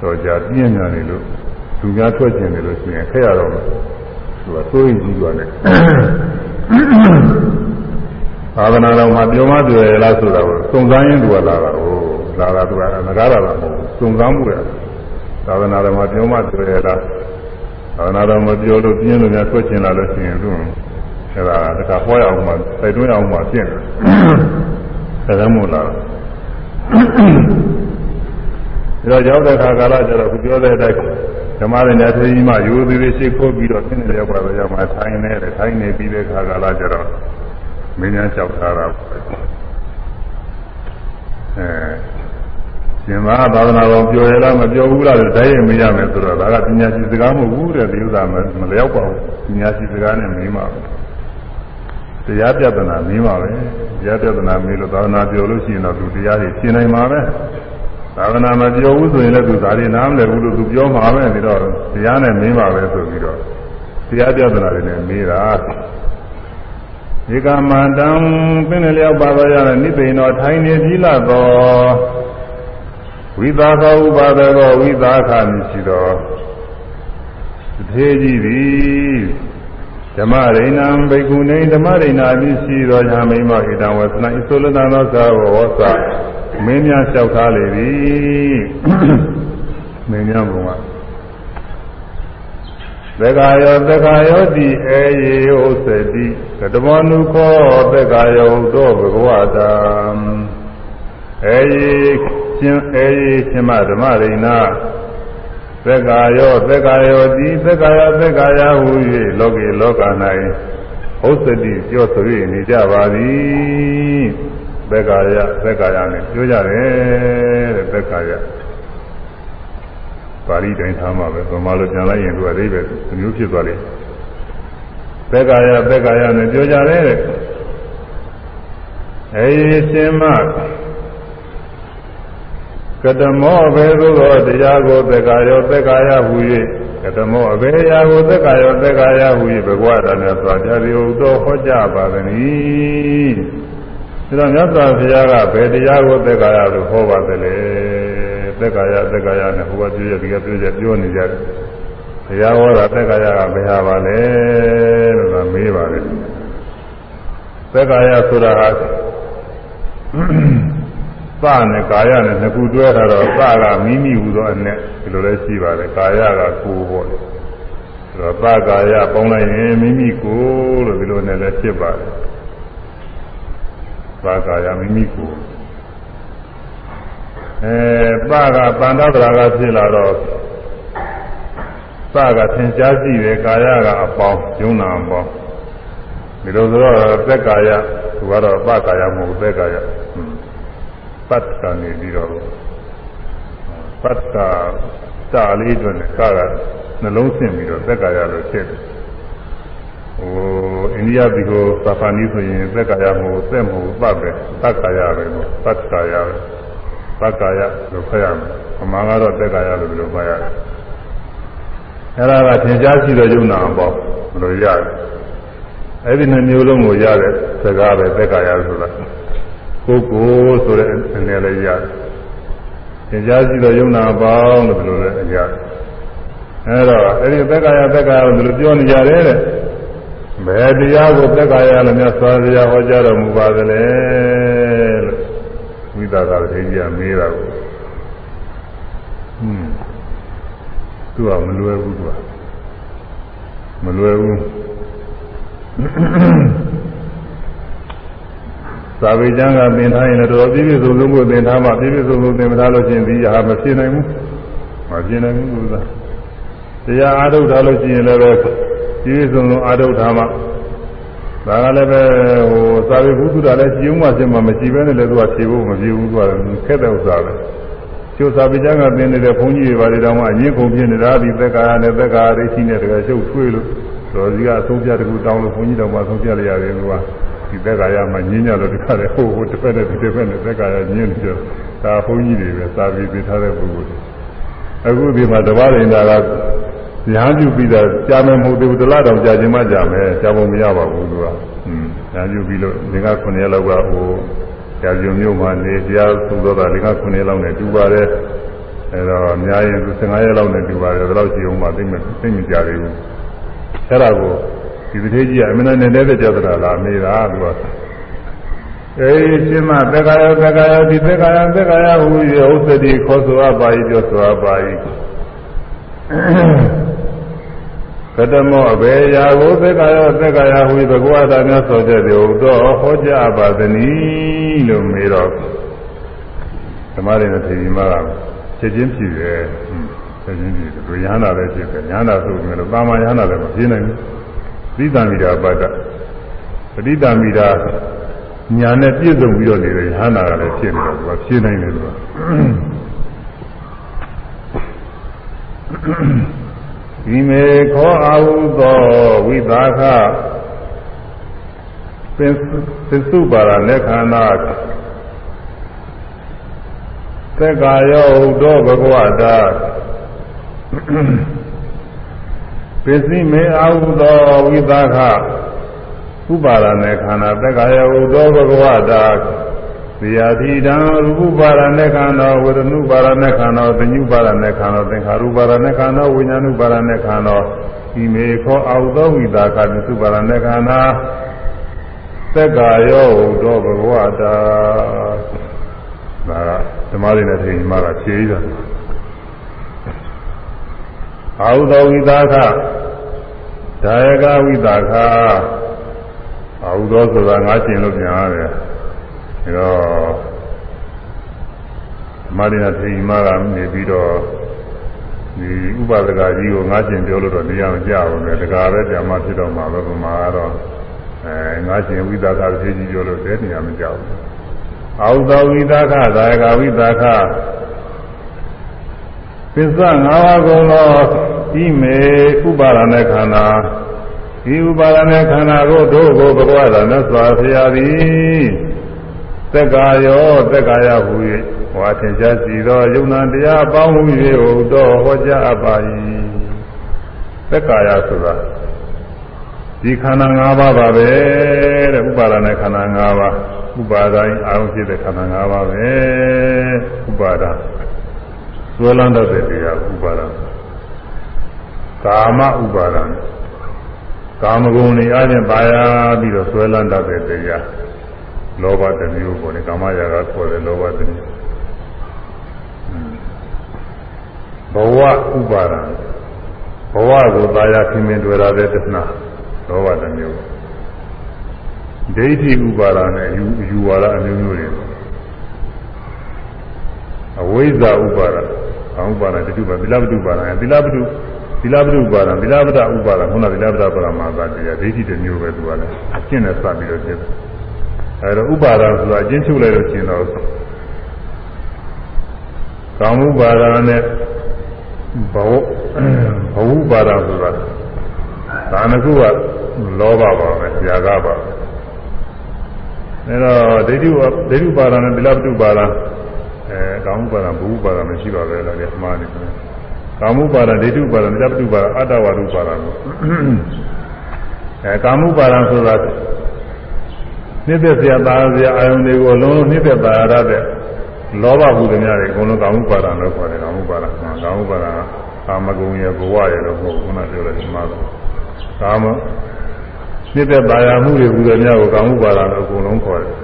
တော့ကြာပြင်းညာနေလို့သူများထွက်ကျင်တယ်လို့ရှိရင်ခက်ရတော့မယ်သူကစိုးရင်ကြီးသွားတယ်သာသနာတော်မှာပြောမှတွေ့ရလားဆိုတာကိုစုံစမ်းရင်းသူကလာတာဟိုလာတာသူကငကားတာလားမဟုတ်စုံစမ်းမှုရသာသနာတော်မှာပြောမှတွေ့ရလားသာသနာတော်မှာပြောလို့ပြင်းလို့များထွက်ကျင်လာလို့ရှိရင်သူအဲဒါတခါဟောရအောင်မှစိုက်တွင်းအောင်မှပြင့်တယ်ဒါကမို့လားဒါ တော့ရောက်တဲ့ခါကာလကျတော့ခုပြောတဲ့အတိုင်းဓမ္မရဏထေကြီးမှယူသေးသေးရှိခိုးပြီးတော့ပြင်းနေရောက်ပါတော့ရောက်မှထိုင်နေတယ်ထိုင်နေပြီးတဲ့ခါကာလကျတော့မင်းများလျှောက်ထားတာအဲရှင်မသာသနာတော်ပြောရလားမပြောဘူးလားတည်းရဲ့မရမယ်ဆိုတော့ဒါကပညာရှိစကားမဟုတ်ဘူးတဲ့ဒီဥစ္စာမလျောက်ပါဘူးပညာရှိစကားနဲ့မင်းပါဘူး တရားပြဒနာမင်းပါပဲတရားပြဒနာမင်းလို့သာသနာပြောလို့ရှိရင်တော့သူတရားတွေရှင်းနိုင်မှာပဲသာသနာမပြောဘူးဆိုရင်လည်းသူဒါတွေနားမလည်ဘူးလို့သူပြောမှာပဲပြီးတော့တရားနဲ့မင်းပါပဲဆိုပြီးတော့တရားပြဒနာတွေနဲ့မေးတာဒီကမန္တံပင်လျောက်ပါတော့ရတဲ့နိသိဏောထိုင်နေပြီလားတော့ဝိသာခောဥပါဒကောဝိသာခမရှိတော့သေကြီးသည် ဓမ္မရိဏံဘိက္ခုနေဓမ္မရိဏာအဖြစ်ရှိသောညာမိမဣတံဝသနာဣသုလတံသောသာဝဝသမင်းများလျှောက်ထားလေသည်မင်းများဘုံကသက္ကာယောသက္ကာယောတိအေယေဥစ္စတိကတမောနုခောသက္ကာယောသောဘဂဝတာအေယေရှင်အေယေရှင်မဓမ္မရိဏ သက္ကာယောသက္ကာယောတိသက္ကာယသက္ကာယဟူ၍လောကေလောက၌ဥစ္စတိပြောဆို၍နေကြပါသည်သက္ကာယသက္ကာယနဲ့ပြောကြတယ်တဲ့သက္ကာယပါဠိတိုင်းထားမှာပဲဗမာလိုပြန်လိုက်ရင်သူအသေးပဲမျိုးဖြစ်သွားလိမ့်သက္ကာယသက္ကာယနဲ့ပြောကြတယ်တဲ့အေရှင်မ ကတမောဘေသို့သောတရားကိုသက္ကာယောသက္ကာယဟူ၍ကတမောအဘေရာကိုသက္ကာယောသက္ကာယဟူ၍ဘဂဝတာနဲ့သွားကြသည်ဟုသောဟောကြားပါသည်။ဒါတော့မြတ်စွာဘုရားကဘယ်တရားကိုသက္ကာယလို့ဟောပါသလဲ။သက္ကာယသက္ကာယနဲ့ဟိုကပြောရဒီကပြောရပြောနေကြတယ်။ဘုရားဟောတာသက္ကာယကဘယ်ဟာပါလဲလို့ကမေးပါလေ။သက္ကာယဆိုတာဟာ သနဲ့ကာယနဲ့နှစ်ခုတွဲထားတော့သကမိမိဟူသောအနဲ့ဒီလိုလဲရှိပါတယ်ကာယကကိုယ်ပေါ့လေဆိုတော့သကာယပေါင်းလိုက်ရင်မိမိကိုယ်လို့ဒီလိုနဲ့လည်းဖြစ်ပါတယ်သကာယမိမိကိုယ်အဲသကပန္ဒဗရာကဖြစ်လာတော့သကသင်ကြားကြည့်တယ်ကာယကအပေါင်းယုံနာအပေါင်းဒီလိုဆိုတော့သက်ကာယသူကတော့သကာယမဟုတ်သက်ကာယဟွန်း ပတ်ကနေပြီးတော့ပတ်ကစာလေးအတွက်နဲ့ကာကနှလုံးဆင့်ပြီးတော့သက်ကာယလို့ဖြစ်တယ်ဟိုအိန္ဒိယပြည်ကိုသာဖာနီးဆိုရင်သက်ကာယမဟုတ်သက်မဟုတ်ပတ်ပဲသက်ကာယပဲလို့ပတ်ကာယပဲသက်ကာယလို့ခေါ်ရမယ်အမှန်ကတော့သက်ကာယလို့ပြောပါရတယ်အဲ့ဒါကသင်ကြားရှိတဲ့ယုံနာပေါ့ဘယ်လိုရလဲအဲ့ဒီနှမျိုးလုံးကိုရတဲ့စကားပဲသက်ကာယဆိုတာ ကိုကိုဆိုတဲ့အနေနဲ့ရတယ်သင်ကြားရှိသောယုံနာပေါင်းလို့ဒီလိုလဲရတယ်အဲတော့အဲ့ဒီသက္ကာယသက္ကာယလို့ဒီလိုပြောနေကြတယ်တဲ့ဘယ်တရားကိုသက္ကာယလို့မြတ်စွာဘုရားဟောကြားတော်မူပါသလဲလို့ဝိသကာထေကြီးကမေးတာကိုဟွန်းသူကမလွယ်ဘူးသူကမလွယ်ဘူး သာဝေကျမ်းကသင်ထားရင်လည်းတော်တော်ပြည့်ပြည့်စုံစုံကိုသင်ထားမှပြည့်ပြည့်စုံစုံသင်မထားလို့ရှိရင်ဒီဟာမဖြစ်နိုင်ဘူးမဖြစ်နိုင်ဘူးလို့သာတရားအားထုတ်ထားလို့ရှိရင်လည်းပဲပြည့်ပြည့်စုံစုံအားထုတ်ထားမှဒါကလည်းပဲဟိုသာဝေဘုသူတာလည်းကြည်ဦးမှဖြစ်မှမရှိဘဲနဲ့လည်းသူကဖြေဖို့မပြေဘူးသူကခက်တဲ့ဥစ္စာပဲကျိုးသာဝေကျမ်းကသင်နေတဲ့ဘုန်းကြီးတွေပါလေတောင်မှအရင်ကုန်ပြနေတာဒီသက်ကာနဲ့သက်ကာရိရှိနဲ့တကယ်ရှုပ်ထွေးလို့တော်ကြီးကအဆုံးပြတကူတောင်းလို့ဘုန်းကြီးတော်မှဆုံးပြလိုက်ရတယ်ကွာ ဒီသက်ကာယမှာညင်းကြလို့ဒီခါလေဟိုဟိုတစ်ဖက်နဲ့ဒီတစ်ဖက်နဲ့သက်ကာယညင်းနေကြဒါဒါဘုန်းကြီးတွေပဲစာပြီးသိထားတဲ့ပုဂ္ဂိုလ်တွေအခုဒီမှာတပါးရင်တာကညာပြုပြီးတော့ကြာမယ်မဟုတ်သေးဘူးတလားတောင်ကြာခြင်းမှကြာမယ်ကြာဖို့မရပါဘူးသူကอืมညာပြုပြီးလို့ဒီက9ရက်လောက်ကဟိုကြာပြုံမျိုးမှနေတရားသုသောတာဒီက9ရက်လောက်နဲ့တူပါတယ်အဲတော့အများရင်သူ15ရက်လောက်နဲ့တူပါတယ်ဒါတော့ကြည့်အောင်မှသိမသိမကြသေးဘူးအဲ့ဒါကို ဒီတစ်သေးကြီးကအမှန်နဲ့နေတဲ့ကြသလားမေးတာသူကအေးရှင်မသက္ကာယသက္ကာယဒီသက္ကာယသက္ကာယဟူ၍ဥစ္စတိခေါ်ဆိုအပ်ပါ၏ပြောဆိုအပ်ပါ၏ကတမောအဘေရာကိုသက္ကာယသက္ကာယဟူ၍ဘဂဝတာများဆိုတဲ့ဒီဟုသောဟောကြားပါသနည်းလို့မေးတော့ဓမ္မတွေနဲ့ထေရီမကချက်ချင်းဖြစ်တယ်ချက်ချင်းဖြစ်တယ်သူရဟန္တာလည်းဖြစ်တယ်ညာနာဆိုပြီးတော့တာမယဟန္တာလည်းမဖြစ်နိုင်ဘူး သီတံမိတာပတ္တပဋိတံမိတာညာနဲ့ပြည့်စုံပြီးတော့နေတယ်ဟန္တာကလည်းဖြစ်နေတော့သူကဖြေနိုင်တယ်သူကဒီမေခောအာဟုသောဝိသခပင်သစ္စုပါရလက်ခန္ဓာသက္ကာယောဟုသောဘဂဝတာ ပစ္စည်းမေအာဟုသောဝိသခဥပါဒနဲ့ခန္ဓာသက္ကာယဟုသောဘဂဝတာဇေယတိတံရူပပါဒနဲ့ခန္ဓာဝေဒနုပါဒနဲ့ခန္ဓာသညုပါဒနဲ့ခန္ဓာသင်္ခါရုပါဒနဲ့ခန္ဓာဝိညာဏုပါဒနဲ့ခန္ဓာဤမေခောအောက်သောဝိတာခသုပါဒနဲ့ခန္ဓာသက္ကာယောဟုသောဘဂဝတာဒါကဓမ္မတွေနဲ့သိရင်မှကဖြေးတာ အာဟုသောဝိတာခဒါယကဝိတာခအာဟုသောဆိုတာငါကျင်လို့ပြန်ရတယ်ဒါတော့မာရိနာထေရီမကနေပြီးတော့ဒီဥပဒကကြီးကိုငါကျင်ပြောလို့တော့နေရာမကြဘူးလေတကားပဲကြာမှဖြစ်တော့မှာပဲပမာကတော့အဲငါကျင်ဝိသကထေကြီးပြောလို့တဲ့နေရာမကြဘူးအာဟုသောဝိသကသာယကဝိသက ပစ္စ၅ပါးကုန်သောဤမေဥပါဒနဲ့ခန္ဓာဒီဥပါဒနဲ့ခန္ဓာကိုတို့ကိုဘဂဝါသာမြတ်စွာဘုရားသည်သက္ကာယောသက္ကာယဟူ၍ဟောထင်ရှားစီသောယုံနာတရားအပေါင်းဟူ၍ဟူသောဟောကြားအပ်ပါ၏သက္ကာယဆိုတာဒီခန္ဓာ၅ပါးပါပဲတဲ့ဥပါဒနဲ့ခန္ဓာ၅ပါးဥပါဒိုင်းအာရုံဖြစ်တဲ့ခန္ဓာ၅ပါးပဲဥပါဒ သွေးလန်းတတ်တဲ့တရားဥပါဒကာမဥပါဒကာမဂုဏ်တွေအချင်းပါရပြီးတော့ဆွဲလန်းတတ်တဲ့တရားလောဘတစ်မျိုးပေါ့လေကာမရာဂခေါ်တဲ့လောဘတစ်မျိုးဘဝဥပါဒံဘဝကိုသာယာခင်မင်တွေ့ရတဲ့တဏှာလောဘတစ်မျိုးဒိဋ္ဌိဥပါဒံနဲ့ယူယူဝါဒအမျိုးမျိုးတွေအဝိဇ္ဇာဥပါဒံ ဘာဥပါဒံတတိပသီလပတုပါဒံသီလပတုသီလပတုဥပါဒံသီလပတဥပါဒံခုနသီလပတပရမသာတရားဒိဋ္ဌိတစ်မျိုးပဲသူကလည်းအကျင့်နဲ့စပြီးတော့ဖြစ်တယ်အဲတော့ဥပါဒဆိုတာအချင်းချုပ်လိုက်လို့ရှင်တော့ကာမဥပါဒနဲ့ဘဝဘဝဥပါဒဆိုတာဒါနှစ်ခုကလောဘပါပဲ၊ຢာကပါပဲအဲတော့ဒိဋ္ဌိဒိဋ္ဌိပါဒနဲ့သီလပတုပါဒ အဲကာမဥပါဒဘဝဥပါဒမရှိပါပဲလားဒီမှာနေတယ်ကာမဥပါဒဒိဋ္ဌိဥပါဒသီလပတုပါဒအတ္တဝါဒဥပါဒအဲကာမဥပါဒဆိုတာနှစ်သက်စရာပါစရာအာယုန်တွေကိုလုံးလုံးနှစ်သက်ပါရတဲ့လောဘဟုသမျှတွေအကုန်လုံးကာမှုပါဒလို့ခေါ်တယ်ကာမှုပါဒကာမှုပါဒကကာမဂုဏ်ရဲ့ဘဝရဲ့လို့ခေါ်ခုနပြောလိုက်ဒီမှာကာမနှစ်သက်ပါရမှုတွေဟုသမျှကိုကာမှုပါဒလို့အကုန်လုံးခေါ်တယ်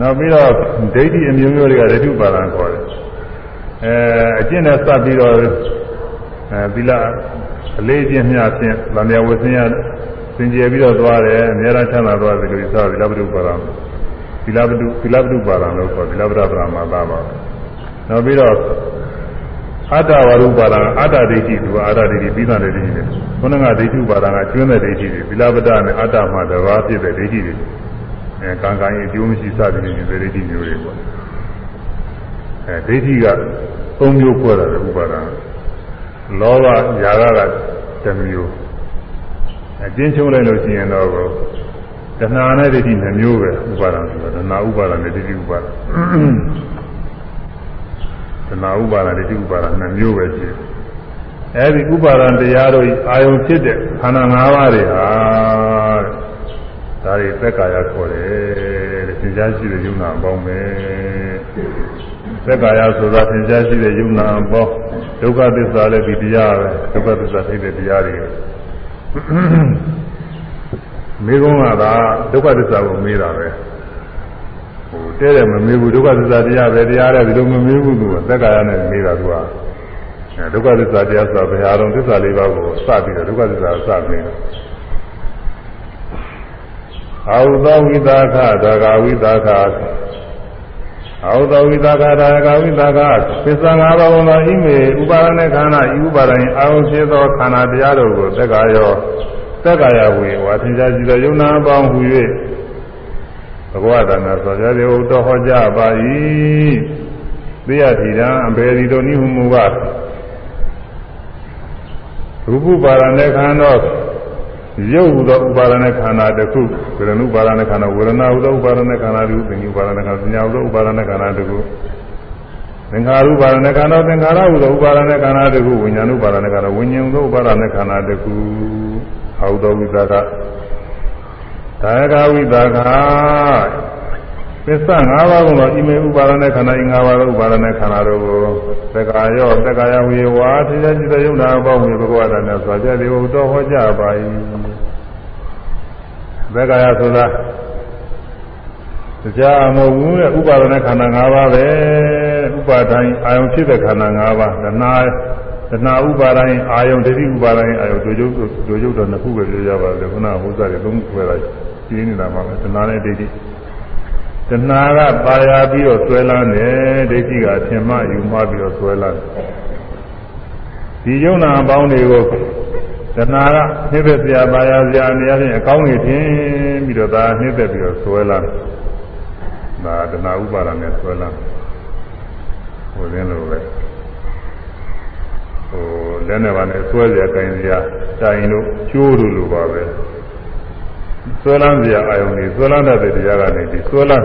နောက်ပြီးတော့ဒိဋ္ဌိအမျိုးမျိုးတွေကဒိဋ္ဌိပါဒခေါ်တယ်အဲအကျင့်နဲ့စပ်ပြီးတော့အဲသီလအလေးချင်းမျှဖြင့်ဗာမယဝဆင်းရစင်ကြယ်ပြီးတော့သွားတယ်အများအားချမ်းသာသွားတယ်လို့ဆိုသီလပတုပါရံသီလပတုသီလပတုပါရံလို့ခေါ်သီလပဒပရမသာပါနောက်ပြီးတော့အတ္တဝရုပါဒံအတ္တဒိဋ္ဌိသူကအတ္တဒိဋ္ဌိပြီးသားတဲ့ဒိဋ္ဌိတွေခုနကဒိဋ္ဌိပါဒံကကျွန်းတဲ့ဒိဋ္ဌိတွေသီလပဒနဲ့အတ္တမှတဘာဖြစ်တဲ့ဒိဋ္ဌိတွေ အဲကံကံရဲ့အကျိုးမရှိစသည်ဖြင့်ဒီဒိဋ္ဌိမျိုးတွေပေါ့အဲဒိဋ္ဌိကသုံးမျိုးခွဲတာဥပါဒံလောဘຢာကကတစ်မျိုးအကျဉ်းချုပ်လိုက်လို့ရှိရင်တော့တဏှာနဲ့ဒိဋ္ဌိနှမျိုးပဲဥပါဒံဆိုတာတဏှာဥပါဒံနဲ့ဒိဋ္ဌိဥပါဒံသနာဥပါဒဒိဋ္ဌိဥပါဒနှစ်မျိုးပဲရှိတယ်အဲဒီဥပါဒံတရားတို့အာယုံဖြစ်တဲ့ခန္ဓာ၅ပါးတွေဟာ ဒါတွေသက်ကာယခေါ်တယ်တဲ့သင်ကြားရှိတဲ့ယုံနာပေါင်းပဲသက်ကာယဆိုတာသင်ကြားရှိတဲ့ယုံနာပေါင်းဒုက္ခသစ္စာလည်းဒီတရားပဲဒုက္ခသစ္စာသိတဲ့တရားတွေမိကုံးကသာဒုက္ခသစ္စာကိုမေးတာပဲဟိုတဲတယ်မမေးဘူးဒုက္ခသစ္စာတရားပဲတရားလည်းဒီလိုမမေးဘူးသူကသက်ကာယနဲ့မေးတာသူကဒုက္ခသစ္စာတရားဆိုတာဘယ်ဟာတော့သစ္စာလေးပါးကိုစပြီးတော့ဒုက္ခသစ္စာကိုစပြီးတော့ အာဟုသောဝိသခဒါဂဝိသခအာဟုသောဝိသခဒါဂဝိသခပစ္စံငါးပါးသောဣမေဥပါဒณะခန္ဓာဤဥပါဒရင်အာဟုဖြစ်သောခန္ဓာတရားတို့ကိုသက်ကာယောသက်ကာယဝေဝါသင်္ချာရှိသောယုံနာအပေါင်းဟူ၍ဘဂဝတာနာဆိုကြတယ်ဟုတ်တော်ဟောကြားပါ၏သိရထီတံအဘေဒီတို့နိဟုမူကရူပပါရณะခန္ဓာ ရုပ်ဟူသောဥပါဒณะခန္ဓာတစ်ခုဝေဒနုပါဒณะခန္ဓာဝေဒနာဟူသောဥပါဒณะခန္ဓာတစ်ခုသင်္ညုပါဒณะခန္ဓာသင်ညာဟူသောဥပါဒณะခန္ဓာတစ်ခုသင်္ခါရုပါဒณะခန္ဓာသင်္ခါရဟူသောဥပါဒณะခန္ဓာတစ်ခုဝိညာဏုပါဒณะခန္ဓာဝိညာဉ်ဟူသောဥပါဒณะခန္ဓာတစ်ခုဟောသောဝိသကဒါယကဝိသက သစ္စာ၅ပါးကတော့အိမေဥပါဒနဲ့ခန္ဓာဤ၅ပါးသောဥပါဒနဲ့ခန္ဓာတို့ကိုသက္ကာယောသက္ကာယဝေဝါသေတจิตယုံနာဘောဝေဘဂဝတာနဲ့ဆိုကြသည်ဟုတော်ဟောကြပါ၏သက္ကာယဆိုတာတရားမဟုတ်ဘူးလေဥပါဒနဲ့ခန္ဓာ၅ပါးပဲဥပါဒိုင်းအာယုံဖြစ်တဲ့ခန္ဓာ၅ပါးတဏှာတဏှာဥပါဒိုင်းအာယုံဒိဋ္ဌိဥပါဒိုင်းအာယုံတို့ရုပ်တို့ရုပ်တော်နှစ်ခုပဲပြောကြပါလေခုနကဟောစားတယ်သုံးခုပဲလားရှင်းနေတာပါပဲတဏှာနဲ့ဒိဋ္ဌိ တဏှာကပါရပြီးတော့ဆွဲလန်းတယ်ဒိဋ္ဌိကအထင်မှယူမှပြီးတော့ဆွဲလန်းဒီယုံနာအပေါင်းတွေကိုတဏှာကနှိမ့်သက်စရာပါရစရာအနေဖြင့်အကောင်းကြီးထင်ပြီးတော့ဒါနှိမ့်သက်ပြီးတော့ဆွဲလန်းဒါတဏှာဥပါဒနဲ့ဆွဲလန်းဟိုရင်းလိုပဲဟိုလက်နဲ့ပါနဲ့ဆွဲစရာကင်စရာတိုင်လို့ကျိုးလို့လိုပါပဲ ဆွဲလန်းစရာအာယုန်တွေဆွဲလန်းတတ်တဲ့တရားကနေဒီဆွဲလန်း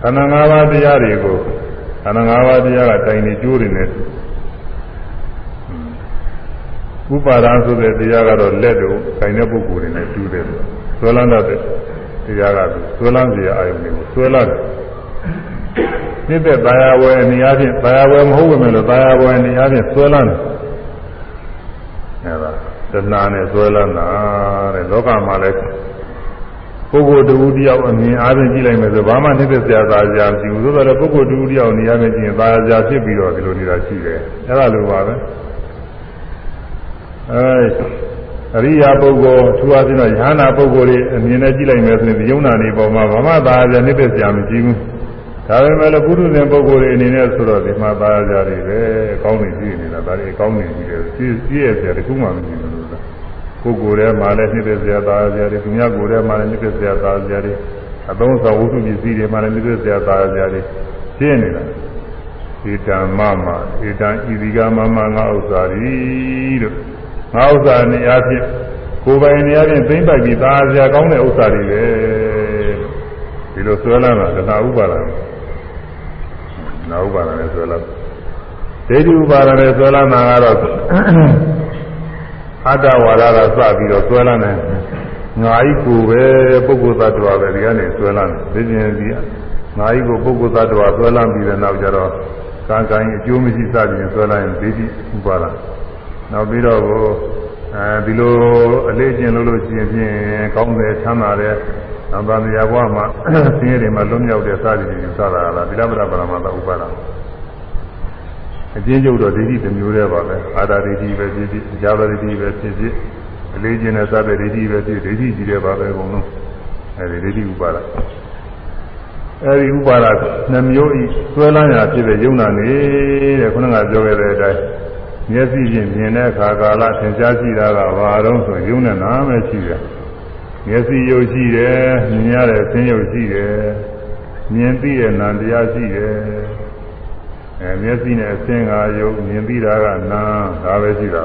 ခန္ဓာ၅ပါးတရားတွေကိုခန္ဓာ၅ပါးတရားကတိုင်နေကျိုးတွေနဲ့ဥပါဒံဆိုတဲ့တရားကတော့လက်တို့ခိုင်တဲ့ပုဂ္ဂိုလ်တွေနဲ့တူတယ်ဆွဲလန်းတတ်တဲ့တရားကဆွဲလန်းစရာအာယုန်တွေကိုဆွဲလန်းတယ်နှစ်သက်သာယာဝယ်နေရာချင်းသာယာဝယ်မဟုတ်ဝင်လို့သာယာဝယ်နေရာချင်းဆွဲလန်းတယ်အဲဒါ တဏှာနဲ့ဆွဲလန်းတာတဲ့လောကမှာလည်းပုဂ္ဂိုလ်တူတယောက်အမြင်အားဖြင့်ကြည့်လိုက်မယ်ဆိုဘာမှနှစ်သက်စရာသာစရာမရှိဘူးသို့တော်လည်းပုဂ္ဂိုလ်တူတယောက်နေရာနဲ့ကြည့်ရင်သာယာစရာဖြစ်ပြီးတော့ဒီလိုနေတာရှိတယ်အဲဒါလိုပါပဲအဲအရိယာပုဂ္ဂိုလ်သူအချင်းတော့ယ ahanan ပုဂ္ဂိုလ်တွေအမြင်နဲ့ကြည့်လိုက်မယ်ဆိုရင်ဒီယုံနာနေပေါ်မှာဘာမှသာယာစရာနှစ်သက်စရာမရှိဘူးဒါပေမဲ့လည်းပုထုဇဉ်ပုဂ္ဂိုလ်တွေအနေနဲ့ဆိုတော့ဒီမှာသာယာစရာတွေပဲအကောင်းနေကြည့်နေတာဒါတွေအကောင်းနေကြည့်တယ်ကြည့်ကြည့်ရစရာတခုမှမရှိဘူး လို့ပုဂ္ဂိုလ်ထဲမှာလည်းနှစ်သက်စရာသာယာစရာတွေသူများကိုယ်ထဲမှာလည်းနှစ်သက်စရာသာယာစရာတွေအသုံးဆောင်ဝတ္ထုပစ္စည်းတွေမှာလည်းနှစ်သက်စရာသာယာစရာတွေရှင်းနေတာဧတံမမဧတံဣတိကမမငါဥစ္စာရီတို့ငါဥစ္စာနေရာဖြင့်ကိုယ်ပိုင်နေရာဖြင့်သိမ့်ပိုက်ပြီးသာယာစရာကောင်းတဲ့ဥစ္စာတွေပဲဒီလိုဆွဲလန်းတာတဏှာဥပါဒံနာဥပါဒနဲ့ဆွဲလန်းဒိဋ္ဌိဥပါဒနဲ့ဆွဲလန်းတာကတော့ အတ္တဝါဒကစပြီးတော့ဆွဲလန်းတယ်ငါဤကိုပဲပုဂ္ဂိုလ်သတ္တဝါပဲဒီကနေဆွဲလန်းတယ်ဒီပြင်ဒီငါဤကိုပုဂ္ဂိုလ်သတ္တဝါဆွဲလန်းပြီးတဲ့နောက်ကျတော့ကံကံအကျိုးမရှိစသည်ဆွဲလန်းရင်ဒိဋ္ဌိဥပါဒနောက်ပြီးတော့အဲဒီလိုအလေးကျင့်လို့လို့ရှိရင်ဖြင့်ကောင်းတယ်ချမ်းသာတယ်သံဃာတရားဘဝမှာဆင်းရဲတွေမှာလွတ်မြောက်တဲ့စသည်တွေယူဆတာလားသီလပဒပရမတ္တဥပါဒ အကျဉ်းချုပ်တော့ဒိဋ္ဌိတစ်မျိုးတည်းပါပဲအာတာဒိဋ္ဌိပဲဖြစ်ဖြစ်ဇာဝဒိဋ္ဌိပဲဖြစ်ဖြစ်အလေးကျင့်တဲ့စတဲ့ဒိဋ္ဌိပဲဖြစ်ဒိဋ္ဌိကြီးတယ်ပါပဲအကုန်လုံးအဲဒီဒိဋ္ဌိဥပါဒအဲဒီဥပါဒနှမျိုးဤဆွဲလန်းရာဖြစ်တဲ့ယုံနာနေတဲ့ခုနကပြောခဲ့တဲ့အတိုင်းမျက်စိဖြင့်မြင်တဲ့အခါကာလသင်ကြားကြည့်တာကဘာတော့ဆိုယုံနဲ့နာမဲရှိတယ်မျက်စိရုပ်ရှိတယ်မြင်ရတဲ့ဆင်းရုပ်ရှိတယ်မြင်သိတဲ့နာတရားရှိတယ် အဲမျက်စိနဲ့အစင်းကယုံမြင်ပြီးတာကနာဒါပဲရှိတာ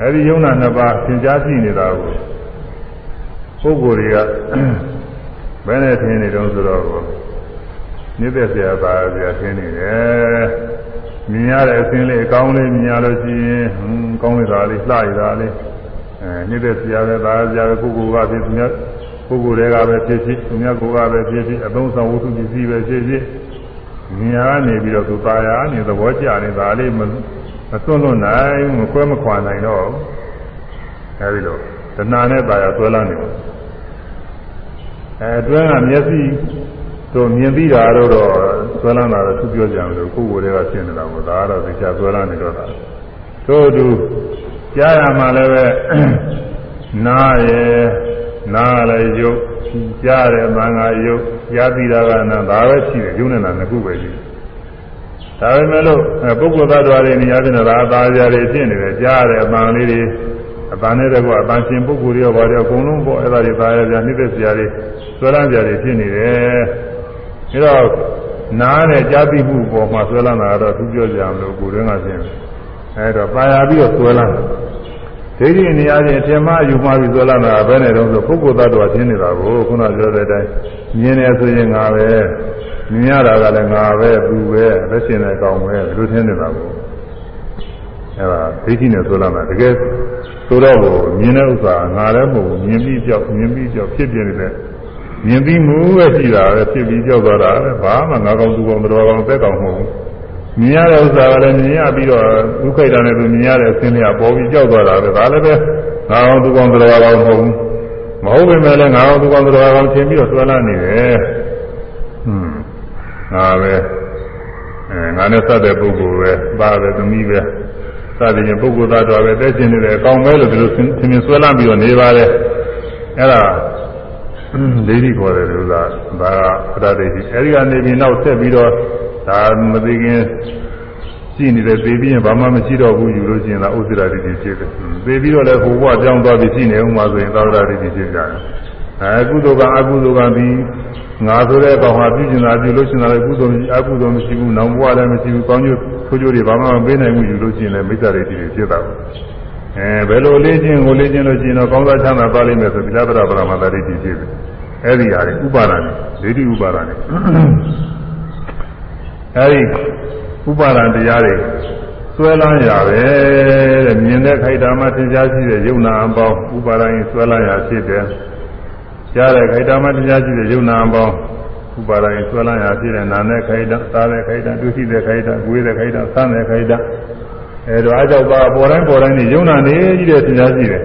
အဲဒီယုံနာနှစ်ပါးသင်ကြားရှိနေတာကိုပုဂ္ဂိုလ်တွေကဘယ်နဲ့ထင်နေတုံးဆိုတော့မြစ်သက်ဆရာပါဆရာထင်နေတယ်မြင်ရတဲ့အစင်းလေးအကောင်းလေးမြင်ရလို့ရှိရင်ဟွန်းကောင်းနေတာလေးလှရတာလေးအဲမြစ်သက်ဆရာပဲပါဆရာပဲပုဂ္ဂိုလ်ကဖြစ်သူများပုဂ္ဂိုလ်တွေကပဲဖြစ်ဖြစ်သူများကိုယ်ကပဲဖြစ်ဖြစ်အသုံးဆောင်ဝတ္ထုပစ္စည်းပဲဖြစ်ဖြစ် မြာနေပြီးတော့သူပါရနေသဘောကျနေဒါလေးမမသွန့်လွတ်နိုင်မခွဲမခွာနိုင်တော့အဲဒီလိုတဏှာနဲ့ပါရသွဲလာနေတယ်အဲအတွင်းကမျက်စိတို့မြင်ပြီးတာတော့သွဲလာတာတော့သူပြောကြတယ်လို့ကိုယ်ကိုယ်တွေကရှင်းနေတာပေါ့ဒါကတော့သိချသွဲလာနေတော့တာတို့သူကြားရမှာလည်းပဲနားရယ်နားလည်းရုပ်ကြားရယ်မင်္ဂါရုပ် ကြားပြီးတာကနာဒါပဲရှိတယ်ယုံနေတာနှစ်ခုပဲရှိတယ်ဒါပေမဲ့လို့ပုဂ္ဂိုလ်သတ္တဝါတွေနေရာချင်းတော့သာသာကြတွေဖြစ်နေတယ်ကြားရအပန်းလေးတွေအပန်းနဲ့တကွအပန်းရှင်ပုဂ္ဂိုလ်တွေရောဘာတွေအကုန်လုံးပေါ့အဲ့ဒါတွေသာရကြနှိမ့်သက်စရာတွေဆွဲလန်းစရာတွေဖြစ်နေတယ်ဒါတော့နားနဲ့ကြားသိမှုပေါ်မှာဆွဲလန်းတာတော့သူပြောကြမလို့ကိုယ်တွင်းကရှင်းအဲ့တော့ပါရပြီးတော့ဆွဲလန်းဒိဋ္ဌိနေရာချင်းအထင်မှားယူမှားပြီးဆွဲလန်းတာဘယ်နဲ့တော့ဆိုပုဂ္ဂိုလ်သတ္တဝါရှင်းနေတာကိုခုနပြောတဲ့အတိုင်း မြင်တယ်ဆိုရင်ငါပဲမြင်ရတာကလည်းငါပဲသူပဲလက်ရှင်တဲ့ကောင်ပဲဒီလိုထင်နေတာကိုအဲ့ဒါဒိဋ္ဌိနဲ့ဆွဲလန်းတာတကယ်ဆိုတော့မြင်တဲ့ဥစ္စာငါလည်းမဟုတ်ဘူးမြင်ပြီးကြောက်မြင်ပြီးကြောက်ဖြစ်ပြနေတဲ့မြင်ပြီးမှုပဲရှိတာပဲဖြစ်ပြီးကြောက်သွားတာပဲဘာမှငါကောင်သူကောင်တော်ကောင်သက်ကောင်မဟုတ်ဘူးမြင်ရတဲ့ဥစ္စာကလည်းမြင်ရပြီးတော့ဒုက္ခိတနဲ့သူမြင်ရတဲ့အခြင်းတွေကပေါ်ပြီးကြောက်သွားတာပဲဒါလည်းပဲငါကောင်သူကောင်တော်ကောင်မဟုတ်ဘူး မဟုတ်ပေမဲ့လည်းငါကောင်သူကောင်တော်ကောင်ထင်ပြီးတော့ဆွဲလာနေတယ်ဟွန်းငါပဲအဲငါနဲ့စတဲ့ပုဂ္ဂိုလ်ပဲပါပဲသမီးပဲစသည်ဖြင့်ပုဂ္ဂိုလ်သားတော်ပဲတဲ့ရှင်နေတယ်အကောင်းပဲလို့ဒီလိုသင်မြင်ဆွဲလာပြီးတော့နေပါတယ်အဲ့ဒါဒိဋ္ဌိခေါ်တယ်လို့သာဒါကပဒဒိဋ္ဌိအဲဒီကနေပြီးနောက်ဆက်ပြီးတော့ဒါမသိခင် ရှိနေတယ်သိပြီးရင်ဘာမှမရှိတော့ဘူးယူလို့ရှိရင်သာဥစ္စရာဒိဋ္ဌိဖြစ်တယ်သိပြီးတော့လည်းဘုဘပြောင်းသွားပြီးရှိနေဦးမှာဆိုရင်သာဝရဒိဋ္ဌိဖြစ်ကြတယ်အဲကုသိုလ်ကအကုသိုလ်ကပြီးငါဆိုတဲ့ကောင်ဟာပြုကျင်တာပြုလို့ရှိရင်လည်းကုသိုလ်အကုသိုလ်မရှိဘူးနောင်ဘဝလည်းမရှိဘူးကောင်းကျိုးဆိုးကျိုးတွေဘာမှမပေးနိုင်ဘူးယူလို့ရှိရင်လည်းမိစ္ဆာဒိဋ္ဌိတွေဖြစ်တာပဲအဲဘယ်လိုလေးချင်းကိုလေးချင်းလို့ရှိရင်တော့ကောင်းစားချမ်းသာပါလိမ့်မယ်ဆိုသီလပရပရမတ္တိဖြစ်ဖြစ်အဲ့ဒီဟာတွေဥပါဒာနဲ့ဒိဋ္ဌိဥပါဒာနဲ့အဲ့ဒီ ဥပါဒံတရားတွေဆွဲလန်းရပဲတဲ့မြင်တဲ့ခိုက်တာမှသင်ကြားရှိတဲ့ယုံနာအပေါင်းဥပါဒံဆွဲလန်းရဖြစ်တယ်ကြားတဲ့ခိုက်တာမှသင်ကြားရှိတဲ့ယုံနာအပေါင်းဥပါဒံဆွဲလန်းရဖြစ်တဲ့နာနဲ့ခိုက်တာစားတဲ့ခိုက်တာတွေ့ရှိတဲ့ခိုက်တာကိုယ်တဲ့ခိုက်တာဆန်းတဲ့ခိုက်တာအဲတော့အကြောက်ပါပေါ်တိုင်းပေါ်တိုင်းနေယုံနာနေကြီးတဲ့သင်ကြားရှိတယ်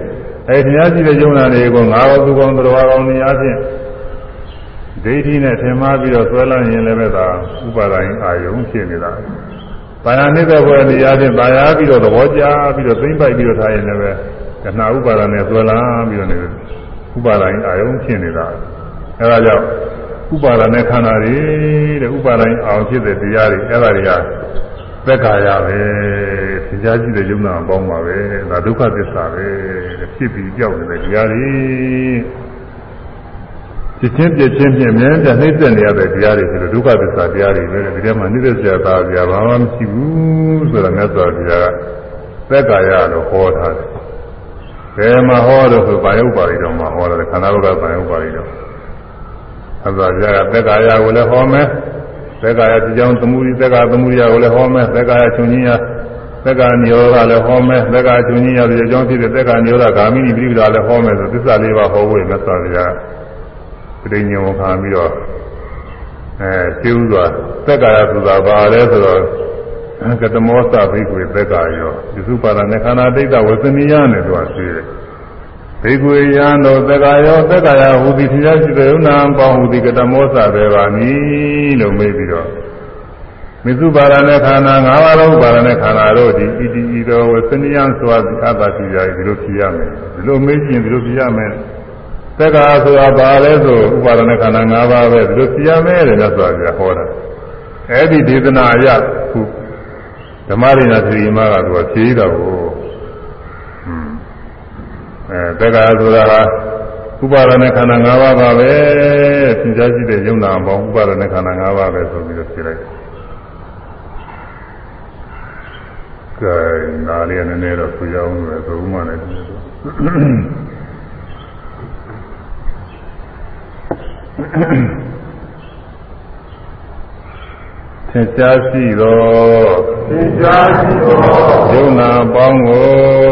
အဲသင်ကြားရှိတဲ့ယုံနာတွေကိုငါးပါးသူကောင်းတော်ကောင်းနေအချင်းဒိဋ္ဌိနဲ့ထင်မှားပြီးတော့ဆွဲလန်းရင်လည်းပဲဒါဥပါဒိုင်အာယုံဖြစ်နေတာ။ ဘာယာနေတဲ့ဘဝနေရာချင်းဘာယာပြီးတော့သဘောကျပြီးတော့သိမ့်ပိုက်ပြီးတော့ထားရင်လည်းပဲကနာဥပါဒနဲ့ဆွဲလန်းပြီးတော့နေဥပါဒိုင်အာယုံဖြစ်နေတာ။အဲဒါကြောင့်ဥပါဒနဲ့ခန္ဓာတွေတဲ့ဥပါဒိုင်အောင်ဖြစ်တဲ့တရားတွေအဲဒါတွေကသက်ကာရပဲသင်ကြားကြည့်တဲ့ယုံနာပေါင်းပါပဲဒါဒုက္ခသစ္စာပဲဖြစ်ပြီးကြောက်နေတဲ့တရားတွေ ဖြစ်ချင်းပြချင်းဖြင့်မြဲမြဲနှိမ့်ဆက်နေရတဲ့တရားတွေဆိုတော့ဒုက္ခသစ္စာတရားတွေပဲဒီထဲမှာနှိမ့်ဆက်စရာသားစရာဘာမှမရှိဘူးဆိုတော့မြတ်စွာဘုရားကသက်ကာယလို့ဟောထားတယ်။ဘယ်မှာဟောလို့ဆိုဘာယုတ်ပါဠိတော်မှာဟောတယ်ခန္ဓာဘုရားဘာယုတ်ပါဠိတော်။အဲဒါဘုရားကသက်ကာယကိုလည်းဟောမယ်။သက်ကာယဒီကြောင့်သမုဒိသက်ကာသမုဒိယကိုလည်းဟောမယ်။သက်ကာယချုပ်ချင်းရသက်ကာနိရောဓလည်းဟောမယ်။သက်ကာချုပ်ချင်းရဒီကြောင့်ဖြစ်တဲ့သက်ကာနိရောဓဂာမိနိပိဋကလည်းဟောမယ်ဆိုသစ္စာလေးပါးဟောဖို့မြတ်စွာဘုရား ပြိညာဉ်ခံပြီးတော့အဲသိဥစွာသက်ကာယဆိုတာဘာလဲဆိုတော့ကတမောသဘိကွေသက်ကာယောဒီစုပါဒနဲ့ခန္ဓာတိတ်တဝဇနိယနဲ့သူကသိတယ်ဘိကွေယံတို့သက်ကာယောသက်ကာယဟူသည်သင်္ချာရှိတဲ့ဥနာပေါင်းဟူသည်ကတမောသပဲပါနီလို့မေးပြီးတော့မစ္စုပါဒနဲ့ခန္ဓာ၅ပါးသောပါဒနဲ့ခန္ဓာတို့ဒီဣတိဣတောဝသနိယံစွာအတ္တရှိကြဒီလိုဖြစ်ရမယ်ဒီလိုမေးကြည့်ရင်ဒီလိုဖြစ်ရမယ် သက္ကာဆိုတာဘာလဲဆိုဥပါဒနာခန္ဓာ၅ပါးပဲဒီလိုသိရမယ်တဲ့မြတ်စွာဘုရားဟောတာအဲ့ဒီဒေသနာအရခုဓမ္မရိနာသတိမကသူကဖြေးတာကိုအဲသက္ကာဆိုတာဟာဥပါဒနာခန္ဓာ၅ပါးပါပဲသင်ကြားရှိတဲ့ယုံနာပေါင်းဥပါဒနာခန္ဓာ၅ပါးပဲဆိုပြီးတော့ဖြေလိုက်ကဲနားလေးနည်းနည်းတော့ဆိုရအောင်လို့ဆိုဥမှလည်း င်ရှားရှိသောသင်ကြားရှိသောယုံနာပေါင်းကို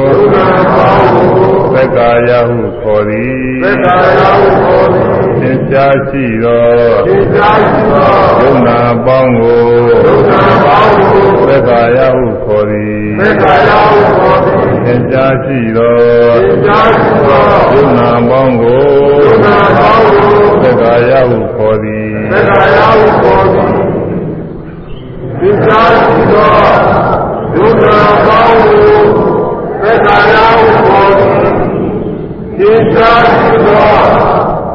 ယုံနာပေါင်းကိုသက္ကာယဟုခေါ်သည်သက္ကာယဟုခေါ်သည်သင်ရှားရှိသောသင်ကြားရှိသောယုံနာပေါင်းကိုယုံနာပေါင်းကိုသက္ကာယဟုခေါ်သည်သက္ကာယဟုခေါ်သည်သင်ရှားရှိသောသင်ကြားရှိသောယုံနာပေါင်းကိုယုံနာပေါင်းကို သက္ကာယဟုခေါ်သည်သက္ကာယဟုခေါ်သည်သင်ကြားရှိသောယုံနာပေါင်းကိုသက္ကာယဟုခေါ်သည်သင်ကြားရှိသော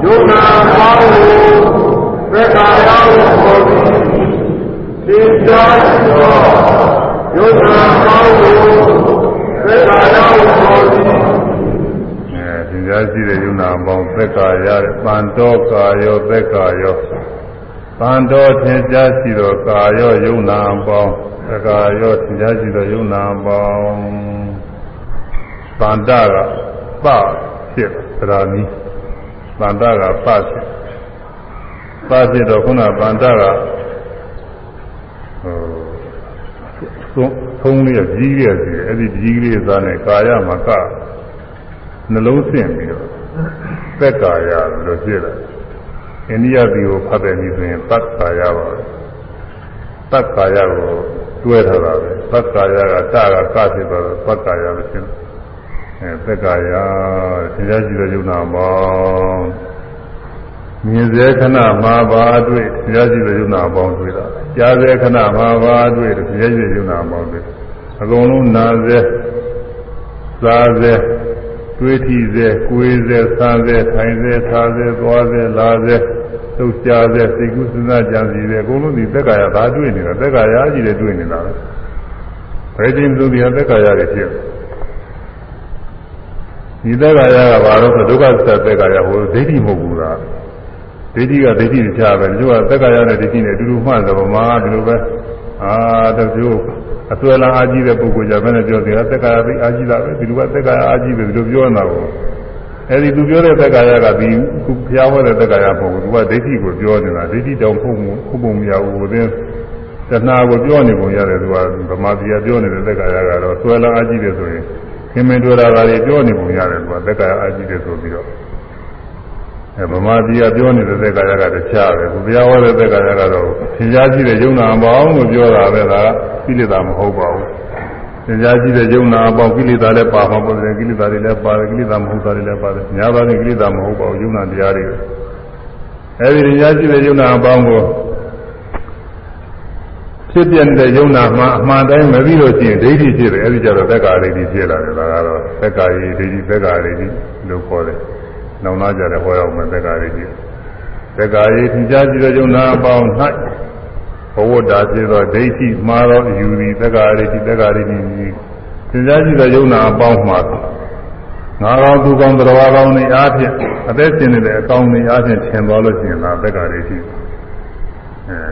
ယုံနာပေါင်းကိုသက္ကာယဟုခေါ်သည်သင်ကြားရှိသောယုံနာပေါင်းကိုသက္ကာယဟုခေါ်သည် အဲသင်ကြားရှိတဲ့ယုံနာပေါင်းသက္ကာယတဲ့ပန္တောကာယောသက္ကာယောပန္တောသင်ကြားရှိသောကာယောယုံနာပေါင်းသက္ကာယောသင်ကြားရှိသောယုံနာပေါင်းပန္တကပဖြစ်သရာနီပန္တကပဖြစ်ပဖြစ်တော့ခုနပန္တကဟိုသုံးလေးရကြီးရစီအဲ့ဒီကြီးလေးသားနဲ့ကာယမှာက နှလုံးဆင့်ပြီးတော့သက်ကာယလို့ဖြစ်လာအိန္ဒိယပြည်ကိုဖတ်တဲ့နည်းဆိုရင်သတ်ကာယပါပဲသတ်ကာယကိုတွဲထားတာပဲသတ်ကာယကတကကဖြစ်သွားတော့သတ်ကာယလို့ဖြစ်တယ်အဲသက်ကာယသင်ကြားကြည့်တဲ့ယုံနာမောင်းမြင်စေခဏမှာပါတွေ့သင်ကြားကြည့်တဲ့ယုံနာပေါင်းတွေ့တာကြားစေခဏမှာပါတွေ့သင်ကြားကြည့်တဲ့ယုံနာပေါင်းတွေ့အကုန်လုံးနာစေစားစေ တွေးထီစေကိုယ်စေဆန်းစေထိုင်စေထားစေသွားစေလာစေသုတ်ရှားစေစိတ်ကူးစဉ်းစားကြံစည်စေအကုန်လုံးဒီသက်ကာယသာတွေ့နေတာသက်ကာယကြီးတွေတွေ့နေတာပဲဘယ်ချိန်ဆုံးဒီသက်ကာယတွေဖြစ်ဒီသက်ကာယကဘာလို့ဆိုဒုက္ခသစ္စာသက်ကာယဟိုဒိဋ္ဌိမဟုတ်ဘူးလားဒိဋ္ဌိကဒိဋ္ဌိချပဲသူကသက်ကာယနဲ့ဒိဋ္ဌိနဲ့အတူတူမှတ်တယ်ဗမာဒီလိုပဲအာတချို့ အစွဲလန်းအားကြီးတဲ့ပုဂ္ဂိုလ်ကြဘယ်နဲ့ပြောသေးလဲသက်ကာယသိအားကြီးတာပဲဒီလိုကသက်ကာယအားကြီးတယ်ဒီလိုပြောနေတာကိုအဲဒီသူပြောတဲ့သက်ကာယကဒီခုဘုရားဟောတဲ့သက်ကာယမဟုတ်ဘူးသူကဒိဋ္ဌိကိုပြောနေတာဒိဋ္ဌိတောင်ဖုံမှုဖုံမှုမရဘူးဟိုသင်းတဏှာကိုပြောနေပုံရတယ်သူကဗမာပြည်ပြောနေတဲ့သက်ကာယကတော့စွဲလန်းအားကြီးတယ်ဆိုရင်ခင်မင်တွေ့တာကလေးပြောနေပုံရတယ်သူကသက်ကာယအားကြီးတယ်ဆိုပြီးတော့အဲ ဗမာပြည်ပြောနေတဲ့သက်ကာယကတခြားပဲသူဘုရားဟောတဲ့သက်ကာယကတော့သင်ကြားကြည့်တဲ့ယုံနာမပေါင်းလို့ပြောတာပဲဒါကကိလေသာမဟုတ်ပါဘူးသင်ကြားကြည့်တဲ့ယုံနာအပေါင်းကိလေသာလည်းပါမှာပေါ့တယ်ကိလေသာတွေလည်းပါတယ်ကိလေသာမဟုတ်တာတွေလည်းပါတယ်ညာပါတဲ့ကိလေသာမဟုတ်ပါဘူးယုံနာတရားတွေအဲဒီသင်ကြားကြည့်တဲ့ယုံနာအပေါင်းကိုဖြစ်ပြတဲ့ယုံနာမှာအမှန်တိုင်းမသိလို့ရှိရင်ဒိဋ္ဌိဖြစ်တယ်အဲဒီကြတော့သက္ကာဒိဋ္ဌိဖြစ်လာတယ်ဒါကတော့သက္ကာယိဒိဋ္ဌိသက္ကာဒိဋ္ဌိလို့ခေါ်တယ် နောင်နာကြတယ်ဟောရောက်မယ်သက္ကာဒိဋ္ဌိသက္ကာယိသင်ကြားကြည့်တဲ့ယုံနာအပေါင်း၌ဘဝတ္တာဖြစ်သောဒိဋ္ဌိမှားသောယူသည်သက္ကာဒိဋ္ဌိသက္ကာဒိဋ္ဌိသင်ကြားကြည့်တဲ့ယုံနာအပေါင်းမှာငါကောင်းသူကောင်းတရားကောင်းတွေအားဖြင့်အသက်ရှင်နေတဲ့အကောင်းတွေအားဖြင့်ထင်သွားလို့ရှိရင်ဒါသက္ကာဒိဋ္ဌိ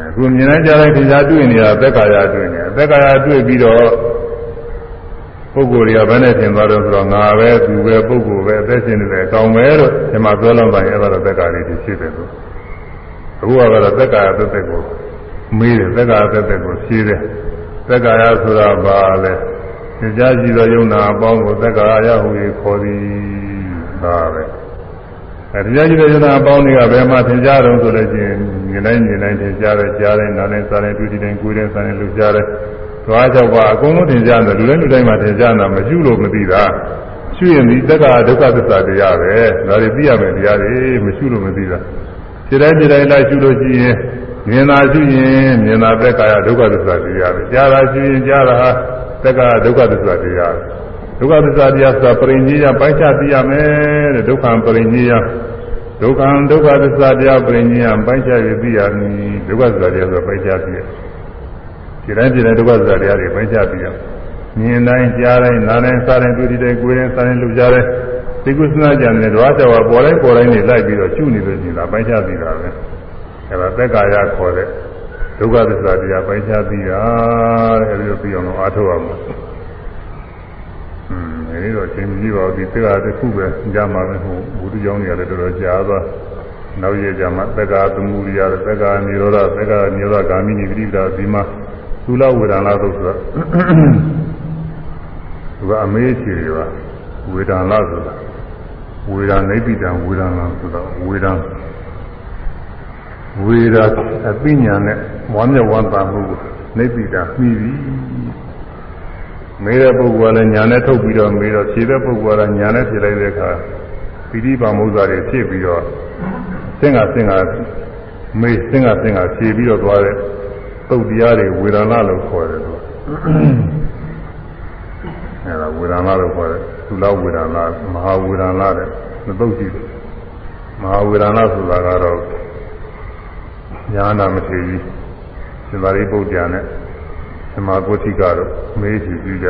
အခုမြင်နိုင်ကြတဲ့တရားတွေ့နေတာသက်ကာယတွေ့နေတာသက်ကာယတွေ့ပြီးတော့ ပုဂ္ဂိုလ်တွေကဘယ်နဲ့ထင်သွားတော့ဆိုတော့ငါပဲသူပဲပုဂ္ဂိုလ်ပဲအသက်ရှင်နေတယ်ကောင်းပဲလို့ဒီမှာပြောလို့ပါရင်အဲ့ဒါတော့သက်ကာယတွေဖြစ်တယ်လို့အခုကတော့သက်ကာယသက်သက်ကိုမေးတယ်သက်ကာယသက်သက်ကိုဖြေတယ်သက်ကာယဆိုတာဘာလဲကြားကြည့်သောယုံနာအပေါင်းကိုသက်ကာယဟူ၍ခေါ်သည်ဒါပဲအဲဒီကြည့်တဲ့ယုံနာအပေါင်းတွေကဘယ်မှာသင်ကြားတော့ဆိုလို့ရှိရင်မြင်တိုင်းမြင်တိုင်းသင်ကြားတယ်ကြားတယ်နားတိုင်းစားတိုင်းတွေ့တိုင်းကိုယ်တိုင်းစားတိုင်းလူကြားတယ် သွားကြောက်ပါအကုန်လုံးသင်ကြားတယ်လူတိုင်းလူတိုင်းမှာသင်ကြားတာမရှုလို့မသိတာရှုရင်ဒီတက္ကဒုက္ခသစ္စာတရားပဲဒါတွေသိရမယ်တရားတွေမရှုလို့မသိတာခြေတိုင်းခြေတိုင်းလိုက်ရှုလို့ရှိရင်မြင်တာရှုရင်မြင်တာတက္ကရာဒုက္ခသစ္စာတရားပဲကြားတာရှုရင်ကြားတာဟာတက္ကရာဒုက္ခသစ္စာတရားပဲဒုက္ခသစ္စာတရားဆိုတာပရိညေယပိုင်းခြားသိရမယ်တဲ့ဒုက္ခပရိညေယဒုက္ခဒုက္ခသစ္စာတရားပရိညေယပိုင်းခြားပြီးသိရမည်ဒုက္ခသစ္စာတရားဆိုပိုင်းခြားသိရ ဒီတိုင်းဒီတိုင်းဒုက္ခသစ္စာတရားတွေပိုင်းခြားသိရမြင်တိုင်းကြားတိုင်းနားတိုင်းစားတိုင်းတွေ့တိုင်းကိုယ်တိုင်းစားတိုင်းလှုပ်ရှားတိုင်းသိကုသနာကြံတဲ့ဓဝါကြောပေါ်တိုင်းပေါ်တိုင်းနေလိုက်ပြီးတော့ရှုနေလို့ရှိရင်ဒါပိုင်းခြားသိတာပဲအဲဒါသက်ကာယခေါ်တဲ့ဒုက္ခသစ္စာတရားပိုင်းခြားသိတာတဲ့အဲဒီလိုပြီးအောင်လို့အားထုတ်ရမှာဒီတော့အချိန်ကြီးပါဘူးဒီသက္ကာတစ်ခုပဲကြားမှာပဲဟိုဘုဒ္ဓကျောင်းတွေကလည်းတော်တော်ကြားသွားနောက်ရကြမှာသက္ကာသမုဒိယသက္ကာនិရောဓသက္ကာនិရောဓဂာမိနိပရိဒါဒီမှာ သုလဝေဒနာလို့ဆိုတာသူကအမေးချေတွေပါဝေဒနာဆိုတာဝေဒနာနိဗ္ဗိတံဝေဒနာဆိုတာဝေဒနာဝေဒအပိညာနဲ့ဝမ်းမြောက်ဝမ်းသာမှုကိုနိဗ္ဗိတံပြီးပြီမေးတဲ့ပုဂ္ဂိုလ်ကလည်းညာနဲ့ထုတ်ပြီးတော့မေးတော့ဖြေတဲ့ပုဂ္ဂိုလ်ကလည်းညာနဲ့ဖြေလိုက်တဲ့အခါပိဋိပါမုဇ္ဇာတွေဖြစ်ပြီးတော့စင်္ဃစင်္ဃမေးစင်္ဃစင်္ဃဖြေပြီးတော့သွားတဲ့ သုတ်တရားတွေဝေဒနာလို့ခေါ်တယ်သူအဲဒါဝေဒနာလို့ခေါ်တယ်သုလဝေဒနာမဟာဝေဒနာတဲ့သုတ်ရှိတယ်မဟာဝေဒနာဆိုတာကတော့ညာနာမထေကြီးရှင်သာရိပုတ္တရာနဲ့သမာဂုဋ္ဌိကတော့မေးကြည့်ကြည့်ကြ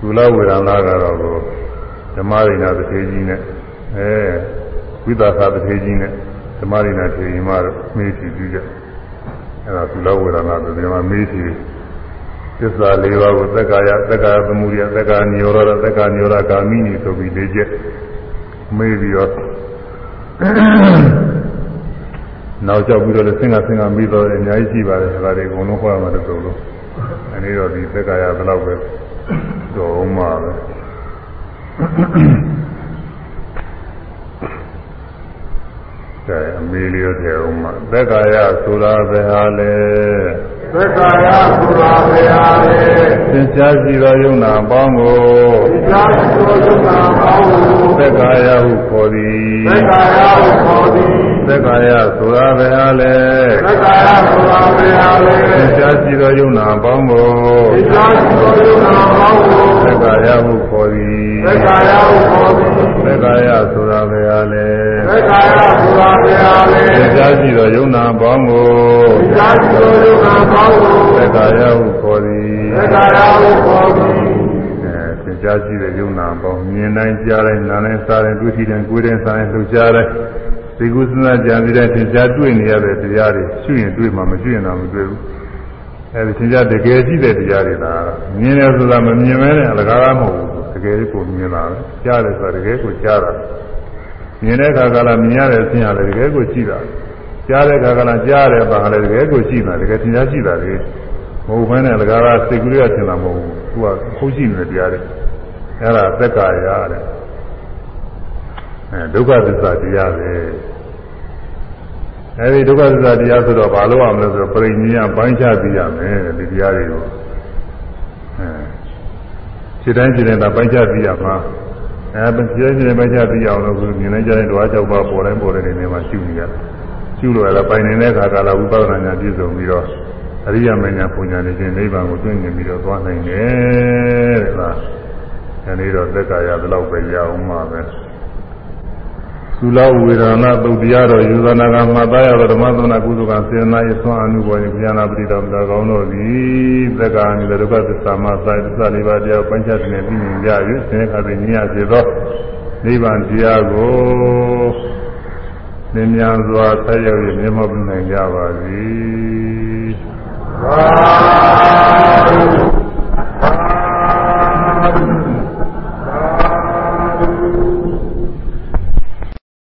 သုလဝေဒနာကတော့ဓမ္မရိနာတစ်ထေကြီးနဲ့အဲဝိသသာတစ်ထေကြီးနဲ့ဓမ္မရိနာထေကြီးမှတော့မေးကြည့်ကြည့်ကြ အဲဒါသုလဝေဒနာဆိုဒီမှာမေးကြည့်သစ္စာ၄ပါးကိုသက္ကာယသက္ကာသမုဒယသက္ကာနိရောဓသက္ကာနိရောဓဂာမိနိဆိုပြီး၄ချက်မေးပြီးတော့နောက်ကြောက်ပြီးတော့လည်းဆင်ကဆင်ကပြီးတော့အများကြီးရှိပါတယ်ဒါတွေအကုန်လုံးဟောရမှာတော့ဆိုလို့အဲဒီတော့ဒီသက္ကာယဘယ်လောက်ပဲတော့မှပဲ ကဲအမေလေးရောတဲ့အောင်မှာသက္ကာယဆိုတာဘယ်ဟာလဲသက္ကာယဆိုတာဘယ်ဟာလဲသင်္ချာရှိသောယုံနာအပေါင်းကိုသင်္ချာရှိသောယုံနာအပေါင်းကိုသက္ကာယဟုခေါ်သည်သက္ကာယဟုခေါ်သည်သက္ကာယဆိုတာဘယ်ဟာလဲသက္ကာယဆိုတာဘယ်ဟာလဲသင်္ချာရှိသောယုံနာအပေါင်းကိုသင်္ချာရှိသောယုံနာအပေါင်းကိုသက္ကာယဟုခေါ်သည်သက္ကာယဟုခေါ်သည်သက္ကာယဆိုတာဘယ်ဟာလဲသ က္ကာယဆိုတာဘယ်ဟာလဲသင်္ချာရှိသောယုံနာအပေါင်းကိုသင်္ချာရှိသောယုံနာအပေါင်းကိုသက္ကာယဟုခေါ်သည်သက္ကာယဟုခေါ်သည်အဲသင်ကြားရှိတဲ့ယုံနာပေါင်းမြင်တိုင်းကြားတိုင်းနားတိုင်းစားတိုင်းတွေ့ထိတိုင်းကိုယ်တိုင်းစားတိုင်းလှုပ်ရှားတိုင်းဒီကုသနာကြံပြီးတဲ့သင်ကြားတွေ့နေရတဲ့တရားတွေရှုရင်တွေ့မှမရှုရင်တော့မတွေ့ဘူးအဲဒီသင်ကြားတကယ်ရှိတဲ့တရားတွေလားမြင်တယ်ဆိုတာမမြင်မဲနဲ့အလကားမဟုတ်ဘူးတကယ်ကိုမြင်တာပဲကြားတယ်ဆိုတာတကယ်ကိုကြားတာ မြင်တဲ့အခါကလည်းမြင်ရတဲ့အခြင်းရတယ်တကယ်ကိုရှိတာကြားတဲ့အခါကလည်းကြားတယ်ပါလည်းတကယ်ကိုရှိတာတကယ်သင်ကြားရှိတာလေမဟုတ်ဘဲနဲ့လကားကစိတ်ကူးရထင်တာမဟုတ်ဘူးသူကခုရှိနေတဲ့တရားတွေအဲ့ဒါသက်ကာရတဲ့အဲဒုက္ခသစ္စာတရားပဲအဲဒီဒုက္ခသစ္စာတရားဆိုတော့ဘာလို့အောင်လဲဆိုတော့ပြိညာပိုင်းခြားသိရမယ်ဒီတရားတွေကိုအဲခြေတိုင်းခြေတိုင်းသာပိုင်းခြားသိရမှာ အဲခြေတိုင်းခြေတိုင်းပိုင်းခြားသိရအောင်လို့မြင်နေကြတဲ့ဓဝါကြောက်ပါပေါ်တိုင်းပေါ်တိုင်းနေမှာရှုနေရတယ်ရှုလို့ရပိုင်နေတဲ့အခါကလာဝိပဿနာဉာဏ်ပြည့်စုံပြီးတော့အရိယာမဉာဏ်ပူညာနေခြင်းနိဗ္ဗာန်ကိုတွင်မြင်ပြီးတော့သွားနိုင်တယ်တဲ့လားအဲဒီတော့သက်ကာယဘယ်လောက်ပဲရအောင်မှာပဲ သုလဝေဒနာသုတ်တရားတော်ယူသနာကမှတ်သားရသောဓမ္မသနာကုသကစေနာယေသွန်အမှုပေါ်ရင်ဉာဏပရိတော်မူတာကောင်းတော်သည်သက္ကာနိဒုက္ခသစ္စာမသာသစ္စာလေးပါးတရားပัญချသနေပြီးမြင်ကြ၍သင်္ခါပင်ဉာဏ်စေသောနိဗ္ဗာန်တရားကိုသင်မြန်စွာဆက်ရောက်၍မြတ်မောပြုနိုင်ကြပါစေ။သာဓုသာဓု